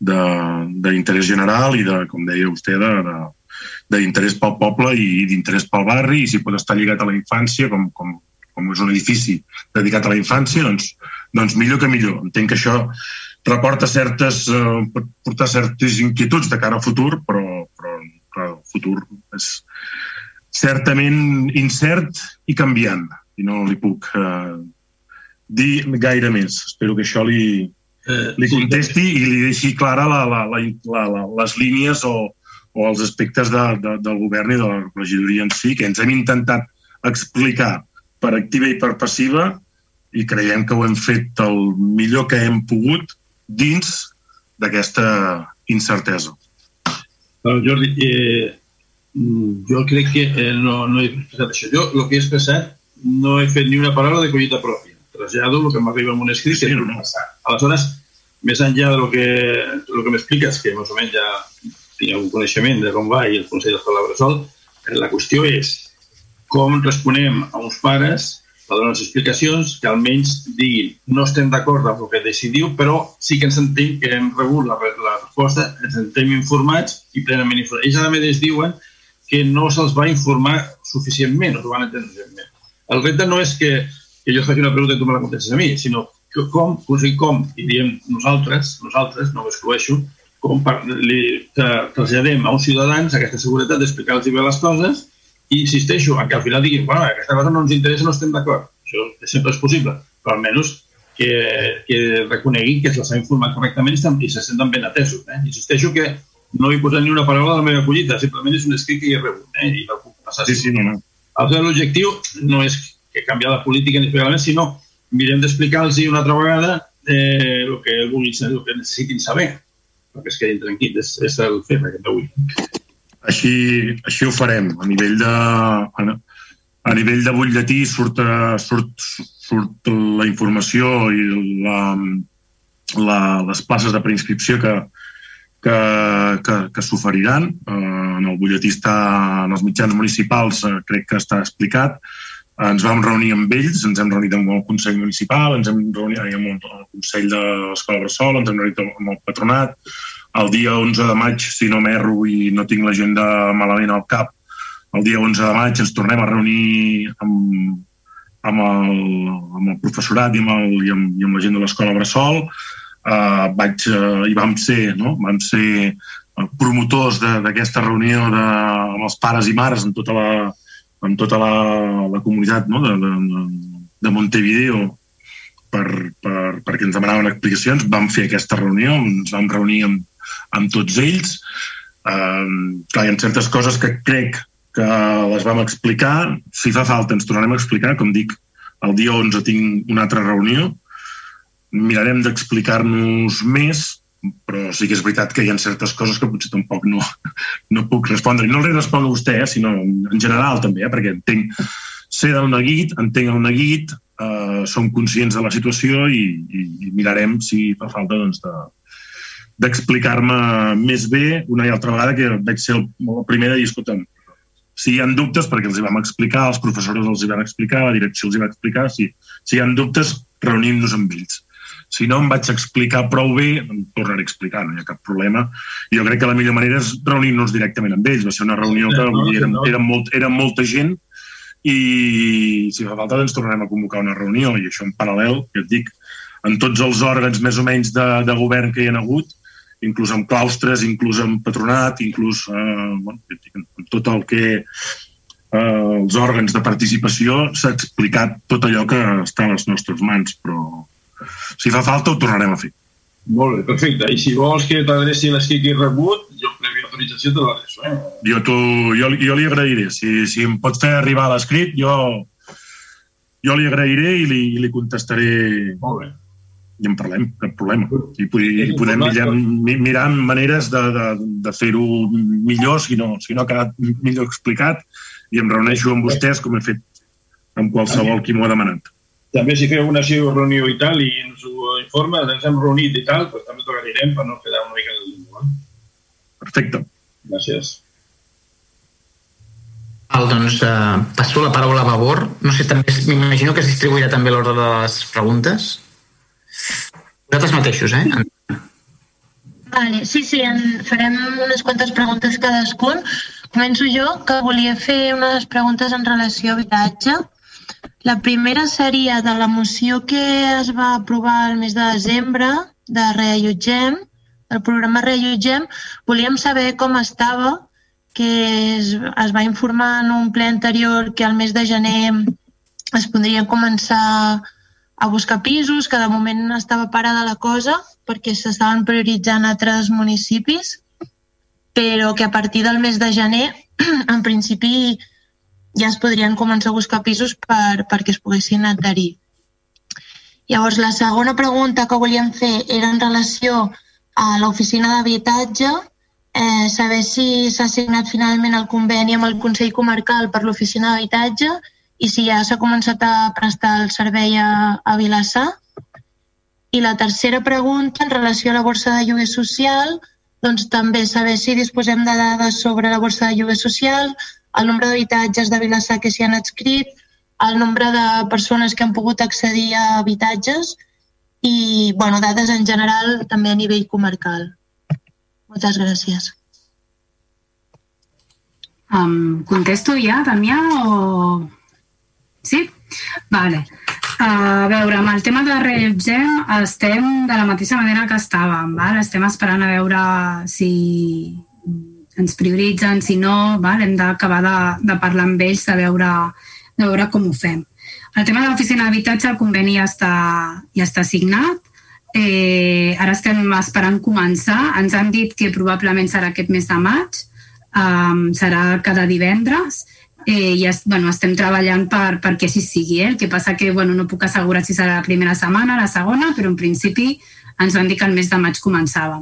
d'interès general i de, com deia vostè, de, de d'interès pel poble i d'interès pel barri i si pot estar lligat a la infància com, com, com és un edifici dedicat a la infància, doncs, doncs millor que millor. Entenc que això reporta certes, eh, pot portar certes inquietuds de cara al futur, però, però clar, el futur és certament incert i canviant, i no li puc eh, dir gaire més. Espero que això li, li contesti i li deixi clara la, la, la, la, la, les línies o, o els aspectes de, de, del govern i de la regidoria en si, que ens hem intentat explicar per activa i per passiva i creiem que ho hem fet el millor que hem pogut dins d'aquesta incertesa. Bueno, Jordi, eh, jo crec que eh, no, no he expressat això. Jo el que he expressat no he fet ni una paraula de collita pròpia. Trasllado el que m'arriba en un escrit sí, que no. Aleshores, més enllà del que, del que m'expliques, que més o menys ja tinc un coneixement de com va i el Consell d'Escola Bressol, eh, la qüestió és com responem a uns pares a donar les explicacions que almenys diguin no estem d'acord amb el que decidiu, però sí que ens sentim que hem rebut la, la resposta, ens sentim informats i plenament informats. Ells a més diuen que no se'ls va informar suficientment, no s'ho van entendre suficientment. El repte no és que, que jo faci una pregunta i tu me la contestes a mi, sinó que com, o sigui, com, i diem nosaltres, nosaltres, no m'excloeixo, com per, li traslladem a uns ciutadans aquesta seguretat d'explicar-los bé les coses i insisteixo en que al final diguin, bueno, aquesta cosa no ens interessa, no estem d'acord. Això sempre és possible, però almenys que, que reconegui que se s'ha informat correctament i se senten ben atesos. Eh? Insisteixo que no he posat ni una paraula de la meva collita, simplement és un escrit que hi he rebut eh? i la puc passar. Sí, sí, no, no. L'objectiu no és que canviar la política ni especialment, sinó mirem d'explicar-los una altra vegada eh, el, que vulguin, el que necessitin saber, perquè es quedin tranquils. És, és el fet aquest d'avui. Així, així ho farem. A nivell de, a, a nivell de butlletí surt, surt, surt la informació i la, la, les places de preinscripció que, que, que, que s'oferiran. Eh, en el butlletí està en els mitjans municipals, eh, crec que està explicat. Ens vam reunir amb ells, ens hem reunit amb el Consell Municipal, ens hem reunit amb el Consell de l'Escola Bressol, ens hem reunit amb el Patronat, el dia 11 de maig, si no m'erro i no tinc l'agenda malament al cap, el dia 11 de maig ens tornem a reunir amb, amb, el, amb el professorat i amb, el, i amb, i amb la gent de l'escola Bressol. Uh, vaig, uh, i vam ser, no? vam ser promotors d'aquesta reunió de, amb els pares i mares en tota la, en tota la, la comunitat no? de, de, de Montevideo per, per, perquè ens demanaven explicacions. Vam fer aquesta reunió, ens vam reunir amb, amb tots ells. Um, clar, hi ha certes coses que crec que les vam explicar. Si fa falta, ens tornarem a explicar. Com dic, el dia 11 tinc una altra reunió. Mirarem d'explicar-nos més, però sí que és veritat que hi ha certes coses que potser tampoc no, no puc respondre. I no li responc a vostè, eh, sinó en general també, eh, perquè entenc ser del neguit, entenc el neguit, eh, som conscients de la situació i, i, i mirarem si fa falta doncs, de, d'explicar-me més bé una i altra vegada que vaig ser el, el primer de dir, escolta'm, si hi ha dubtes, perquè els hi vam explicar, els professors els hi van explicar, la direcció els hi va explicar, si, si hi ha dubtes, reunim-nos amb ells. Si no em vaig explicar prou bé, em tornaré a explicar, no hi ha cap problema. I jo crec que la millor manera és reunir-nos directament amb ells. Va ser una reunió que era, era, molt, era molta gent i si fa falta doncs tornarem a convocar una reunió i això en paral·lel, que et dic, en tots els òrgans més o menys de, de govern que hi ha hagut, inclús amb claustres, inclús amb patronat, inclús eh, bueno, amb tot el que eh, els òrgans de participació s'ha explicat tot allò que està a les nostres mans, però si fa falta ho tornarem a fer. Molt bé, perfecte. I si vols que t'adreci l'escrit que he rebut, jo prèvia l'autorització te l'adreço. Eh? Jo, tu, jo, jo li agrairé. Si, si em pot fer arribar l'escrit, jo, jo li agrairé i li, i li contestaré. Molt bé. I en parlem, cap problema. I, i podem mirar, mirar maneres de, de, de fer-ho millor si no, si no ha quedat millor explicat i em reuneixo amb vostès com he fet amb qualsevol qui m'ho ha demanat. També si feu una reunió i tal i ens ho informa, ens hem reunit i tal, doncs també t'ho agrairem per no quedar una mica el limbo. Eh? Perfecte. Gràcies. Val, doncs eh, passo la paraula a Vavor. No sé, també m'imagino que es distribuirà també l'ordre de les preguntes. Vosaltres mateixos, eh? Vale, sí, sí, en farem unes quantes preguntes cadascun. Començo jo, que volia fer unes preguntes en relació a habitatge. La primera seria de la moció que es va aprovar el mes de desembre de Reallotgem, el programa Reallotgem, volíem saber com estava que es, es va informar en un ple anterior que al mes de gener es podrien començar a buscar pisos, que de moment estava parada la cosa perquè s'estaven prioritzant altres municipis, però que a partir del mes de gener, en principi, ja es podrien començar a buscar pisos per, perquè es poguessin adherir. Llavors, la segona pregunta que volíem fer era en relació a l'oficina d'habitatge eh, saber si s'ha signat finalment el conveni amb el Consell Comarcal per l'oficina d'habitatge i si ja s'ha començat a prestar el servei a, a Vilassar. I la tercera pregunta, en relació a la borsa de lloguer social, doncs també saber si disposem de dades sobre la borsa de lloguer social, el nombre d'habitatges de Vilassar que s'hi han adscrit, el nombre de persones que han pogut accedir a habitatges i bueno, dades en general també a nivell comarcal. Moltes gràcies. Um, contesto ja, Damià, o... Sí? Vale. A veure, amb el tema de Reallotgem estem de la mateixa manera que estàvem. Val? Estem esperant a veure si ens prioritzen, si no, val? hem d'acabar de, de parlar amb ells, de veure, de veure com ho fem. El tema de l'oficina d'habitatge, el conveni ja està, ja està signat, Eh, ara estem esperant començar. Ens han dit que probablement serà aquest mes de maig, um, serà cada divendres eh, i es, bueno, estem treballant per, perquè així sigui. Eh? El que passa que bueno, no puc assegurar si serà la primera setmana, la segona, però en principi ens van dir que el mes de maig començava.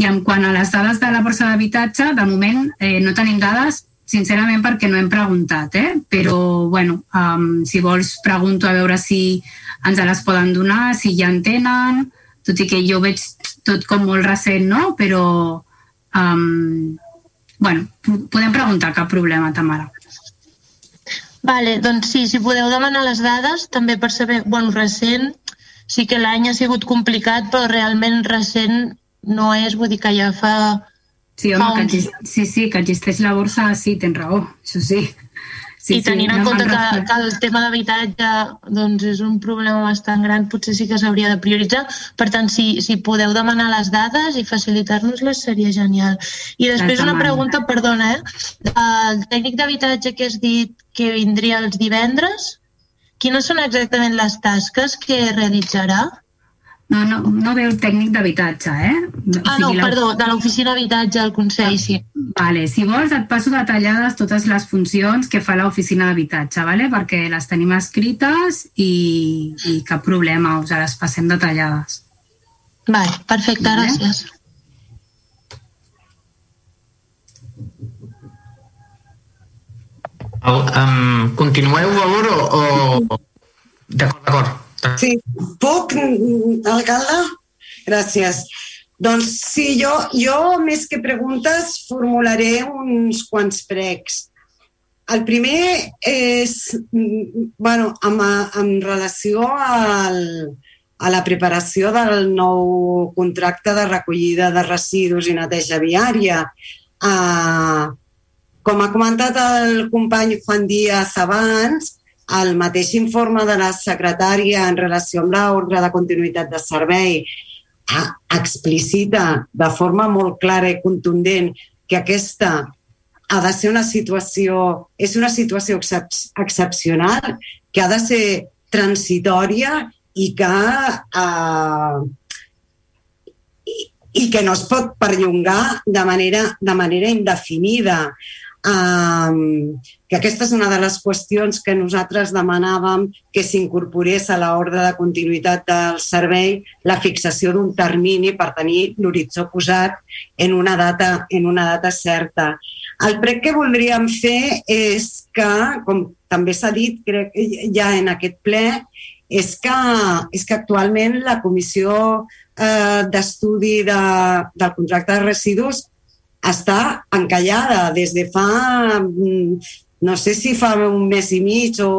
I en quant a les dades de la borsa d'habitatge, de moment eh, no tenim dades sincerament perquè no hem preguntat, eh? però bueno, um, si vols pregunto a veure si ens les poden donar, si ja en tenen, tot i que jo veig tot com molt recent, no? Però, um, bueno, podem preguntar, cap problema, Tamara. Vale, doncs sí, si podeu demanar les dades, també per saber, bueno, recent, sí que l'any ha sigut complicat, però realment recent no és, vull dir que ja fa... Sí, home, fa un... que, sí, sí, que existeix la borsa, sí, tens raó, això sí. Sí, I tenint sí, en compte que, que el tema d'habitatge doncs, és un problema bastant gran, potser sí que s'hauria de prioritzar. Per tant, si, si podeu demanar les dades i facilitar-nos-les seria genial. I després una pregunta, perdona, eh? el tècnic d'habitatge que has dit que vindria els divendres, quines són exactament les tasques que realitzarà? No, no, no ve el tècnic d'habitatge, eh? Ah, no, perdó, de l'oficina d'habitatge al Consell, sí. Vale, si vols et passo detallades totes les funcions que fa l'oficina d'habitatge, vale? perquè les tenim escrites i, i cap problema, us les passem detallades. Vale, perfecte, vale? gràcies. Um, continueu, favor, o... o... D'acord, d'acord. Sí, puc, alcalde? Gràcies. Doncs sí, jo, jo més que preguntes formularé uns quants pregs. El primer és, bueno, amb, amb relació al, a la preparació del nou contracte de recollida de residus i neteja viària. Uh, com ha comentat el company Juan Díaz abans, el mateix informe de la secretària en relació amb l'ordre de continuïtat de servei explicita de forma molt clara i contundent que aquesta ha de ser una situació, és una situació excep excepcional, que ha de ser transitòria i que, eh, i que no es pot perllongar de manera, de manera indefinida. Um, que aquesta és una de les qüestions que nosaltres demanàvem que s'incorporés a l'ordre de continuïtat del servei la fixació d'un termini per tenir l'horitzó posat en una data, en una data certa. El prec que voldríem fer és que, com també s'ha dit crec, ja en aquest ple, és que, és que actualment la Comissió eh, d'Estudi de, del Contracte de Residus està encallada des de fa, mm, no sé si fa un mes i mig o,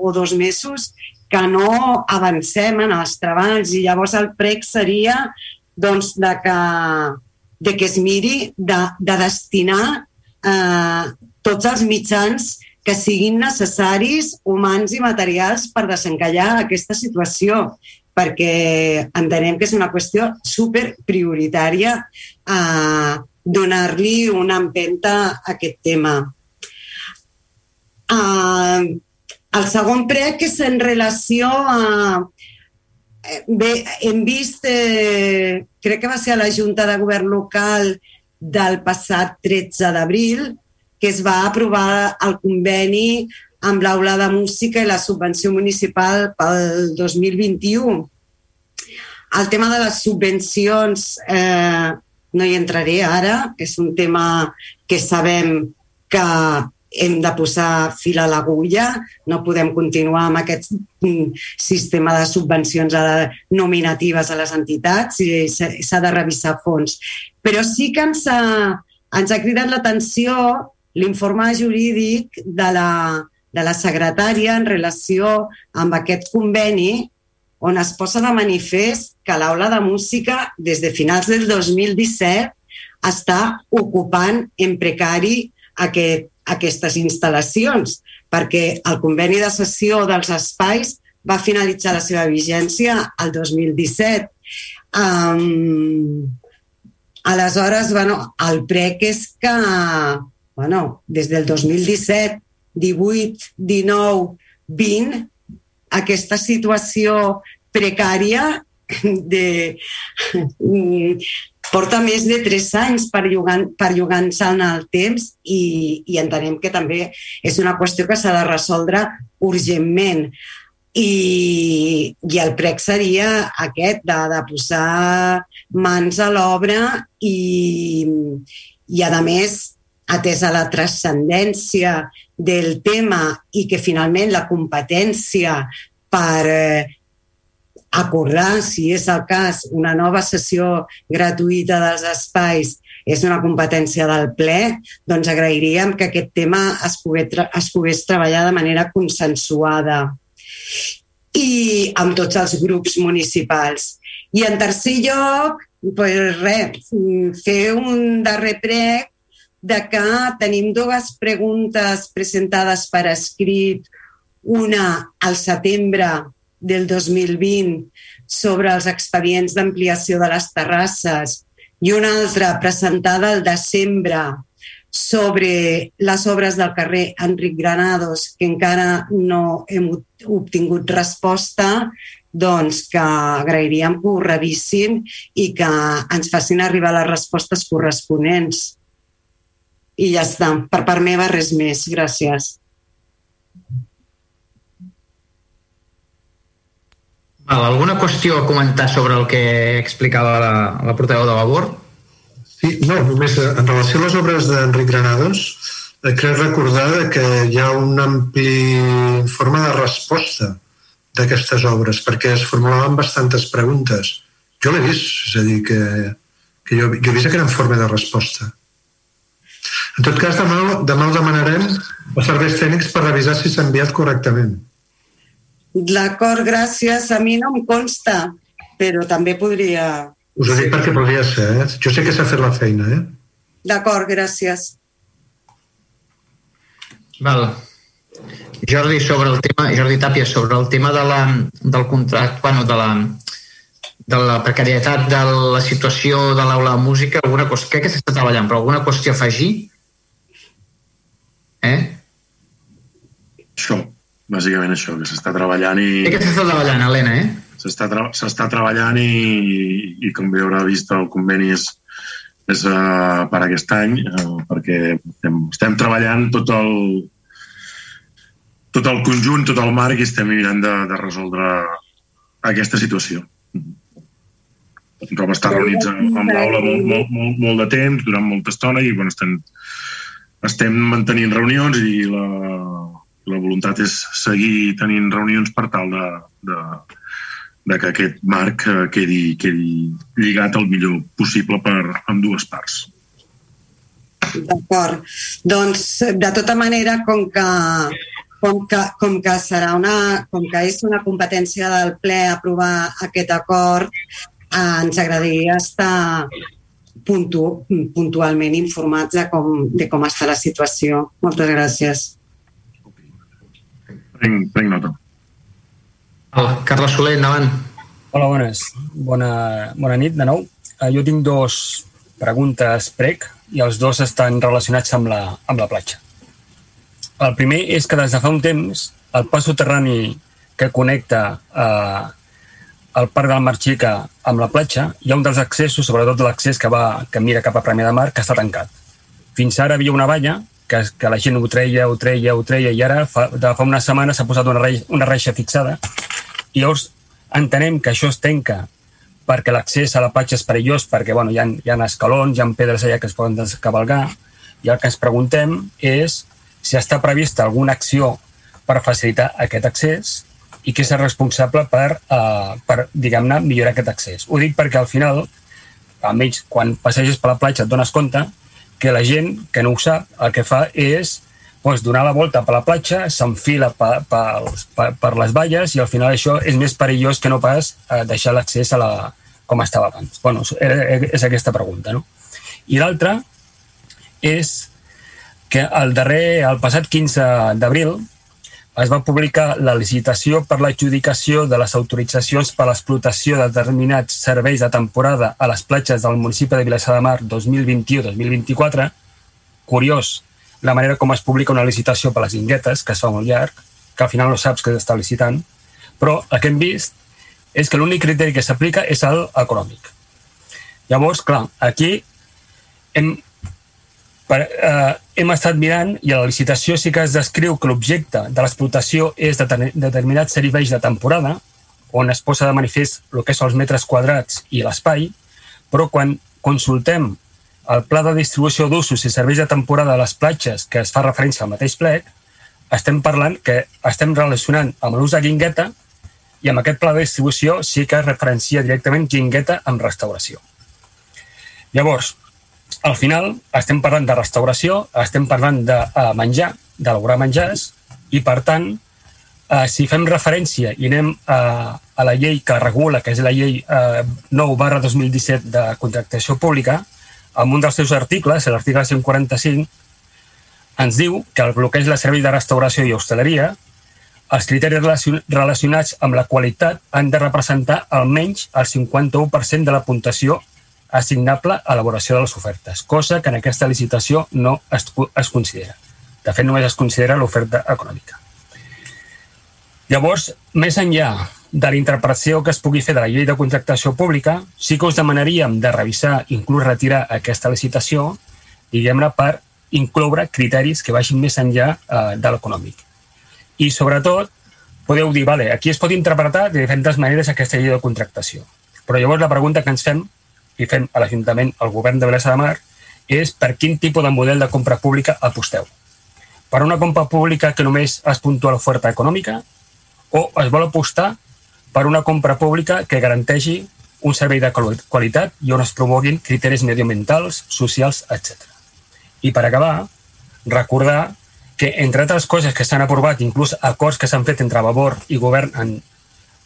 o dos mesos, que no avancem en els treballs. I llavors el prec seria doncs, de, que, de que es miri de, de destinar eh, tots els mitjans que siguin necessaris, humans i materials, per desencallar aquesta situació perquè entenem que és una qüestió super prioritària eh, donar-li una empenta a aquest tema. Uh, el segon prec és en relació a... Bé, hem vist, eh, crec que va ser a la Junta de Govern local del passat 13 d'abril, que es va aprovar el conveni amb l'aula de música i la subvenció municipal pel 2021. El tema de les subvencions eh, no hi entraré ara, és un tema que sabem que hem de posar fil a l'agulla, no podem continuar amb aquest mm, sistema de subvencions nominatives a les entitats i s'ha de revisar fons. Però sí que ens ha, ens ha cridat l'atenció l'informe jurídic de la, de la secretària en relació amb aquest conveni on es posa de manifest que l'aula de música des de finals del 2017 està ocupant en precari aquest, aquestes instal·lacions, perquè el conveni de sessió dels espais va finalitzar la seva vigència el 2017. Um, aleshores, bueno, el prec és que bueno, des del 2017, 18, 19, 20, aquesta situació precària de, porta més de tres anys perllogant-se en el temps i, i entenem que també és una qüestió que s'ha de resoldre urgentment. I, i el prec seria aquest, de, de posar mans a l'obra i, i, a més, atesa la transcendència del tema i que finalment la competència per eh, acordar, si és el cas, una nova sessió gratuïta dels espais és una competència del ple, doncs agrairíem que aquest tema es pogués, es pogués treballar de manera consensuada i amb tots els grups municipals. I en tercer lloc, pues res, fer un darrer prec de que tenim dues preguntes presentades per escrit, una al setembre del 2020 sobre els expedients d'ampliació de les terrasses i una altra presentada al desembre sobre les obres del carrer Enric Granados, que encara no hem obtingut resposta, doncs que agrairíem que ho revisin i que ens facin arribar les respostes corresponents. I ja està. Per part meva, res més. Gràcies. Val, alguna qüestió a comentar sobre el que explicava la, la portaveu de Vavor? Sí, no, només eh, en relació a les obres d'Enric Granados, eh, crec recordar que hi ha un ampli informe de resposta d'aquestes obres, perquè es formulaven bastantes preguntes. Jo l'he vist, és a dir, que, que jo, jo he vist aquest informe de resposta. En tot cas, demà, demà ho demanarem als serveis tècnics per revisar si s'ha enviat correctament. D'acord, gràcies. A mi no em consta, però també podria... Us ho dic perquè podria ser, eh? Jo sé que s'ha fet la feina, eh? D'acord, gràcies. Val. Jordi, sobre el tema, Jordi Tàpia, sobre el tema de la, del contracte, bueno, de la, de la precarietat de la situació de l'aula de música, alguna cosa, crec que s'està treballant, però alguna qüestió a afegir? Eh? Això bàsicament això, que s'està treballant i... Sí que s'està treballant, Helena, eh? s'està tra treballant i, i com bé haurà vist el conveni és, és uh, per aquest any uh, perquè estem, estem treballant tot el, tot el conjunt, tot el marc i estem mirant de, de resoldre aquesta situació. Com estar reunits amb l'aula molt, molt, molt, molt de temps, durant molta estona, i bueno, estem, estem mantenint reunions i la, la voluntat és seguir tenint reunions per tal de, de, de que aquest marc eh, quedi, quedi lligat el millor possible per amb dues parts. D'acord. Doncs, de tota manera, com que, com que, com que serà una, com que és una competència del ple aprovar aquest acord, eh, ens agradaria estar puntu, puntualment informats de com, de com està la situació. Moltes gràcies. Prenc, prenc nota. Hola, Carles Soler, endavant. Hola, bones. Bona, bona nit de nou. Uh, jo tinc dos preguntes prec i els dos estan relacionats amb la, amb la platja. El primer és que des de fa un temps el pas soterrani que connecta eh, al Parc del Marxica amb la platja, hi ha un dels accessos, sobretot l'accés que, va, que mira cap a Premià de Mar, que està tancat. Fins ara havia una valla que, que la gent ho treia, ho treia, ho treia, i ara fa, de fa una setmana s'ha posat una, reixa, una reixa fixada. I llavors entenem que això es tenca perquè l'accés a la platja és perillós, perquè bueno, hi, ha, hi ha escalons, hi ha pedres allà que es poden descabalgar, i el que ens preguntem és si està prevista alguna acció per facilitar aquest accés i qui és el responsable per, uh, per diguem-ne, millorar aquest accés. Ho dic perquè al final, almenys quan passeges per la platja et dones compte que la gent que no ho sap el que fa és pues, donar la volta per la platja, s'enfila per, per, per, per les valles i al final això és més perillós que no pas uh, deixar l'accés a la, com estava abans. bueno, és aquesta pregunta. No? I l'altra és que el darrer, el passat 15 d'abril, es va publicar la licitació per l'adjudicació de les autoritzacions per a l'explotació de determinats serveis de temporada a les platges del municipi de Vilassar de Mar 2021-2024. Curiós la manera com es publica una licitació per a les inguetes, que es fa molt llarg, que al final no saps que s'està licitant, però el que hem vist és que l'únic criteri que s'aplica és el econòmic. Llavors, clar, aquí hem per, eh, hem estat mirant i a la licitació sí que es descriu que l'objecte de l'explotació és de determinats serveis de temporada, on es posa de manifest el que són els metres quadrats i l'espai, però quan consultem el pla de distribució d'usos i serveis de temporada a les platges, que es fa referència al mateix plec, estem parlant que estem relacionant amb l'ús de guingueta i amb aquest pla de distribució sí que es referencia directament guingueta amb restauració. Llavors, al final estem parlant de restauració, estem parlant de uh, menjar, d'elaborar menjars, i per tant, uh, si fem referència i anem uh, a la llei que regula, que és la llei uh, 9 barra 2017 de contractació pública, en un dels seus articles, l'article 145, ens diu que el bloqueig de servei de restauració i hostaleria els criteris relacionats amb la qualitat han de representar almenys el 51% de la puntuació assignable a elaboració de les ofertes, cosa que en aquesta licitació no es, es considera. De fet, només es considera l'oferta econòmica. Llavors, més enllà de la interpretació que es pugui fer de la llei de contractació pública, sí que us demanaríem de revisar, inclús retirar aquesta licitació, diguem-ne, per incloure criteris que vagin més enllà eh, de l'econòmic. I, sobretot, podeu dir, vale, aquí es pot interpretar de diferents maneres aquesta llei de contractació. Però llavors la pregunta que ens fem i fem a l'Ajuntament, al govern de Vilassar de Mar, és per quin tipus de model de compra pública aposteu. Per una compra pública que només es puntua l'oferta econòmica o es vol apostar per una compra pública que garanteixi un servei de qualitat i on es promoguin criteris mediambientals, socials, etc. I per acabar, recordar que, entre altres coses que s'han aprovat, inclús acords que s'han fet entre Vavor i govern en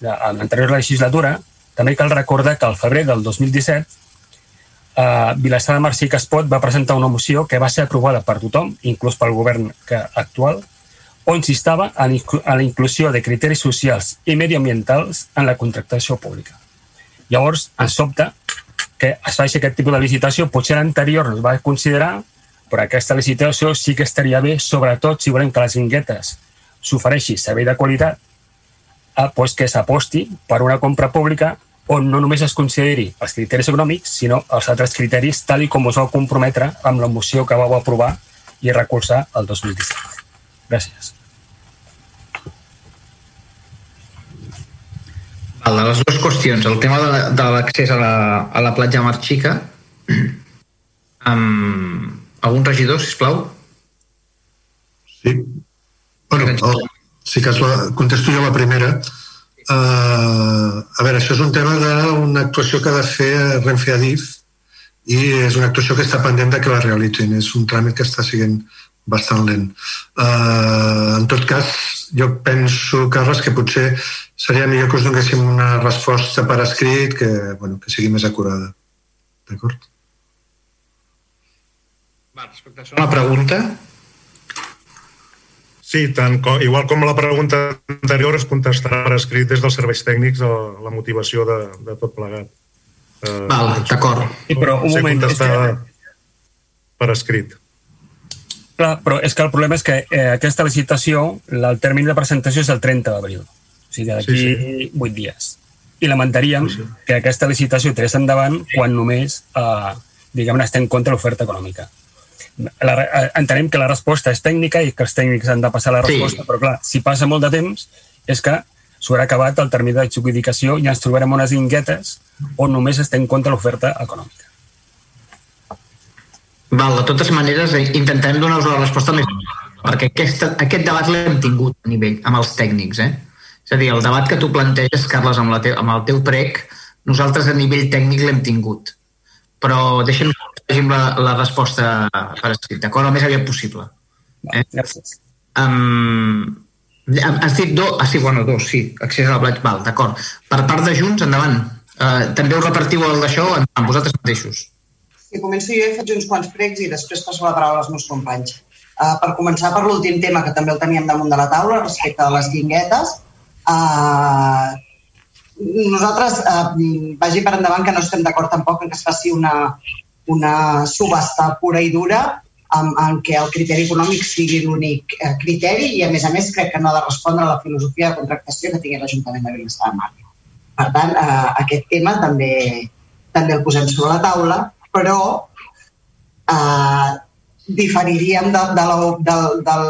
l'anterior legislatura, també cal recordar que al febrer del 2017 eh, Vilassar de Mar sí que es pot va presentar una moció que va ser aprovada per tothom, inclús pel govern que, actual, on s'instava a la inclusió de criteris socials i mediambientals en la contractació pública. Llavors, ens sobta que es faci aquest tipus de licitació. Potser l'anterior es va considerar, però aquesta licitació sí que estaria bé, sobretot si volem que les guinguetes s'ofereixi servei de qualitat eh, pues que s'aposti per una compra pública on no només es consideri els criteris econòmics, sinó els altres criteris tal i com us vau comprometre amb la moció que vau aprovar i recolzar el 2017. Gràcies. Val, de les dues qüestions, el tema de, de l'accés a, la, a la platja Mar Xica, um, algun regidor, sisplau? Sí. Bueno, el, si cas la, contesto jo la primera. Uh, a veure, això és un tema d'una actuació que ha de fer Renfe Adif i és una actuació que està pendent de que la realitzin. És un tràmit que està siguent bastant lent. Uh, en tot cas, jo penso, Carles, que potser seria millor que us donéssim una resposta per escrit que, bueno, que sigui més acurada. D'acord? Va, respecte a una pregunta, Sí, tant com, igual com la pregunta anterior es contestarà per escrit des dels serveis tècnics la, la motivació de, de tot plegat. Uh, Val, d'acord. Sí, però un moment, és que... per escrit. Clar, però és que el problema és que eh, aquesta licitació, el termini de presentació és el 30 d'abril, o sigui, d'aquí sí, sí. 8 dies. I lamentaríem sí, sí. que aquesta licitació tirés endavant quan només, eh, diguem-ne, estem contra l'oferta econòmica la, eh, entenem que la resposta és tècnica i que els tècnics han de passar la resposta, sí. però clar, si passa molt de temps és que s'haurà acabat el termini d'adjudicació i ens trobarem unes inguetes on només estem contra l'oferta econòmica. Val, de totes maneres, eh, intentem donar-vos la resposta més... perquè aquest, aquest debat l'hem tingut a nivell amb els tècnics, eh? És a dir, el debat que tu planteges, Carles, amb, la te amb el teu prec, nosaltres a nivell tècnic l'hem tingut. Però deixem llegim la, la resposta per escrit, d'acord? El més aviat possible. Eh? Gràcies. Um, has dit dos, ah sí, bueno, dos, sí, accés a la platja, val, d'acord. Per part de Junts, endavant. Uh, també us repartiu el d'això amb vosaltres mateixos. Sí, començo jo i faig uns quants pregs i després passo la paraula als meus companys. Uh, per començar per l'últim tema, que també el teníem damunt de la taula, respecte a les guinguetes, uh, nosaltres, uh, vagi per endavant que no estem d'acord tampoc en que es faci una, una subhasta pura i dura en, en què el criteri econòmic sigui l'únic eh, criteri i, a més a més, crec que no ha de respondre a la filosofia de contractació que tingui l'Ajuntament de Vilassar de Mar. Per tant, eh, aquest tema també, també el posem sobre la taula, però eh, diferiríem de, de la, del, del,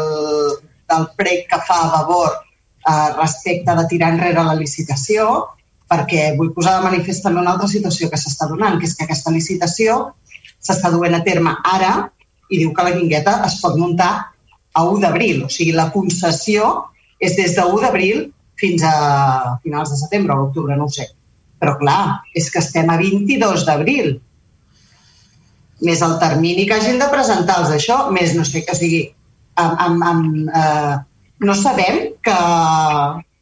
del prec que fa a favor eh, respecte de tirar enrere la licitació, perquè vull posar de manifest també una altra situació que s'està donant, que és que aquesta licitació s'està duent a terme ara i diu que la guingueta es pot muntar a 1 d'abril. O sigui, la concessió és des de 1 d'abril fins a finals de setembre o octubre, no ho sé. Però clar, és que estem a 22 d'abril. Més el termini que hagin de presentar els d'això, més no sé, que sigui, amb, amb, amb, eh, no sabem que,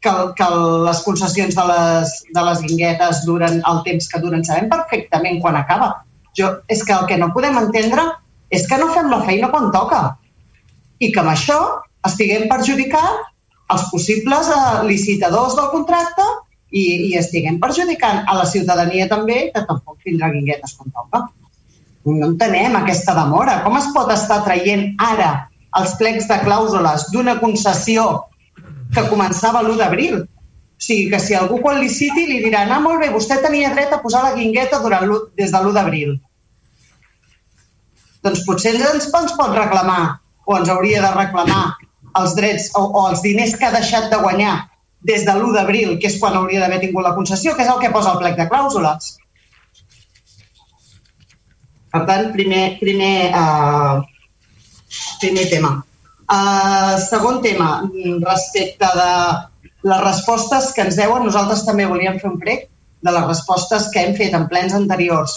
que, que les concessions de les, de les guinguetes duren el temps que duren. Sabem perfectament quan acaba. Jo, és que el que no podem entendre és que no fem la feina quan toca i que amb això estiguem perjudicant els possibles eh, licitadors del contracte i, i estiguem perjudicant a la ciutadania també, que tampoc tindrà guinguetes quan toca. No entenem aquesta demora. Com es pot estar traient ara els plecs de clàusules d'una concessió que començava l'1 d'abril? O sigui, que si algú quan liciti li dirà ah, molt bé, vostè tenia dret a posar la guingueta durant des de l'1 d'abril doncs potser ens, ens pot reclamar o ens hauria de reclamar els drets o, o els diners que ha deixat de guanyar des de l'1 d'abril, que és quan hauria d'haver tingut la concessió, que és el que posa el plec de clàusules. Per tant, primer, primer, uh, primer tema. Uh, segon tema, respecte de les respostes que ens deuen, nosaltres també volíem fer un prec de les respostes que hem fet en plens anteriors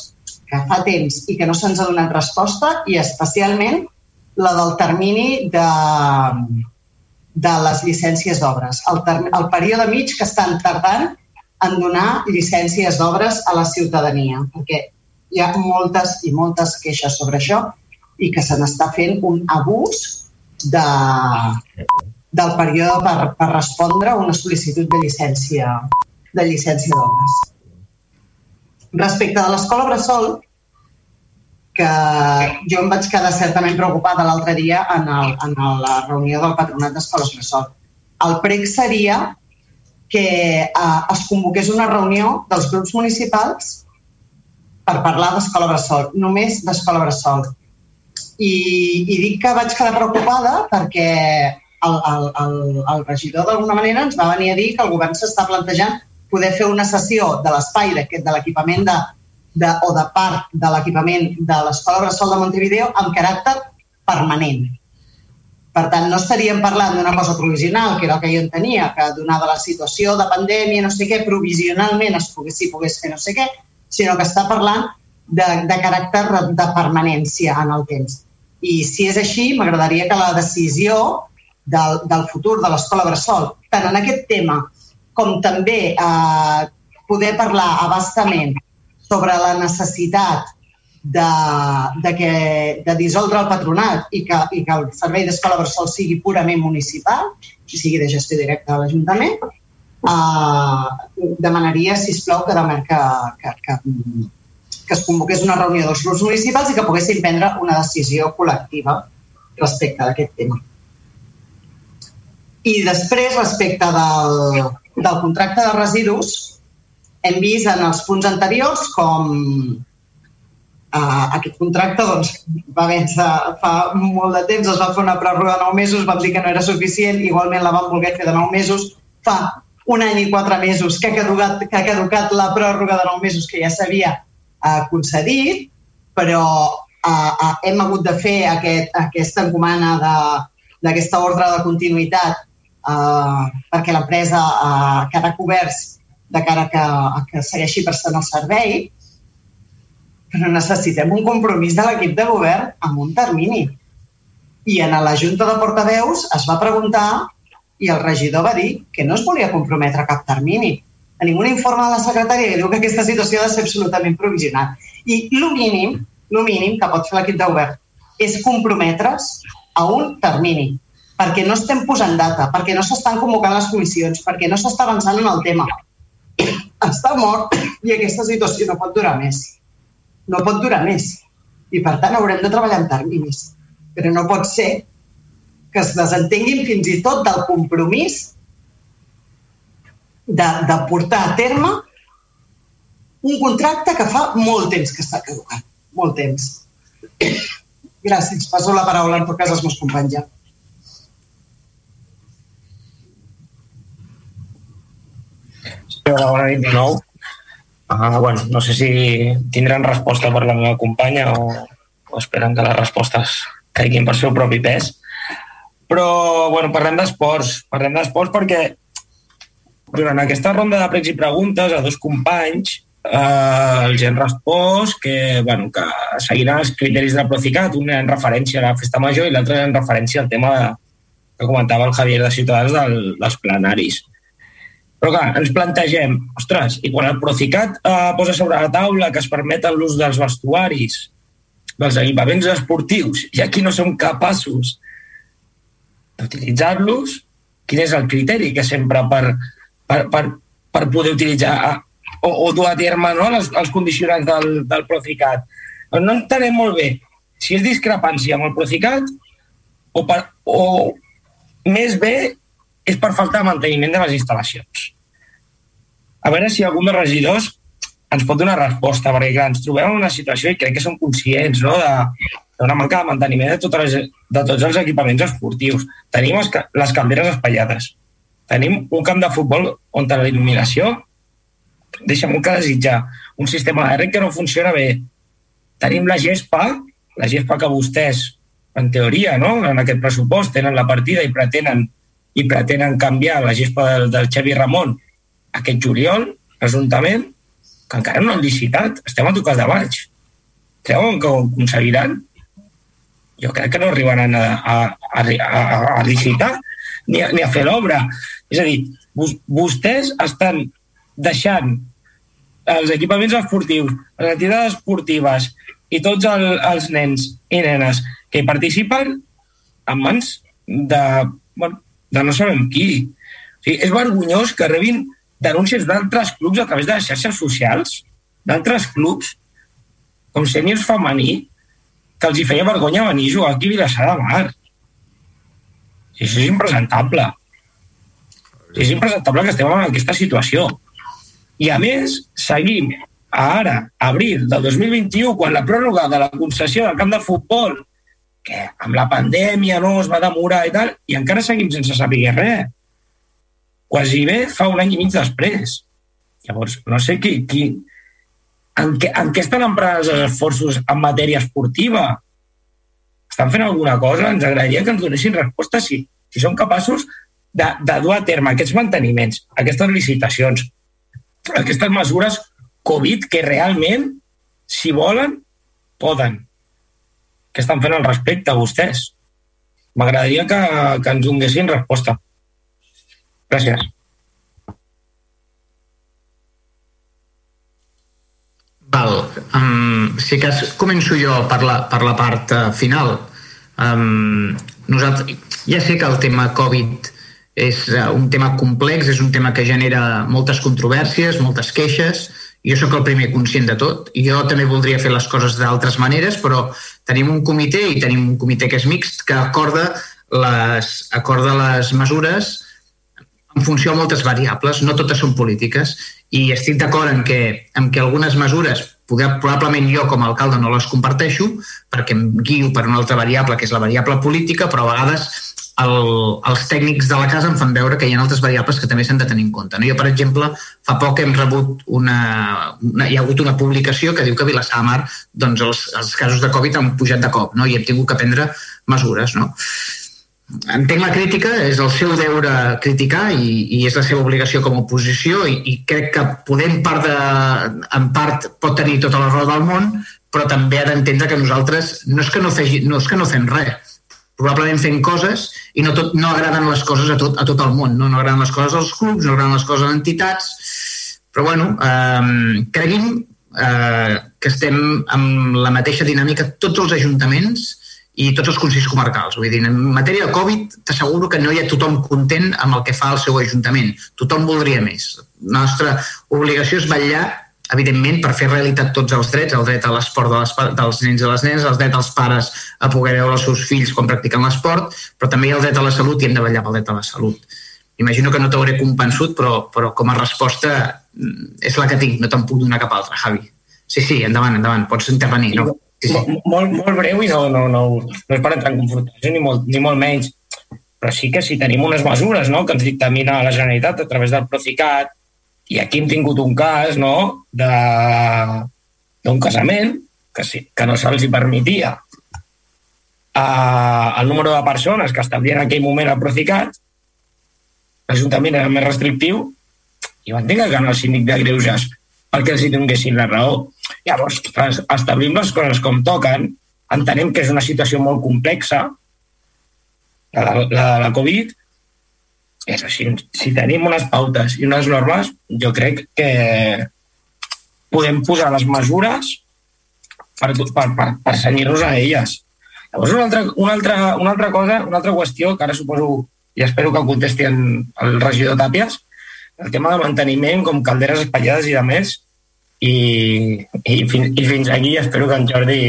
que fa temps i que no se'ns ha donat resposta i especialment la del termini de, de les llicències d'obres. El, el període mig que estan tardant en donar llicències d'obres a la ciutadania, perquè hi ha moltes i moltes queixes sobre això i que se n'està fent un abús de, del període per, per respondre a una sol·licitud de llicència de llicència d'obres. Respecte de l'escola Bressol, que jo em vaig quedar certament preocupada l'altre dia en, el, en la reunió del Patronat d'Escoles Bressol. El prec seria que eh, es convoqués una reunió dels grups municipals per parlar d'Escola Bressol, només d'Escola Bressol. I, I dic que vaig quedar preocupada perquè el, el, el, el regidor d'alguna manera ens va venir a dir que el govern s'està plantejant poder fer una sessió de l'espai de, l'equipament de, de, o de part de l'equipament de l'Escola Bressol de Montevideo amb caràcter permanent. Per tant, no estaríem parlant d'una cosa provisional, que era el que jo entenia, que donada la situació de pandèmia, no sé què, provisionalment es pogués, si pogués fer no sé què, sinó que està parlant de, de caràcter de permanència en el temps. I si és així, m'agradaria que la decisió del, del futur de l'escola Bressol, tant en aquest tema com també eh, poder parlar abastament sobre la necessitat de, de, que, de dissoldre el patronat i que, i que el servei d'escola Bressol sigui purament municipal i sigui de gestió directa de l'Ajuntament, eh, demanaria, si plau que que, que, que, que es convoqués una reunió dels grups municipals i que poguessin prendre una decisió col·lectiva respecte d'aquest tema. I després, respecte del, del contracte de residus, hem vist en els punts anteriors com uh, aquest contracte doncs, va vèncer fa molt de temps, es va fer una pròrroga de 9 mesos, vam dir que no era suficient, igualment la vam voler fer de 9 mesos, fa un any i quatre mesos que ha caducat, que ha caducat la pròrroga de 9 mesos que ja s'havia uh, concedit, però uh, uh, hem hagut de fer aquest, aquesta encomana d'aquesta ordre de continuïtat uh, perquè l'empresa uh, queda coberts de cara que, que segueixi prestant el servei, però necessitem un compromís de l'equip de govern amb un termini. I en la Junta de Portaveus es va preguntar i el regidor va dir que no es volia comprometre cap termini. Tenim un informe de la secretària que diu que aquesta situació ha de ser absolutament provisional. I el mínim, el mínim que pot fer l'equip de govern és comprometre's a un termini, perquè no estem posant data, perquè no s'estan convocant les comissions, perquè no s'està avançant en el tema. Està mort i aquesta situació no pot durar més. No pot durar més. I, per tant, haurem de treballar en terminis. Però no pot ser que es desentenguin fins i tot del compromís de, de portar a terme un contracte que fa molt temps que està caducat. Molt temps. Gràcies. Passo la paraula en tot cas als meus companys ja. Hola, bona nit de nou. Uh, bueno, no sé si tindran resposta per la meva companya o, o esperen que les respostes caiguin per seu propi pes. Però, bueno, parlem d'esports. Parlem d'esports perquè durant aquesta ronda de pregs i preguntes a dos companys eh, els han respost que, bueno, que seguiran els criteris de la Procicat, un en referència a la festa major i l'altre en referència al tema de, que comentava el Javier de Ciutadans del, dels plenaris. Però clar, ens plantegem, ostres, i quan el Procicat eh, posa sobre la taula que es permeten l'ús dels vestuaris, dels equipaments esportius, i aquí no som capaços d'utilitzar-los, quin és el criteri que sempre per, per, per, per poder utilitzar o, o dur a terme no, els, els condicionants del, del Procicat. No entenem molt bé si és discrepància amb el Procicat o, per, o més bé és per falta de manteniment de les instal·lacions. A veure si algun dels regidors ens pot donar resposta, perquè clar, ens trobem en una situació i crec que som conscients no, d'una manca de manteniment de, totes les, de tots els equipaments esportius. Tenim les, les camberes espaiades. Tenim un camp de futbol on la il·luminació deixa molt que desitjar. Un sistema de que no funciona bé. Tenim la gespa, la gespa que vostès, en teoria, no? en aquest pressupost, tenen la partida i pretenen i pretenen canviar la gespa del, del Xavi Ramon aquest juliol, presumptament, que encara no han licitat. Estem a tocar de maig. Creuen que ho aconseguiran? Jo crec que no arribaran a, a, a, a, a licitar ni a, ni a fer l'obra. És a dir, vostès estan deixant els equipaments esportius, les entitats esportives i tots el, els nens i nenes que hi participen en mans de, bueno, de no sabem qui. O sigui, és vergonyós que rebin denúncies d'altres clubs a través de les xarxes socials, d'altres clubs, com sèniors femení, que els hi feia vergonya venir a jugar aquí a Vilassar de Mar. I això és impresentable. És impresentable que estem en aquesta situació. I a més, seguim a ara, abril del 2021, quan la pròrroga de la concessió del camp de futbol, que amb la pandèmia no es va demorar i tal, i encara seguim sense saber res. Quasi bé fa un any i mig després. Llavors, no sé qui, qui, en, què, en què estan emprant els esforços en matèria esportiva? Estan fent alguna cosa? Ens agradaria que ens donessin resposta si, si són capaços de, de dur a terme aquests manteniments, aquestes licitacions, aquestes mesures Covid que realment, si volen, poden. Què estan fent al respecte, vostès? M'agradaria que, que ens donessin resposta. Gràcies. Val. Um, si cas començo jo per la, per la part uh, final. Um, nosaltres, ja sé que el tema Covid és uh, un tema complex, és un tema que genera moltes controvèrsies, moltes queixes, jo sóc el primer conscient de tot. Jo també voldria fer les coses d'altres maneres, però tenim un comitè i tenim un comitè que és mixt que acorda les, acorda les mesures en funció de moltes variables, no totes són polítiques, i estic d'acord en, que, en que algunes mesures, poder, probablement jo com a alcalde no les comparteixo, perquè em guio per una altra variable, que és la variable política, però a vegades el, els tècnics de la casa em fan veure que hi ha altres variables que també s'han de tenir en compte. No? Jo, per exemple, fa poc hem rebut una, una, hi ha hagut una publicació que diu que a Vilassar Mar doncs els, els casos de Covid han pujat de cop no? i hem tingut que prendre mesures. No? entenc la crítica, és el seu deure criticar i, i és la seva obligació com a oposició i, i crec que podem part de, en part pot tenir tota la raó del món, però també ha d'entendre que nosaltres no és que no, fegi, no és que no fem res, probablement fem coses i no, tot, no agraden les coses a tot, a tot el món, no, no agraden les coses als clubs, no agraden les coses a entitats, però bueno, eh, cregui'm eh, que estem amb la mateixa dinàmica tots els ajuntaments i tots els consells comarcals. Vull dir, en matèria de Covid t'asseguro que no hi ha tothom content amb el que fa el seu ajuntament. Tothom voldria més. La nostra obligació és vetllar evidentment, per fer realitat tots els drets, el dret a l'esport de dels nens i les nenes, el dret dels pares a poder veure els seus fills quan practiquen l'esport, però també hi ha el dret a la salut i hem de vetllar pel dret a la salut. Imagino que no t'hauré compensut, però, però com a resposta mm, és la que tinc, no te'n puc donar cap altra, Javi. Sí, sí, endavant, endavant, pots intervenir. No? Sí, sí. Molt, molt breu i no, no, no, no és per entrar en confrontació ni molt, ni molt menys. Però sí que si tenim unes mesures no, que ens dictamina la Generalitat a través del Procicat, i aquí hem tingut un cas no, d'un casament que, sí, que no se'ls permetia uh, el número de persones que establien en aquell moment el Procicat, l'Ajuntament era més restrictiu i van tenir que anar al síndic de Greuges perquè els hi donguessin la raó. Llavors, establim les coses com toquen, entenem que és una situació molt complexa, la, la, la de la Covid, és així. Si tenim unes pautes i unes normes, jo crec que podem posar les mesures per, per, per, per senyir-nos a elles. Llavors, una altra, una, altra, una altra cosa, una altra qüestió, que ara suposo i espero que contesti el regidor Tàpies, el tema de manteniment, com calderes espatllades i de més, i, i, fin, i fins aquí espero que en Jordi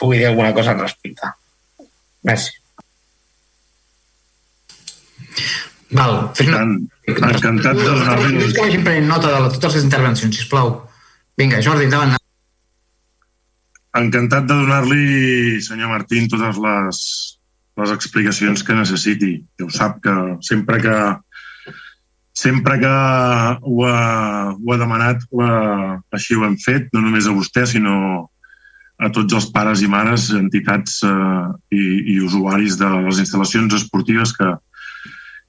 pugui dir alguna cosa al respecte. Gràcies. Val, fes una... Encantat de donar-li... Que vagin prenent nota de totes les intervencions, sisplau. Vinga, Jordi, endavant. Encantat de donar-li, senyor Martín, totes les, les explicacions que necessiti. Que ho sap que sempre que sempre que ho ha, ho ha demanat ho ha, així ho hem fet, no només a vostè, sinó a tots els pares i mares, entitats eh, i, i usuaris de les instal·lacions esportives que,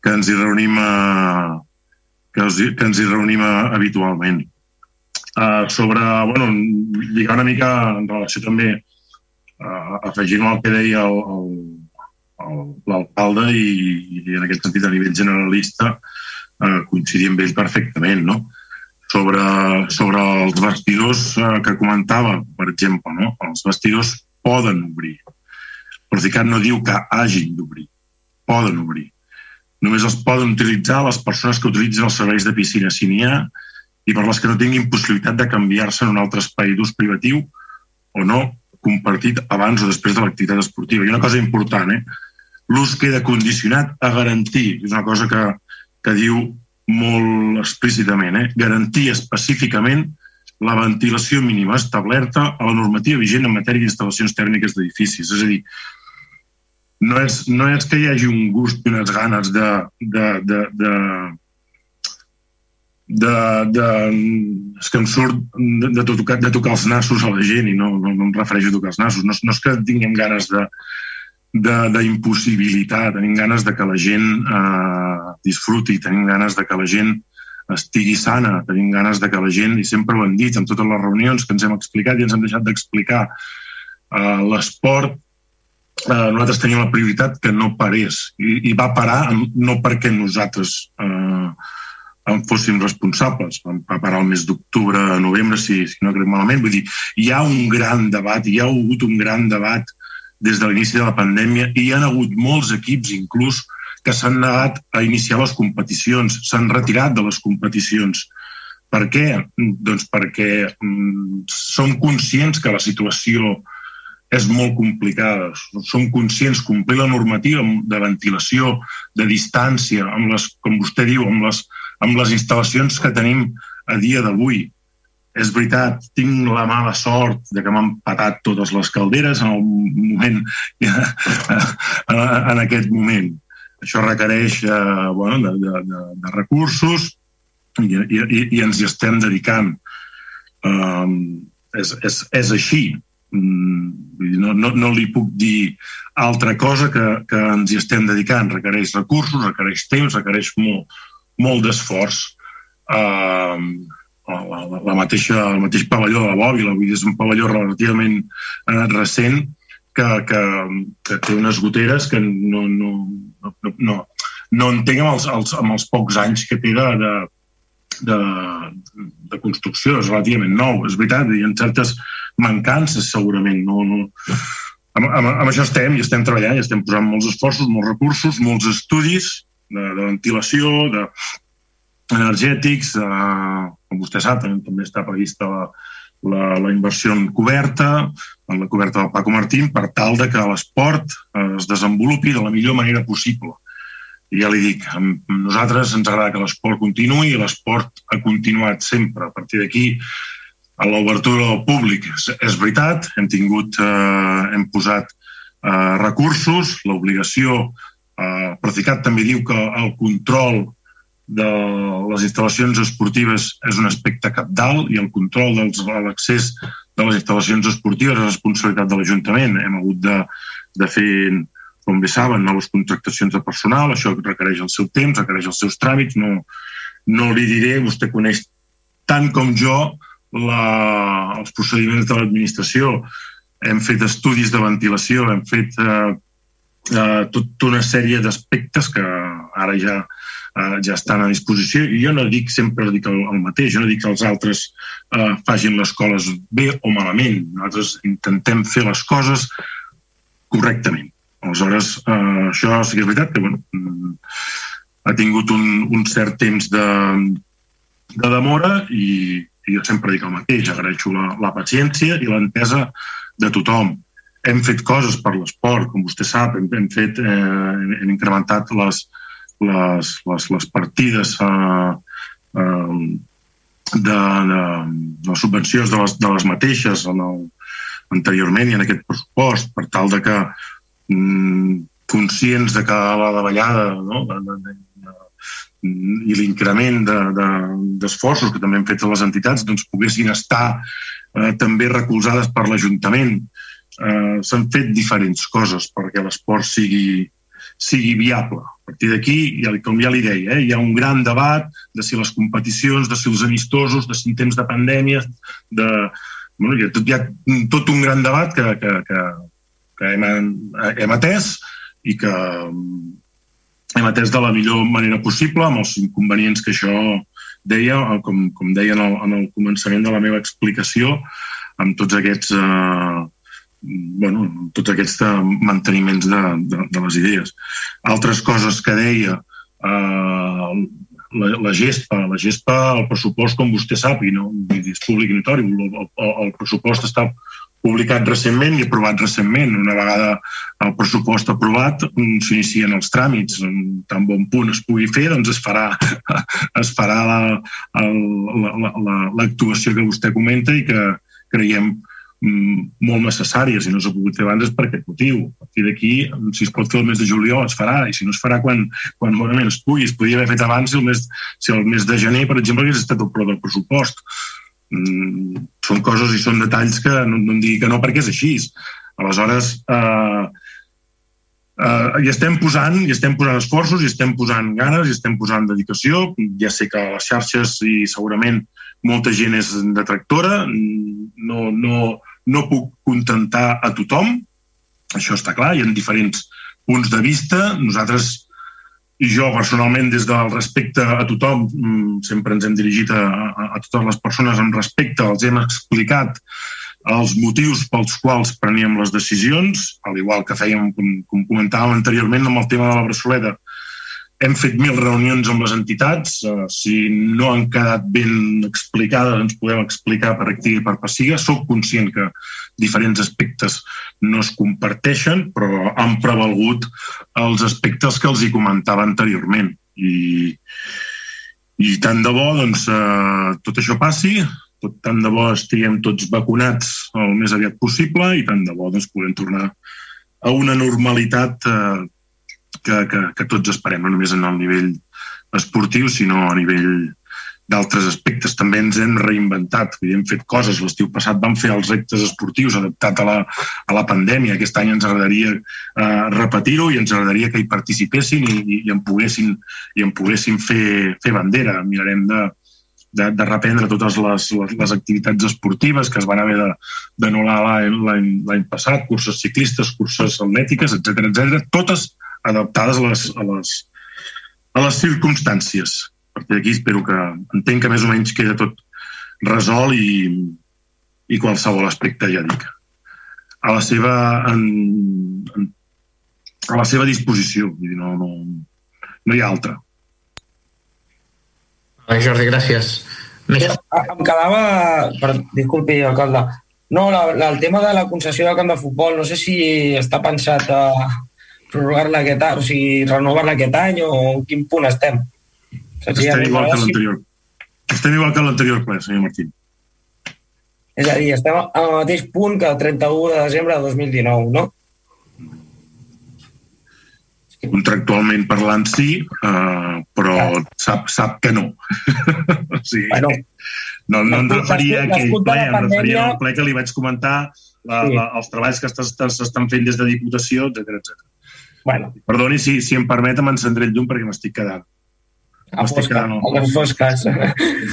que ens hi reunim eh, que, us, que ens hi reunim eh, habitualment. Uh, sobre, bueno, lligar una mica en relació també uh, afegint el que deia l'alcalde i, i en aquest sentit a nivell generalista eh, coincidir amb ell perfectament, no? Sobre, sobre els vestidors eh, que comentava, per exemple, no? Els vestidors poden obrir. El Procicat no diu que hagin d'obrir. Poden obrir. Només els poden utilitzar les persones que utilitzen els serveis de piscina, si n'hi ha, i per les que no tinguin possibilitat de canviar-se en un altre espai d'ús privatiu o no compartit abans o després de l'activitat esportiva. I una cosa important, eh? l'ús queda condicionat a garantir, és una cosa que, que diu molt explícitament, eh? garantir específicament la ventilació mínima establerta a la normativa vigent en matèria d'instal·lacions tèrmiques d'edificis. És a dir, no és, no és que hi hagi un gust i unes ganes de, de, de, de, de, de, és que em surt de, de, tocar, de tocar els nassos a la gent i no, no, no em refereixo a tocar els nassos. No, no és que tinguem ganes de d'impossibilitat, tenim ganes de que la gent eh, disfruti, tenim ganes de que la gent estigui sana, tenim ganes de que la gent, i sempre ho hem dit en totes les reunions que ens hem explicat i ens hem deixat d'explicar, eh, l'esport eh, nosaltres teníem la prioritat que no parés i, i va parar no perquè nosaltres eh, en fóssim responsables. Vam preparar el mes d'octubre, novembre, si, si no crec malament. Vull dir, hi ha un gran debat, hi ha hagut un gran debat des de l'inici de la pandèmia i hi ha hagut molts equips, inclús, que s'han negat a iniciar les competicions, s'han retirat de les competicions. Per què? Doncs perquè mm, som conscients que la situació és molt complicada. Som conscients complir la normativa de ventilació, de distància, amb les, com vostè diu, amb les, amb les instal·lacions que tenim a dia d'avui. És veritat, tinc la mala sort de que m'han patat totes les calderes en el moment, en aquest moment. Això requereix eh, bueno, de, de, de, de recursos i, i, i ens hi estem dedicant. Um, és, és, és així. Mm, no, no, no li puc dir altra cosa que, que ens hi estem dedicant. Requereix recursos, requereix temps, requereix molt, molt d'esforç. Uh, la, la, la mateixa, el mateix pavelló de la Bòbila, vull dir, és un pavelló relativament uh, recent que, que, que té unes goteres que no, no, no, no, no entenc amb els, els, amb els pocs anys que té de, de, de, construcció, és relativament nou, és veritat, hi ha certes mancances segurament, no, no, amb, amb, amb això estem i estem treballant i estem posant molts esforços, molts recursos, molts estudis de, de ventilació, de energètics, eh, com vostè sap, també està prevista la, la, la inversió en coberta, en la coberta del Paco Martín, per tal de que l'esport eh, es desenvolupi de la millor manera possible. I ja li dic, a nosaltres ens agrada que l'esport continuï i l'esport ha continuat sempre. A partir d'aquí, a l'obertura del públic, és, és veritat, hem tingut, eh, hem posat eh, recursos, l'obligació Eh, Procicat també diu que el control de les instal·lacions esportives és un aspecte capdalt i el control de l'accés de les instal·lacions esportives és responsabilitat de l'Ajuntament. Hem hagut de, de fer, com bé saben, noves contractacions de personal, això requereix el seu temps, requereix els seus tràmits, no, no li diré, vostè coneix tant com jo la, els procediments de l'administració, hem fet estudis de ventilació, hem fet eh, eh, tota una sèrie d'aspectes que ara ja, eh, ja estan a disposició. I jo no dic, sempre dic el, el mateix, jo no dic que els altres eh, facin les coses bé o malament, nosaltres intentem fer les coses correctament. Aleshores, eh, això sí que és veritat que bueno, mm, ha tingut un, un cert temps de, de demora i, i jo sempre dic el mateix, agraeixo la, la paciència i l'entesa de tothom. Hem fet coses per l'esport, com vostè sap, hem, hem fet, eh, hem incrementat les, les, les, les partides eh, eh, de, de, de les subvencions de les, de les mateixes en el, anteriorment i en aquest pressupost, per tal de que mm, conscients de que la davallada no, de, de, i l'increment d'esforços de, de, que també han fet les entitats doncs, poguessin estar eh, també recolzades per l'Ajuntament eh, s'han fet diferents coses perquè l'esport sigui, sigui viable. A partir d'aquí, ja, com ja li deia, eh, hi ha un gran debat de si les competicions, de si els amistosos, de si en temps de pandèmia, de, bueno, hi, ha tot, hi ha tot un gran debat que, que, que, que hem, hem atès i que hem atès de la millor manera possible amb els inconvenients que això deia, com, com deia en el, en el començament de la meva explicació, amb tots aquests eh, bueno, tots aquests manteniments de, de, de les idees. Altres coses que deia, eh, la, la gespa, la gespa, el pressupost, com vostè sap, i no és públic i notori, el, el, el pressupost està publicat recentment i aprovat recentment. Una vegada el pressupost aprovat, mm, s'inicien els tràmits. Tan bon punt es pugui fer, doncs es farà, es farà l'actuació la, la, la, que vostè comenta i que creiem mm, molt necessària. Si no s'ha pogut fer abans és per aquest motiu. A partir d'aquí, si es pot fer el mes de juliol, es farà, i si no es farà quan, quan bonament es pugui. Es podia haver fet abans si el mes, si el mes de gener, per exemple, hagués estat el pro del pressupost. Mm, són coses i són detalls que no, no em digui que no perquè és així. Aleshores, eh, eh, hi estem posant, hi estem posant esforços, hi estem posant ganes, hi estem posant dedicació. Ja sé que a les xarxes i segurament molta gent és detractora, no, no, no puc contentar a tothom, això està clar, hi ha diferents punts de vista. Nosaltres i jo personalment des del respecte a tothom mm, sempre ens hem dirigit a, a, a totes les persones amb respecte, els hem explicat els motius pels quals preníem les decisions, al igual que fèiem, com, com comentàvem anteriorment, amb el tema de la Bressoleta, hem fet mil reunions amb les entitats. Uh, si no han quedat ben explicades, ens podem explicar per activa i per passiva. Soc conscient que diferents aspectes no es comparteixen, però han prevalgut els aspectes que els hi comentava anteriorment. I, i tant de bo doncs, uh, tot això passi, tot, tant de bo estiguem tots vacunats el més aviat possible i tant de bo doncs, podem tornar a una normalitat uh, que, que, que tots esperem, no només en el nivell esportiu, sinó a nivell d'altres aspectes. També ens hem reinventat, hem fet coses. L'estiu passat vam fer els reptes esportius adaptat a la, a la pandèmia. Aquest any ens agradaria eh, repetir-ho i ens agradaria que hi participessin i, i, i en poguessin, i en poguessin fer, fer bandera. Mirarem de, de, de reprendre totes les, les, les activitats esportives que es van haver d'anul·lar l'any passat, curses ciclistes, curses atlètiques, etc etc, totes adaptades a les, a les, a les circumstàncies. A partir d'aquí espero que entenc que més o menys queda tot resol i, i qualsevol aspecte, ja dic, a la seva, en, en, a la seva disposició. Vull dir, no, no, no hi ha altra. Jordi, gràcies. Més... Em quedava... Per, disculpi, alcalde. No, la, la, el tema de la concessió del camp de futbol, no sé si està pensat a, prorrogar-la aquest any, o sigui, renovar-la aquest any o en quin punt estem? Estem igual que l'anterior. Estem igual que l'anterior ple, senyor Martín. És a dir, estem al mateix punt que el 31 de desembre de 2019, no? Contractualment parlant sí, uh, però ja. sap, sap que no. sigui, bueno, no, no em referia a aquell ple, em referia al ple que li vaig comentar la, sí. la, els treballs que s'estan fent des de Diputació, etc etc. Bueno. Perdoni si, si em permet m'encendré el llum perquè m'estic quedant. A fosca, a les fosques.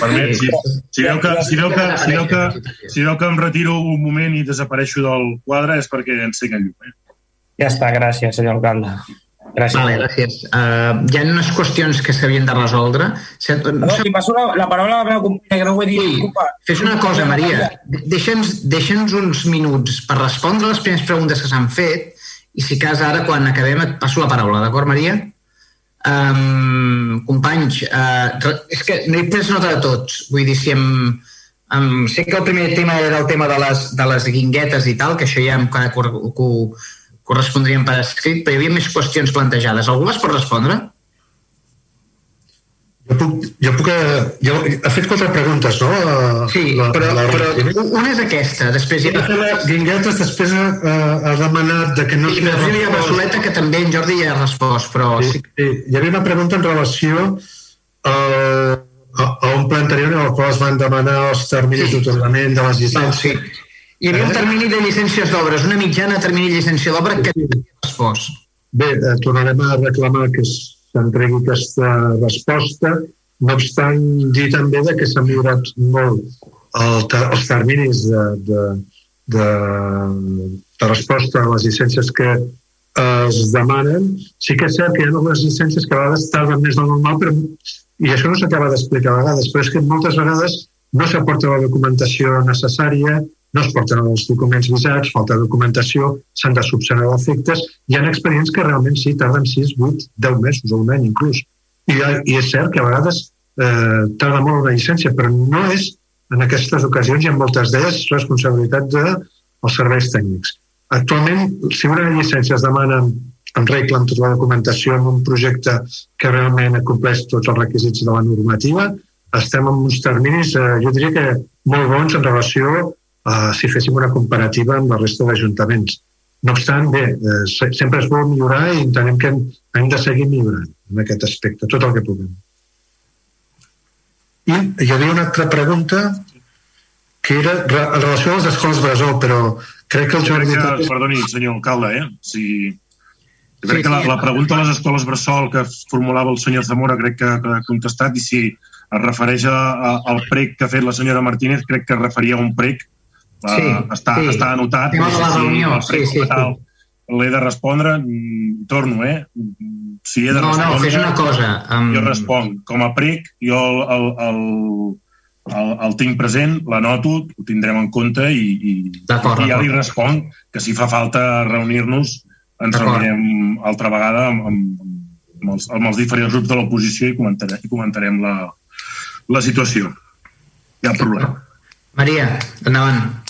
Permet, si, si, veu que, si, veu que, si, veu que, si veu que em retiro un moment i desapareixo del quadre és perquè encén el llum. Eh? Ja està, gràcies, senyor alcalde. Gràcies. Vale, gràcies. Uh, hi ha unes qüestions que s'havien de resoldre. No, no, si passo la, la paraula a la meva companya, que no ho he dit. Sí, fes una cosa, Maria. Deixa'ns deixa uns minuts per respondre les primeres preguntes que s'han fet i si cas ara, quan acabem, et passo la paraula, d'acord, Maria? Um, companys, uh, és que no he pres nota de tots. Vull dir, si em, em, sé que el primer tema era el tema de les, de les guinguetes i tal, que això ja em correspondrien per escrit, però hi havia més qüestions plantejades. Algú les pot respondre? Jo puc, jo puc, jo, ha fet quatre preguntes, no? Sí, la, però, la, però una és aquesta. Després hi ha... Guinguetes, després ha, ha demanat de que no... Sí, hi ha Barceleta, que també en Jordi ja ha respost, però... Sí, sí. Hi havia una pregunta en relació a, a, a un ple anterior en el qual es van demanar els terminis sí. de les llicències. Sí. Hi havia un eh? termini de llicències d'obres, una mitjana termini de llicència d'obra que no havia respost. Bé, eh, tornarem a reclamar que es s'entregui aquesta resposta. No obstant, dir també que s'han millorat molt el, els terminis de, de, de, de resposta a les llicències que es demanen. Sí que és cert que hi ha algunes llicències que a vegades tarden més del normal, però, i això no s'acaba d'explicar a vegades, però és que moltes vegades no s'aporta la documentació necessària, no es porten els documents visats, falta documentació, s'han de subsanar efectes. Hi ha expedients que realment sí, tarden 6, 8, 10 mesos o un any inclús. I, i és cert que a vegades eh, tarda molt una llicència, però no és en aquestes ocasions i en moltes d'elles responsabilitat de els serveis tècnics. Actualment, si una llicència es demana en regla amb tota la documentació en un projecte que realment compleix tots els requisits de la normativa, estem en uns terminis, eh, jo diria que molt bons en relació a si féssim una comparativa amb la resta d'ajuntaments. No obstant, bé, eh, sempre és bo millorar i entenem que hem, hem de seguir millorant en aquest aspecte, tot el que puguem. I hi havia una altra pregunta que era en relació a les escoles bressol, però crec que el Jordi... Que, perdoni, senyor alcalde, eh? Si, jo crec sí, que la, la pregunta a les escoles bressol que formulava el senyor Zamora crec que, que ha contestat i si es refereix a, a, al prec que ha fet la senyora Martínez, crec que es referia a un prec. Sí, uh, està, sí. està anotat. Sí, la reunió, sí, sí, sí. L'he de respondre, mm, torno, eh? Si he de no, respondre... No, fes una cosa. Um... Jo responc. Com a prec, jo el, el, el, el, el tinc present, l'anoto, ho tindrem en compte i, i, i ja li responc que si fa falta reunir-nos ens reunirem altra vegada amb, amb, amb, els, amb els diferents grups de l'oposició i comentarem, i comentarem la, la situació. Hi ha problema. Maria, endavant.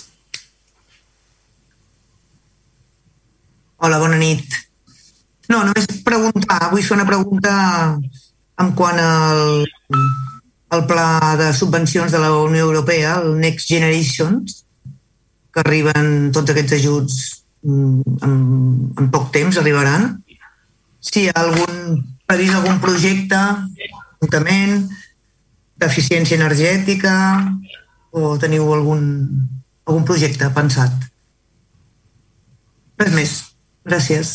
Hola, bona nit. No, només preguntar, vull fer una pregunta en quant al, al pla de subvencions de la Unió Europea, el Next Generations, que arriben tots aquests ajuts mm, en, en poc temps, arribaran. Si hi ha algun previst algun projecte, juntament, d'eficiència energètica o teniu algun, algun projecte pensat? Res més. Gràcies.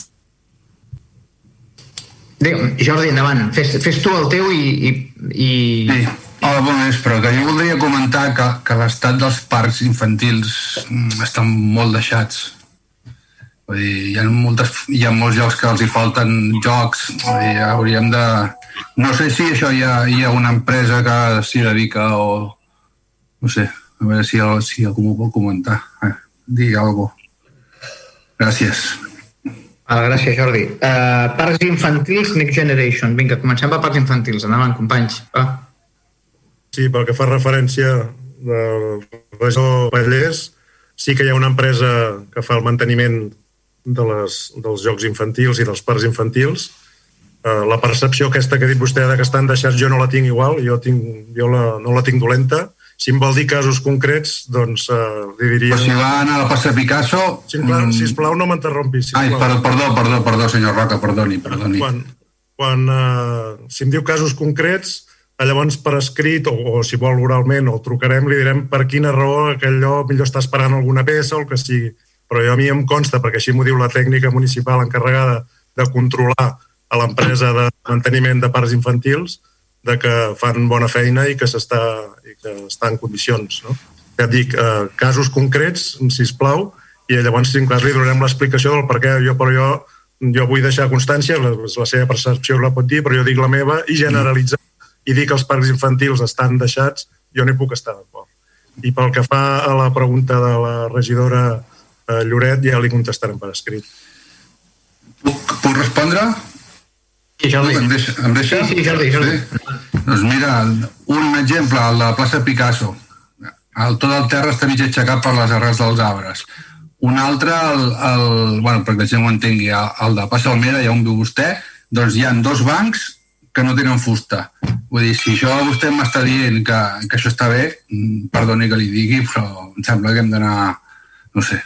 Adéu, Jordi, endavant. Fes, fes tu el teu i... i, i... Sí. Hola, bon vespre. Que jo voldria comentar que, que l'estat dels parcs infantils mm, estan molt deixats. Vull dir, hi ha, moltes, hi ha molts llocs que els hi falten jocs. Vull dir, hauríem de, no sé si això hi ha, hi ha una empresa que s'hi dedica o... No sé, a veure si, si algú m'ho pot comentar. Eh, digui alguna cosa. Gràcies. Ah, gràcies, Jordi. Uh, parcs infantils, Next Generation. Vinga, comencem per parcs infantils. Endavant, companys. Va. Sí, pel que fa referència del Regió Vallès, sí que hi ha una empresa que fa el manteniment de les, dels jocs infantils i dels parcs infantils, Eh, la percepció aquesta que ha dit vostè de que estan deixats jo no la tinc igual, jo, tinc, jo la, no la tinc dolenta. Si em vol dir casos concrets, doncs uh, li diria... Però si va anar a la plaça Picasso... Sisplau, mm... sisplau no m'interrompi. Ai, perdó, perdó, perdó, perdó, senyor Roca, perdoni, perdoni. Quan, quan uh, si em diu casos concrets, llavors per escrit o, o si vol oralment o trucarem, li direm per quina raó aquell lloc millor està esperant alguna peça o el que sigui. Però jo a mi em consta, perquè així m'ho diu la tècnica municipal encarregada de controlar a l'empresa de manteniment de parcs infantils de que fan bona feina i que, s'està i que està en condicions. No? Ja et dic, eh, casos concrets, si plau, i llavors, si en cas, li donarem l'explicació del per què jo, però jo, jo vull deixar constància, la, la seva percepció la pot dir, però jo dic la meva i generalitzar i dir que els parcs infantils estan deixats, jo no hi puc estar d'acord. I pel que fa a la pregunta de la regidora eh, Lloret, ja li contestarem per escrit. Puc, puc respondre? Sí, Jordi. Em deixa? Em deixa? Sí, sí, Jordi, Jordi. Sí? Doncs mira, un exemple, de la plaça Picasso. El, tot el terra està mig aixecat per les arrels dels arbres. Un altre, el, el, bueno, perquè la gent ho entengui, el, el de Passa Almera, ja on viu vostè, doncs hi han dos bancs que no tenen fusta. Vull dir, si això vostè m'està dient que, que això està bé, mm, perdoni que li digui, però em sembla que hem d'anar, no sé,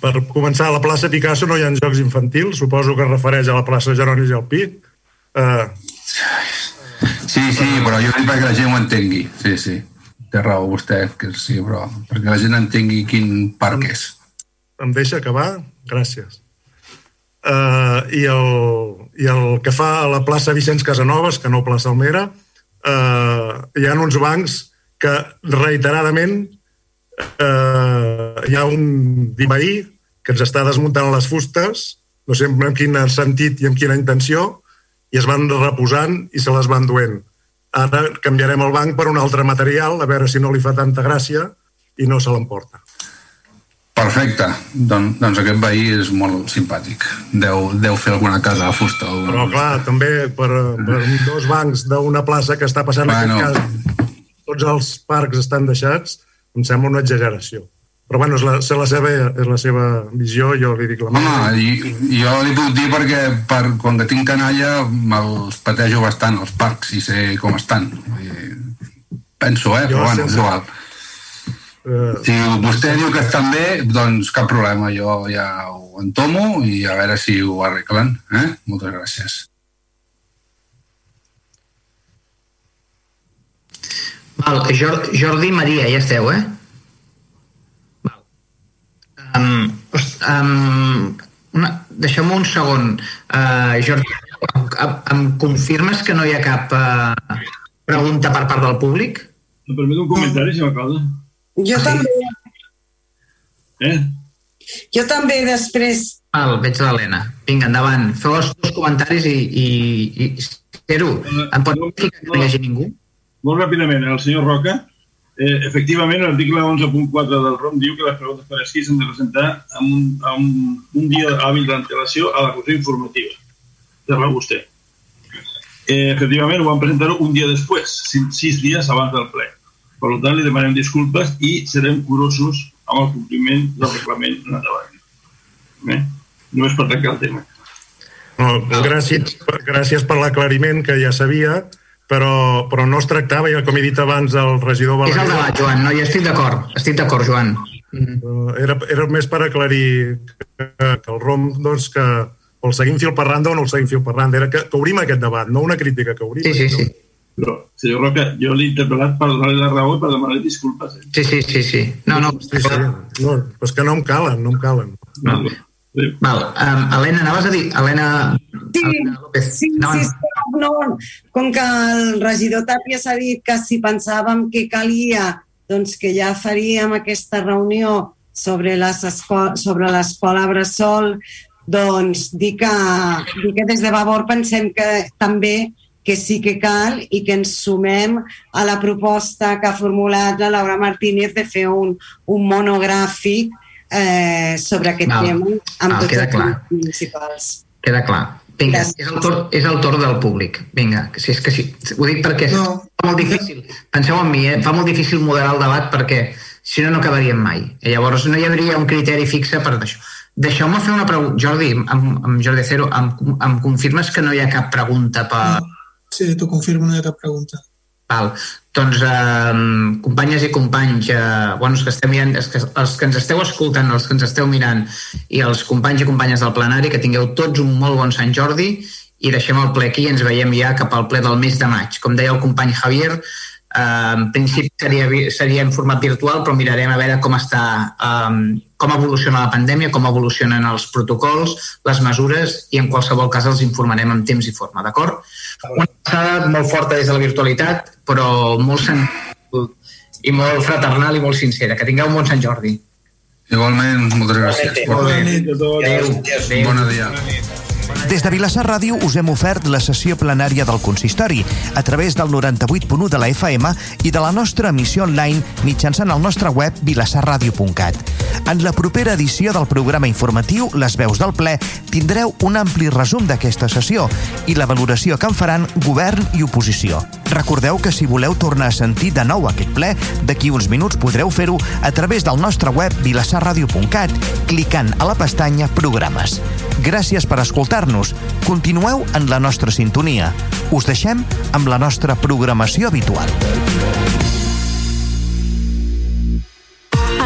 per començar, a la plaça Picasso no hi ha jocs infantils, suposo que es refereix a la plaça Jeronis i al Pi. Uh, sí, sí, però jo dic perquè la gent ho entengui. Sí, sí, té raó vostè, que sí, però perquè la gent entengui quin parc és. Em deixa acabar? Gràcies. Uh, i, el, I el que fa a la plaça Vicenç Casanovas, que no plaça Almera, uh, hi ha uns bancs que reiteradament eh, hi ha un veí que ens està desmuntant les fustes, no sé en quin sentit i en quina intenció, i es van reposant i se les van duent. Ara canviarem el banc per un altre material, a veure si no li fa tanta gràcia i no se l'emporta. Perfecte. Don, doncs aquest veí és molt simpàtic. Deu, deu fer alguna casa de fusta. O... Però clar, també per, per dos bancs d'una plaça que està passant bueno. aquest cas, tots els parcs estan deixats, em sembla una exageració. Però bueno, és la, és la, seva, és la seva visió, jo li dic la meva. Home, i, jo li puc dir perquè per, quan tinc canalla me'ls patejo bastant als parcs i sé com estan. Penso, eh? Jo però bueno, és igual. Uh, si vostè diu que estan bé, doncs cap problema, jo ja ho entomo i a veure si ho arreglen. Eh? Moltes gràcies. Val, Jordi Maria, ja esteu, eh? Um, um, Deixeu-me un segon. Uh, Jordi, em, em confirmes que no hi ha cap uh, pregunta per part del públic? Em permet un comentari, si m'acaba? Jo ah, també. Eh? Jo també, després. Val, veig l'Helena. Vinga, endavant. Feu els teus comentaris i, i, i Cero, em pot dir que no hi hagi ningú? Molt ràpidament, el senyor Roca Eh, efectivament, l'article 11.4 del ROM diu que les preguntes per escrit s'han de presentar amb un, amb un dia hàbil d'antelació a la comissió informativa. Té raó vostè. Eh, efectivament, ho van presentar un dia després, sis dies abans del ple. Per tant, li demanem disculpes i serem curosos amb el compliment del reglament en endavant. Eh? Només per tancar el tema. No, gràcies, gràcies per l'aclariment que ja sabia però, però no es tractava, ja com he dit abans, el regidor Balaguer... És el debat, Joan, no, jo estic d'acord, estic d'acord, Joan. Mm. Era, era més per aclarir que, que el ROM, doncs, que o el seguim fil per randa o no el seguim fil per randa, era que, que obrim aquest debat, no una crítica, que obrim. Sí, sí, sí. Però, senyor Roca, jo l'he interpel·lat per donar-li la raó i per demanar disculpes. Eh? Sí, sí, sí, sí. No, no, sí, sí. no, és que no em calen, no em calen. No. Sí. Val. Um, Helena, anaves a dir... Helena, sí, Helena López. Sí, no, sí, sí, no, com que el regidor Tàpia s'ha dit que si pensàvem que calia, doncs que ja faríem aquesta reunió sobre l'escola Bressol, doncs dir que, dir que des de Vavor pensem que també que sí que cal i que ens sumem a la proposta que ha formulat la Laura Martínez de fer un, un monogràfic eh, sobre aquest Val. tema amb Val, tots els clar. municipals. Queda clar. Vinga, és el, torn, és el torn del públic. Vinga, si és que sí. Ho dic perquè no. fa molt difícil. Penseu en mi, eh? fa molt difícil moderar el debat perquè si no, no acabaríem mai. I llavors no hi hauria un criteri fixe per això. Deixeu-me fer una pregunta. Jordi, amb, amb Jordi Cero, em, em confirmes que no hi ha cap pregunta per... Sí, t'ho confirmo, no hi ha cap pregunta. Val. Doncs, eh, companyes i companys, eh, bueno, els que, estem mirant, els, que, els que ens esteu escoltant, els que ens esteu mirant, i els companys i companyes del plenari, que tingueu tots un molt bon Sant Jordi i deixem el ple aquí i ens veiem ja cap al ple del mes de maig. Com deia el company Javier, en principi seria, seria en format virtual, però mirarem a veure com està, eh, com evoluciona la pandèmia, com evolucionen els protocols, les mesures, i en qualsevol cas els informarem en temps i forma, d'acord? Una passada molt forta des de la virtualitat, però molt sentit i molt fraternal i molt sincera. Que tingueu un bon Sant Jordi. Igualment, moltes gràcies. Bona nit. Adéu. Adéu. Bona dia. Des de Vilassar Ràdio us hem ofert la sessió plenària del consistori a través del 98.1 de la FM i de la nostra emissió online mitjançant el nostre web vilassarradio.cat. En la propera edició del programa informatiu Les veus del ple tindreu un ampli resum d'aquesta sessió i la valoració que en faran govern i oposició. Recordeu que si voleu tornar a sentir de nou aquest ple, d'aquí uns minuts podreu fer-ho a través del nostre web vilassarradio.cat clicant a la pestanya Programes. Gràcies per escoltar-nos. Continueu en la nostra sintonia. Us deixem amb la nostra programació habitual.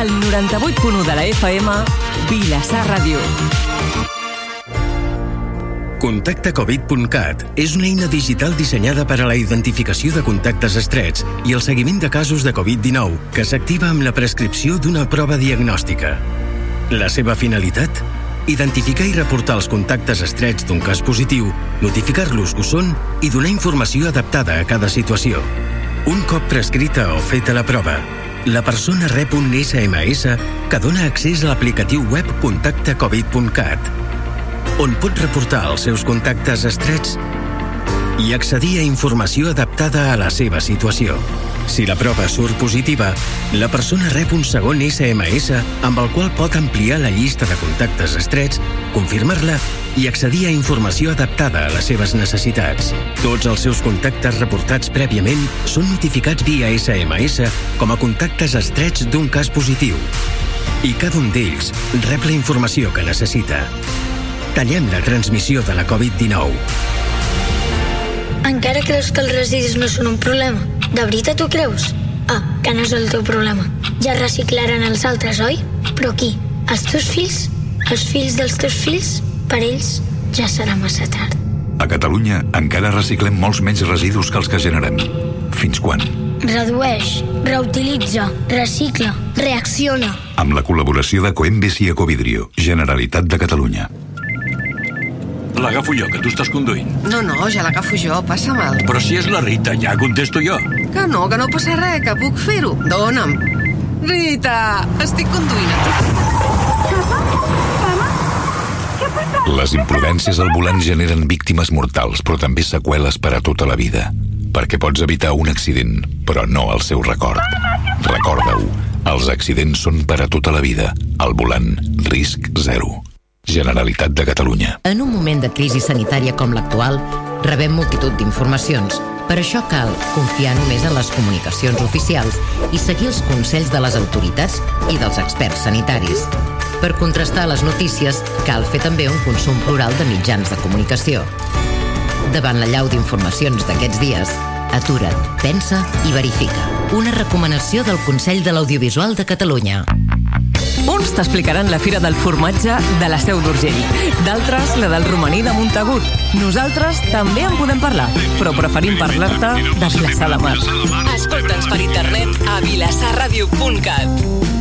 El 98.1 de la FM, Vilassar Ràdio. Contactacovid.cat és una eina digital dissenyada per a la identificació de contactes estrets i el seguiment de casos de Covid-19 que s'activa amb la prescripció d'una prova diagnòstica. La seva finalitat? Identificar i reportar els contactes estrets d'un cas positiu, notificar-los que ho són i donar informació adaptada a cada situació. Un cop prescrita o feta la prova, la persona rep un SMS que dona accés a l'aplicatiu web contactacovid.cat, on pot reportar els seus contactes estrets i accedir a informació adaptada a la seva situació. Si la prova surt positiva, la persona rep un segon SMS amb el qual pot ampliar la llista de contactes estrets, confirmar-la i accedir a informació adaptada a les seves necessitats. Tots els seus contactes reportats prèviament són notificats via SMS com a contactes estrets d'un cas positiu. I cada un d'ells rep la informació que necessita. Tallem la transmissió de la Covid-19. Encara creus que els residus no són un problema? De veritat ho creus? Ah, que no és el teu problema. Ja reciclaran els altres, oi? Però qui? Els teus fills? Els fills dels teus fills? Per ells ja serà massa tard. A Catalunya encara reciclem molts menys residus que els que generem. Fins quan? Redueix, reutilitza, recicla, reacciona. Amb la col·laboració de Coembes i Ecovidrio, Generalitat de Catalunya. L'agafo jo, que tu estàs conduint. No, no, ja l'agafo jo, passa mal. Però si és la Rita, ja contesto jo. Que no, que no passa res, que puc fer-ho. Dóna'm. Rita, estic conduint. Les imprudències al volant generen víctimes mortals, però també seqüeles per a tota la vida. Perquè pots evitar un accident, però no el seu record. Recorda-ho, els accidents són per a tota la vida. Al volant, risc zero. Generalitat de Catalunya. En un moment de crisi sanitària com l'actual, rebem multitud d'informacions. Per això cal confiar només en les comunicacions oficials i seguir els consells de les autoritats i dels experts sanitaris. Per contrastar les notícies, cal fer també un consum plural de mitjans de comunicació. Davant la llau d'informacions d'aquests dies, atura't, pensa i verifica. Una recomanació del Consell de l'Audiovisual de Catalunya. Uns t'explicaran la Fira del Formatge de la Seu d'Urgell, d'altres la del romaní de Montagut. Nosaltres també en podem parlar, però preferim parlar-te de Vilassar de Mar. Escolta'ns per internet a vilassarradio.cat.